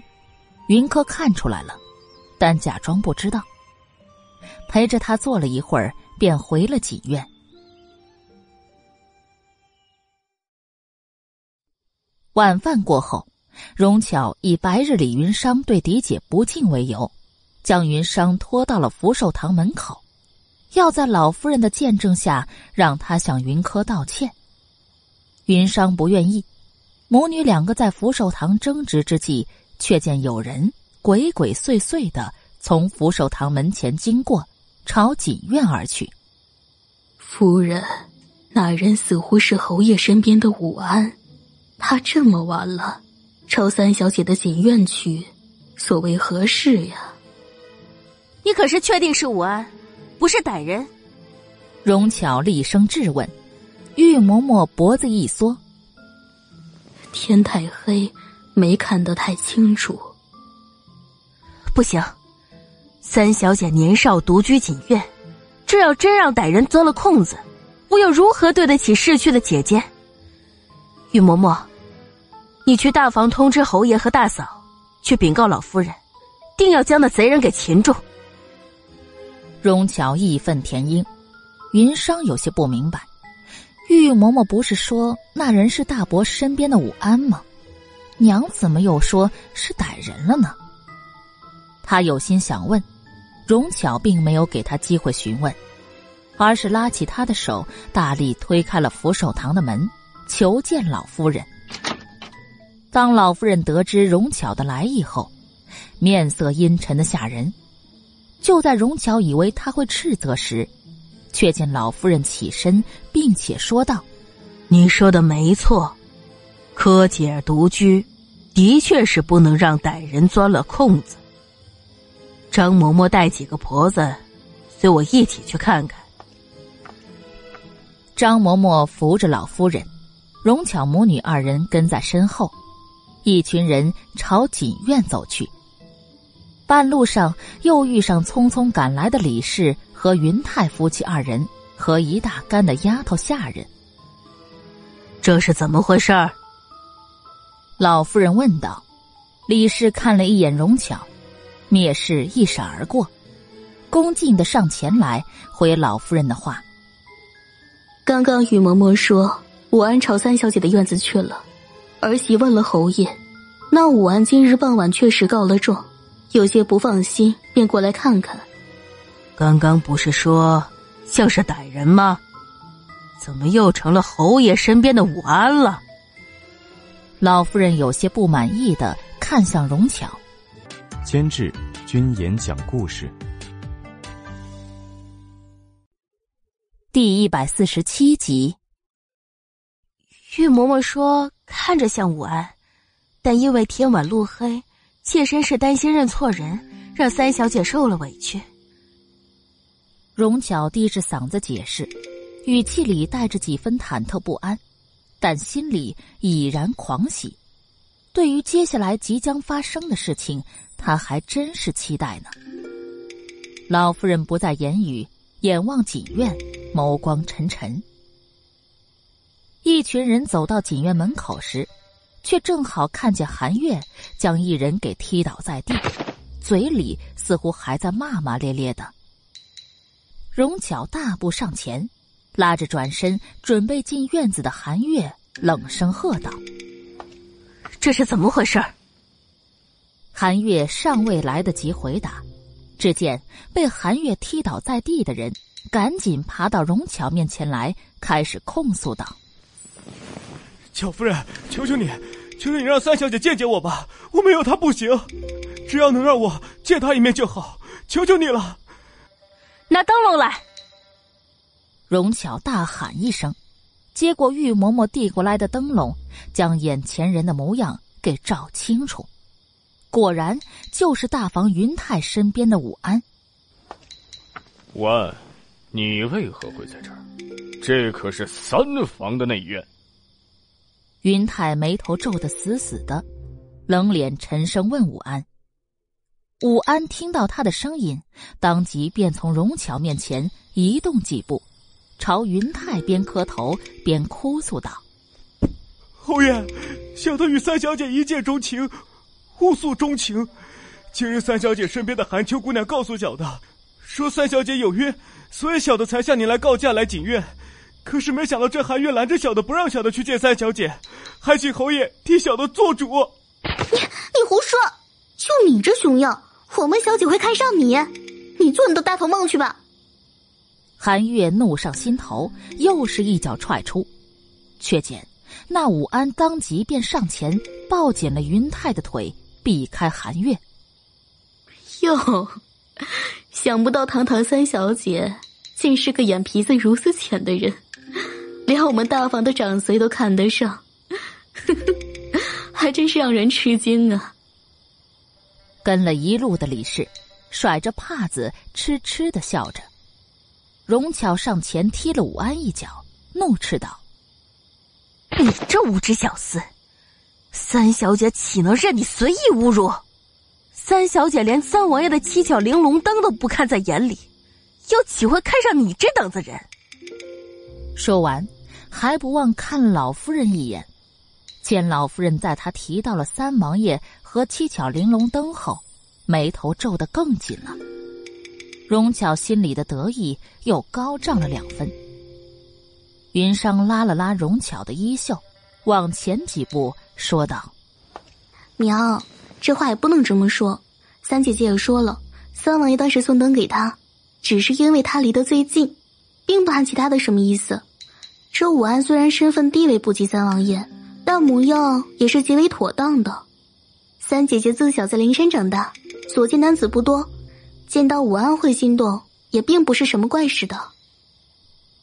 云柯看出来了。但假装不知道，陪着他坐了一会儿，便回了锦院。晚饭过后，荣巧以白日里云商对嫡姐不敬为由，将云商拖到了福寿堂门口，要在老夫人的见证下让他向云柯道歉。云商不愿意，母女两个在福寿堂争执之际，却见有人。鬼鬼祟祟的从福寿堂门前经过，朝锦院而去。夫人，那人似乎是侯爷身边的武安。他这么晚了，朝三小姐的锦院去，所为何事呀？你可是确定是武安，不是歹人？荣巧厉声质问。玉嬷嬷脖子一缩：“天太黑，没看得太清楚。”不行，三小姐年少独居锦院，这要真让歹人钻了空子，我又如何对得起逝去的姐姐？玉嬷嬷，你去大房通知侯爷和大嫂，去禀告老夫人，定要将那贼人给擒住。荣巧义愤填膺，云商有些不明白，玉嬷嬷不是说那人是大伯身边的武安吗？娘怎么又说是歹人了呢？他有心想问，荣巧并没有给他机会询问，而是拉起他的手，大力推开了福寿堂的门，求见老夫人。当老夫人得知荣巧的来意后，面色阴沉的吓人。就在荣巧以为他会斥责时，却见老夫人起身，并且说道：“你说的没错，柯姐独居，的确是不能让歹人钻了空子。”张嬷嬷带几个婆子，随我一起去看看。张嬷嬷扶着老夫人，荣巧母女二人跟在身后，一群人朝锦院走去。半路上又遇上匆匆赶来的李氏和云太夫妻二人和一大干的丫头下人。这是怎么回事儿？老夫人问道。李氏看了一眼荣巧。蔑视一闪而过，恭敬的上前来回老夫人的话。刚刚雨嬷嬷说武安朝三小姐的院子去了，儿媳问了侯爷，那武安今日傍晚确实告了状，有些不放心，便过来看看。刚刚不是说像是歹人吗？怎么又成了侯爷身边的武安了？老夫人有些不满意的看向荣巧。监制：君言讲故事。第一百四十七集。玉嬷嬷说看着像武安，但因为天晚路黑，妾身是担心认错人，让三小姐受了委屈。荣巧低着嗓子解释，语气里带着几分忐忑不安，但心里已然狂喜。对于接下来即将发生的事情，他还真是期待呢。老夫人不再言语，眼望锦院，眸光沉沉。一群人走到锦院门口时，却正好看见韩月将一人给踢倒在地，嘴里似乎还在骂骂咧咧的。荣巧大步上前，拉着转身准备进院子的韩月，冷声喝道：“这是怎么回事？”韩月尚未来得及回答。只见被韩月踢倒在地的人，赶紧爬到荣巧面前来，开始控诉道：“巧夫人，求求你，求求你让三小姐见见我吧！我没有她不行，只要能让我见她一面就好，求求你了！”拿灯笼来！荣巧大喊一声，接过玉嬷嬷递过来的灯笼，将眼前人的模样给照清楚。果然就是大房云泰身边的武安。武安，你为何会在这儿？这可是三房的内院。云泰眉头皱得死死的，冷脸沉声问武安。武安听到他的声音，当即便从荣巧面前移动几步，朝云泰边磕头边哭诉道：“侯爷，小的与三小姐一见钟情。”互诉衷情，今日三小姐身边的寒秋姑娘告诉小的，说三小姐有约，所以小的才向你来告假来锦院。可是没想到这寒月拦着小的，不让小的去见三小姐，还请侯爷替小的做主。你你胡说！就你这熊样，我们小姐会看上你？你做你的大头梦去吧！寒月怒上心头，又是一脚踹出，却见那武安当即便上前抱紧了云泰的腿。避开韩月。哟，想不到堂堂三小姐竟是个眼皮子如此浅的人，连我们大房的长随都看得上，还真是让人吃惊啊！跟了一路的李氏，甩着帕子痴痴的笑着。荣巧上前踢了武安一脚，怒斥道：“你这无知小厮！”三小姐岂能任你随意侮辱？三小姐连三王爷的七巧玲珑灯都不看在眼里，又岂会看上你这等子人？说完，还不忘看老夫人一眼。见老夫人在他提到了三王爷和七巧玲珑灯后，眉头皱得更紧了。荣巧心里的得意又高涨了两分。云裳拉了拉荣巧的衣袖，往前几步。说道：“娘，这话也不能这么说。三姐姐也说了，三王爷当时送灯给他，只是因为他离得最近，并不含其他的什么意思。这武安虽然身份地位不及三王爷，但模样也是极为妥当的。三姐姐自小在灵山长大，所见男子不多，见到武安会心动，也并不是什么怪事的。”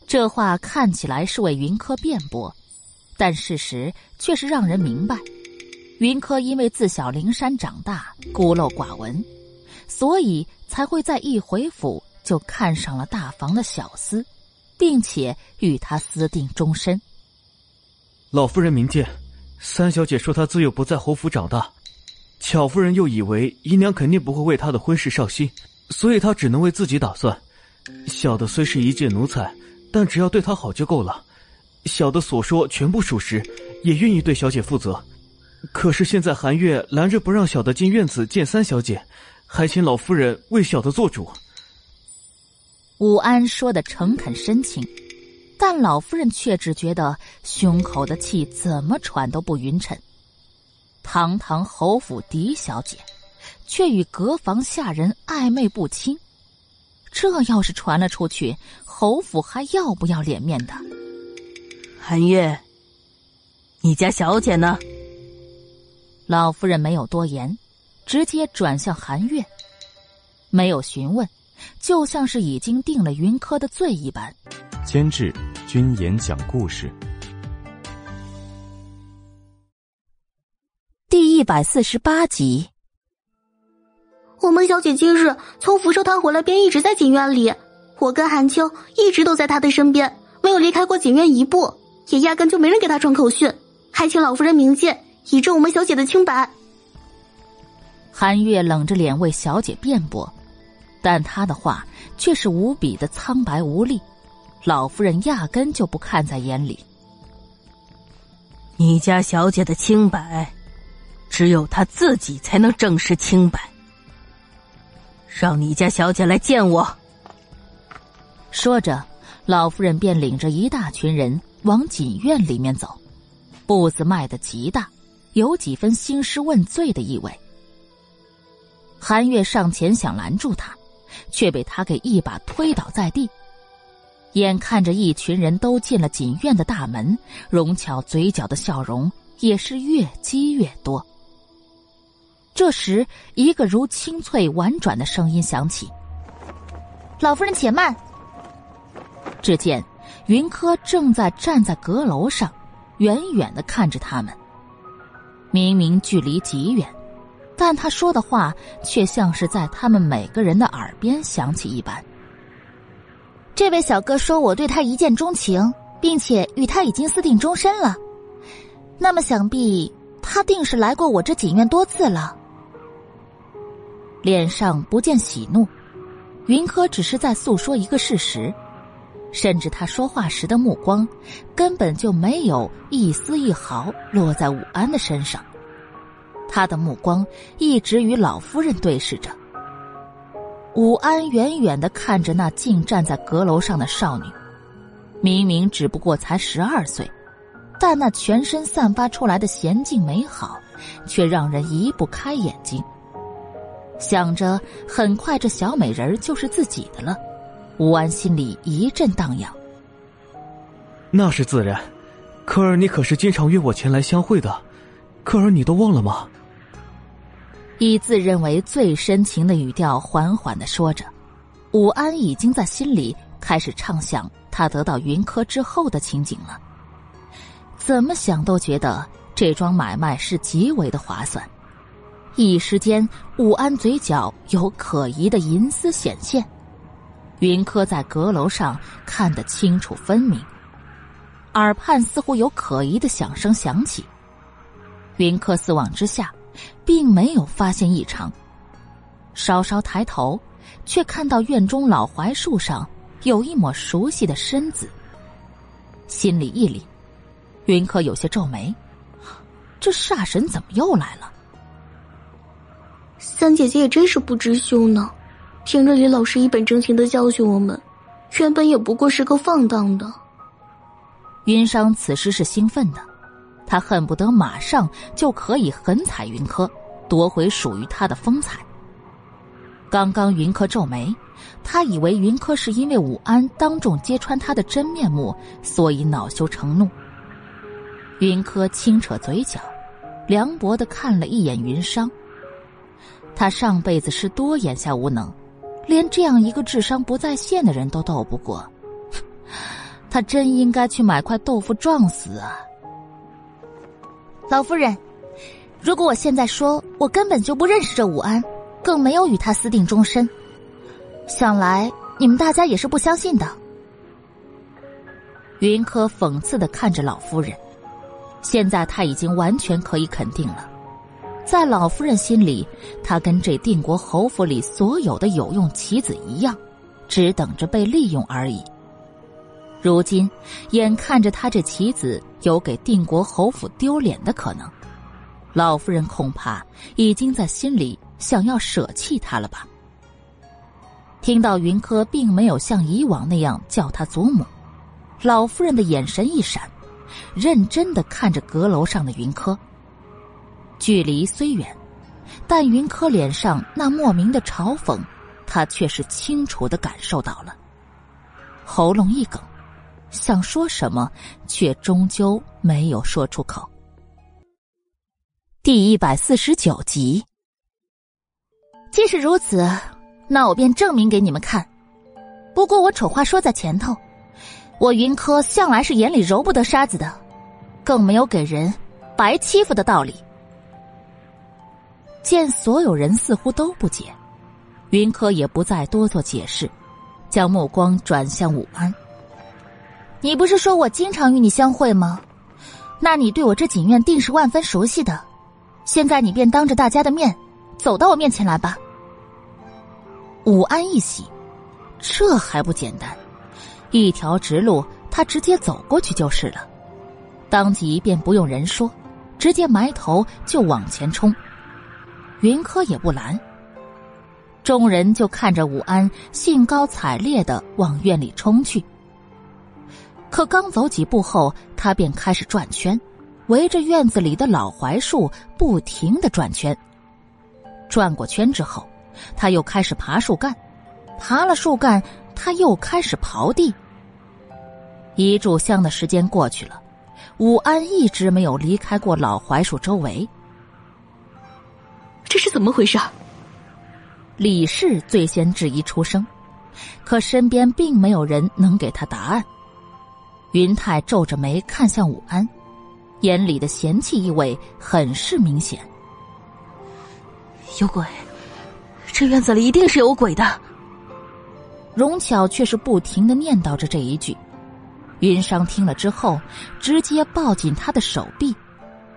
这话看起来是为云柯辩驳。但事实却是让人明白，云柯因为自小灵山长大，孤陋寡闻，所以才会在一回府就看上了大房的小厮，并且与他私定终身。老夫人明鉴，三小姐说她自幼不在侯府长大，巧夫人又以为姨娘肯定不会为她的婚事上心，所以他只能为自己打算。小的虽是一介奴才，但只要对她好就够了。小的所说全部属实，也愿意对小姐负责。可是现在韩月拦着不让小的进院子见三小姐，还请老夫人为小的做主。武安说的诚恳深情，但老夫人却只觉得胸口的气怎么喘都不匀称。堂堂侯府嫡小姐，却与隔房下人暧昧不清，这要是传了出去，侯府还要不要脸面的？韩月，你家小姐呢？老夫人没有多言，直接转向韩月，没有询问，就像是已经定了云柯的罪一般，监制君言讲故事。第一百四十八集。我们小姐今日从福寿堂回来，便一直在锦院里。我跟韩秋一直都在她的身边，没有离开过锦院一步，也压根就没人给她传口讯，还请老夫人明鉴，以证我们小姐的清白。韩月冷着脸为小姐辩驳，但她的话却是无比的苍白无力，老夫人压根就不看在眼里。你家小姐的清白，只有她自己才能证实清白。让你家小姐来见我。说着，老夫人便领着一大群人往锦院里面走，步子迈得极大，有几分兴师问罪的意味。韩月上前想拦住他，却被他给一把推倒在地。眼看着一群人都进了锦院的大门，荣巧嘴角的笑容也是越积越多。这时，一个如清脆婉转的声音响起：“老夫人，且慢。”只见云柯正在站在阁楼上，远远的看着他们。明明距离极远。但他说的话却像是在他们每个人的耳边响起一般。这位小哥说我对他一见钟情，并且与他已经私定终身了。那么想必他定是来过我这锦院多次了。脸上不见喜怒，云柯只是在诉说一个事实，甚至他说话时的目光根本就没有一丝一毫落在武安的身上。他的目光一直与老夫人对视着。武安远远的看着那静站在阁楼上的少女，明明只不过才十二岁，但那全身散发出来的娴静美好，却让人移不开眼睛。想着很快这小美人就是自己的了，武安心里一阵荡漾。那是自然，科儿你可是经常约我前来相会的，科儿你都忘了吗？以自认为最深情的语调缓缓的说着，武安已经在心里开始畅想他得到云柯之后的情景了。怎么想都觉得这桩买卖是极为的划算。一时间，武安嘴角有可疑的银丝显现。云柯在阁楼上看得清楚分明，耳畔似乎有可疑的响声响起。云柯四望之下。并没有发现异常，稍稍抬头，却看到院中老槐树上有一抹熟悉的身子。心里一凛，云柯有些皱眉：这煞神怎么又来了？三姐姐也真是不知羞呢，平日里老是一本正经的教训我们，原本也不过是个放荡的。云商此时是兴奋的。他恨不得马上就可以狠踩云柯，夺回属于他的风采。刚刚云柯皱眉，他以为云柯是因为武安当众揭穿他的真面目，所以恼羞成怒。云柯轻扯嘴角，凉薄的看了一眼云商。他上辈子是多眼下无能，连这样一个智商不在线的人都斗不过，他真应该去买块豆腐撞死啊！老夫人，如果我现在说我根本就不认识这武安，更没有与他私定终身，想来你们大家也是不相信的。云柯讽刺的看着老夫人，现在他已经完全可以肯定了，在老夫人心里，他跟这定国侯府里所有的有用棋子一样，只等着被利用而已。如今，眼看着他这棋子有给定国侯府丢脸的可能，老夫人恐怕已经在心里想要舍弃他了吧。听到云柯并没有像以往那样叫他祖母，老夫人的眼神一闪，认真的看着阁楼上的云柯。距离虽远，但云柯脸上那莫名的嘲讽，他却是清楚的感受到了，喉咙一梗。想说什么，却终究没有说出口。第一百四十九集。既是如此，那我便证明给你们看。不过我丑话说在前头，我云柯向来是眼里揉不得沙子的，更没有给人白欺负的道理。见所有人似乎都不解，云柯也不再多做解释，将目光转向武安。你不是说我经常与你相会吗？那你对我这锦院定是万分熟悉的。现在你便当着大家的面，走到我面前来吧。武安一喜，这还不简单？一条直路，他直接走过去就是了。当即便不用人说，直接埋头就往前冲。云柯也不拦，众人就看着武安兴高采烈的往院里冲去。可刚走几步后，他便开始转圈，围着院子里的老槐树不停的转圈。转过圈之后，他又开始爬树干，爬了树干，他又开始刨地。一炷香的时间过去了，武安一直没有离开过老槐树周围。这是怎么回事？李氏最先质疑出声，可身边并没有人能给他答案。云泰皱着眉看向武安，眼里的嫌弃意味很是明显。有鬼！这院子里一定是有鬼的。荣巧却是不停的念叨着这一句。云商听了之后，直接抱紧他的手臂，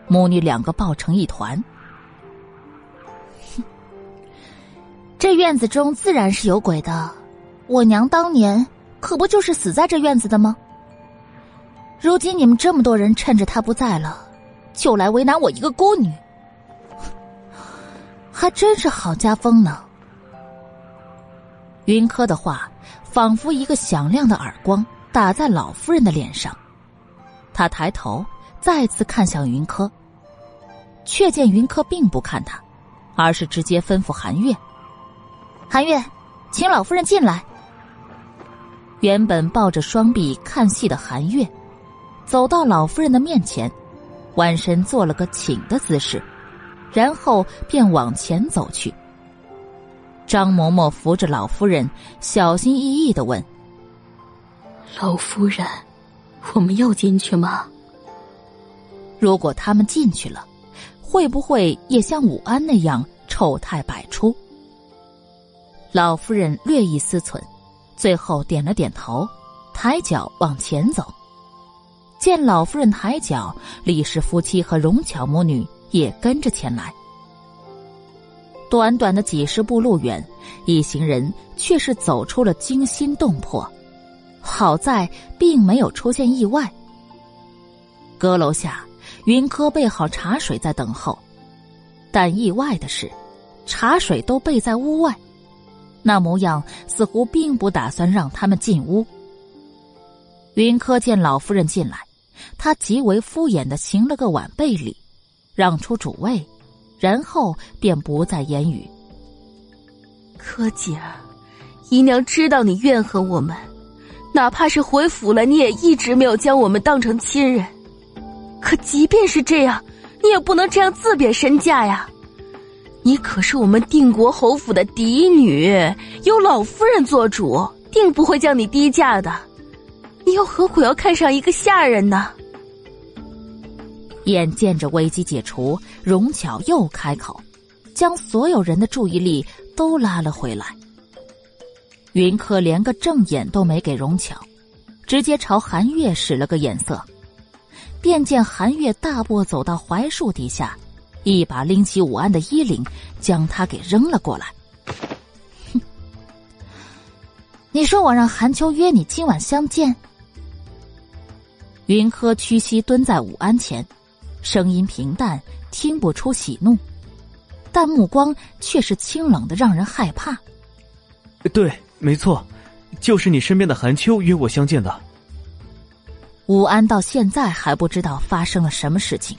母女两个抱成一团。这院子中自然是有鬼的，我娘当年可不就是死在这院子的吗？如今你们这么多人趁着她不在了，就来为难我一个孤女，还真是好家风呢。云柯的话仿佛一个响亮的耳光打在老夫人的脸上，他抬头再次看向云柯，却见云柯并不看他，而是直接吩咐韩月：“韩月，请老夫人进来。”原本抱着双臂看戏的韩月。走到老夫人的面前，弯身做了个请的姿势，然后便往前走去。张嬷嬷扶着老夫人，小心翼翼的问：“老夫人，我们要进去吗？如果他们进去了，会不会也像武安那样丑态百出？”老夫人略一思忖，最后点了点头，抬脚往前走。见老夫人抬脚，李氏夫妻和荣巧母女也跟着前来。短短的几十步路远，一行人却是走出了惊心动魄。好在并没有出现意外。阁楼下，云柯备好茶水在等候，但意外的是，茶水都备在屋外，那模样似乎并不打算让他们进屋。云柯见老夫人进来。他极为敷衍的行了个晚辈礼，让出主位，然后便不再言语。柯姐儿，姨娘知道你怨恨我们，哪怕是回府了，你也一直没有将我们当成亲人。可即便是这样，你也不能这样自贬身价呀！你可是我们定国侯府的嫡女，有老夫人做主，定不会将你低价的。你又何苦要看上一个下人呢？眼见着危机解除，荣巧又开口，将所有人的注意力都拉了回来。云柯连个正眼都没给荣巧，直接朝韩月使了个眼色，便见韩月大步走到槐树底下，一把拎起武安的衣领，将他给扔了过来。哼，你说我让韩秋约你今晚相见？云柯屈膝蹲在武安前，声音平淡，听不出喜怒，但目光却是清冷的，让人害怕。对，没错，就是你身边的韩秋约我相见的。武安到现在还不知道发生了什么事情，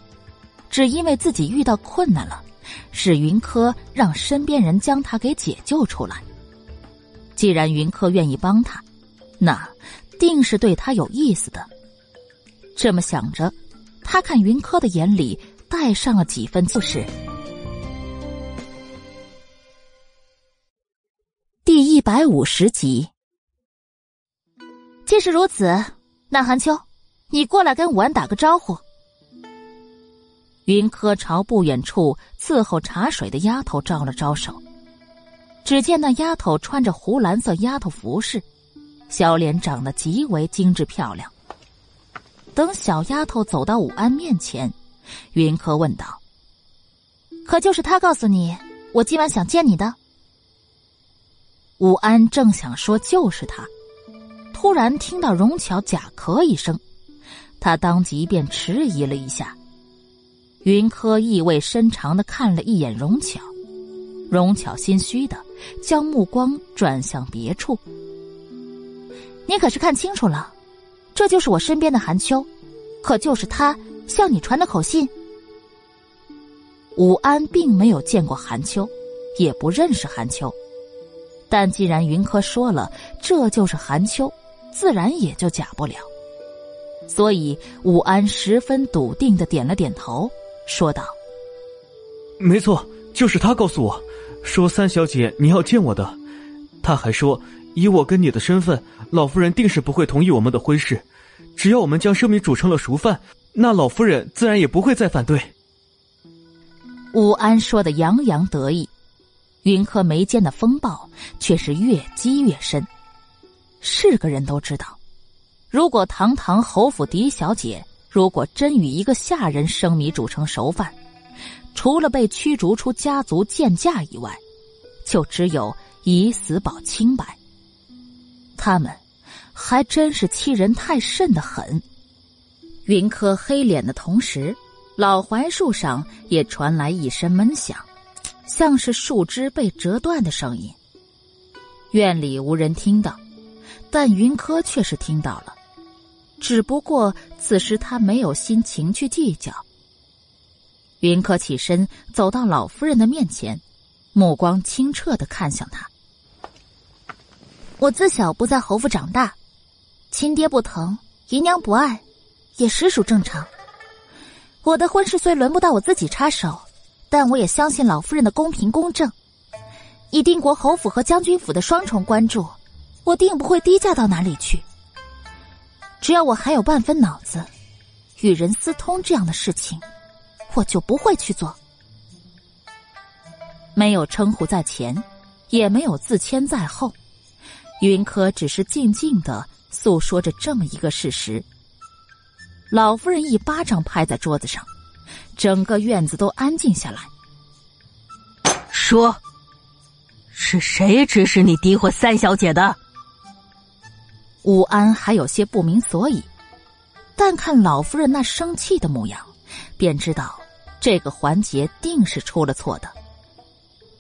只因为自己遇到困难了，是云柯让身边人将他给解救出来。既然云柯愿意帮他，那定是对他有意思的。这么想着，他看云柯的眼里带上了几分就是第一百五十集。既是如此，那韩秋，你过来跟武安打个招呼。云柯朝不远处伺候茶水的丫头招了招手，只见那丫头穿着湖蓝色丫头服饰，小脸长得极为精致漂亮。等小丫头走到武安面前，云柯问道：“可就是他告诉你，我今晚想见你的？”武安正想说就是他，突然听到荣巧假咳一声，他当即便迟疑了一下。云柯意味深长的看了一眼荣巧，荣巧心虚的将目光转向别处。你可是看清楚了，这就是我身边的韩秋，可就是他向你传的口信。武安并没有见过韩秋，也不认识韩秋，但既然云柯说了这就是韩秋，自然也就假不了，所以武安十分笃定的点了点头。说道：“没错，就是他告诉我，说三小姐你要见我的。他还说，以我跟你的身份，老夫人定是不会同意我们的婚事。只要我们将生米煮成了熟饭，那老夫人自然也不会再反对。”武安说的洋洋得意，云柯眉间的风暴却是越积越深。是个人都知道，如果堂堂侯府嫡小姐。如果真与一个下人生米煮成熟饭，除了被驱逐出家族贱价以外，就只有以死保清白。他们还真是欺人太甚的很。云柯黑脸的同时，老槐树上也传来一声闷响，像是树枝被折断的声音。院里无人听到，但云柯却是听到了。只不过此时他没有心情去计较。云柯起身走到老夫人的面前，目光清澈的看向她。我自小不在侯府长大，亲爹不疼，姨娘不爱，也实属正常。我的婚事虽轮不到我自己插手，但我也相信老夫人的公平公正。以定国侯府和将军府的双重关注，我定不会低价到哪里去。只要我还有半分脑子，与人私通这样的事情，我就不会去做。没有称呼在前，也没有自谦在后，云柯只是静静的诉说着这么一个事实。老夫人一巴掌拍在桌子上，整个院子都安静下来。说，是谁指使你诋毁三小姐的？武安还有些不明所以，但看老夫人那生气的模样，便知道这个环节定是出了错的。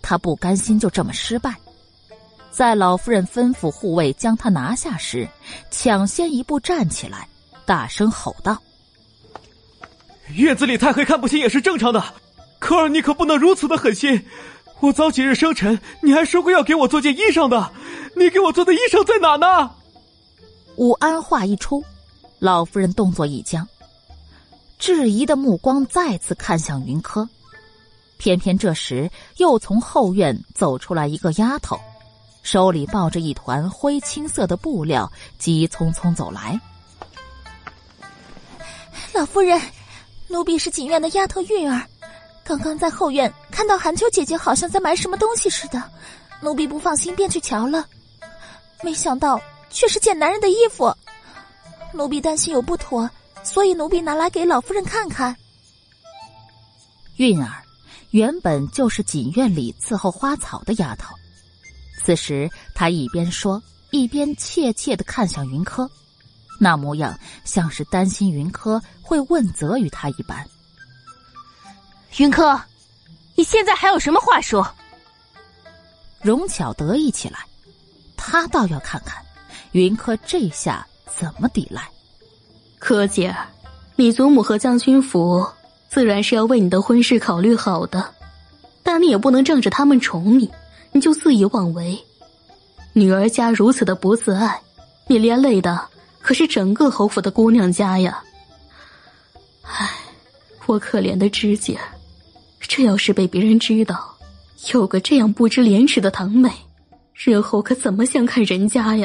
他不甘心就这么失败，在老夫人吩咐护卫将他拿下时，抢先一步站起来，大声吼道：“院子里太黑看不清也是正常的，可儿你可不能如此的狠心！我早几日生辰，你还说过要给我做件衣裳的，你给我做的衣裳在哪呢？”武安话一出，老夫人动作一僵，质疑的目光再次看向云柯。偏偏这时又从后院走出来一个丫头，手里抱着一团灰青色的布料，急匆匆走来。老夫人，奴婢是锦院的丫头韵儿，刚刚在后院看到韩秋姐姐好像在埋什么东西似的，奴婢不放心，便去瞧了，没想到。却是件男人的衣服，奴婢担心有不妥，所以奴婢拿来给老夫人看看。韵儿原本就是锦院里伺候花草的丫头，此时她一边说，一边怯怯的看向云柯，那模样像是担心云柯会问责于她一般。云柯，你现在还有什么话说？荣巧得意起来，他倒要看看。云柯这下怎么抵赖？柯姐，你祖母和将军府自然是要为你的婚事考虑好的，但你也不能仗着他们宠你，你就肆意妄为。女儿家如此的不自爱，你连累的可是整个侯府的姑娘家呀！唉，我可怜的芝姐，这要是被别人知道，有个这样不知廉耻的堂妹，日后可怎么相看人家呀？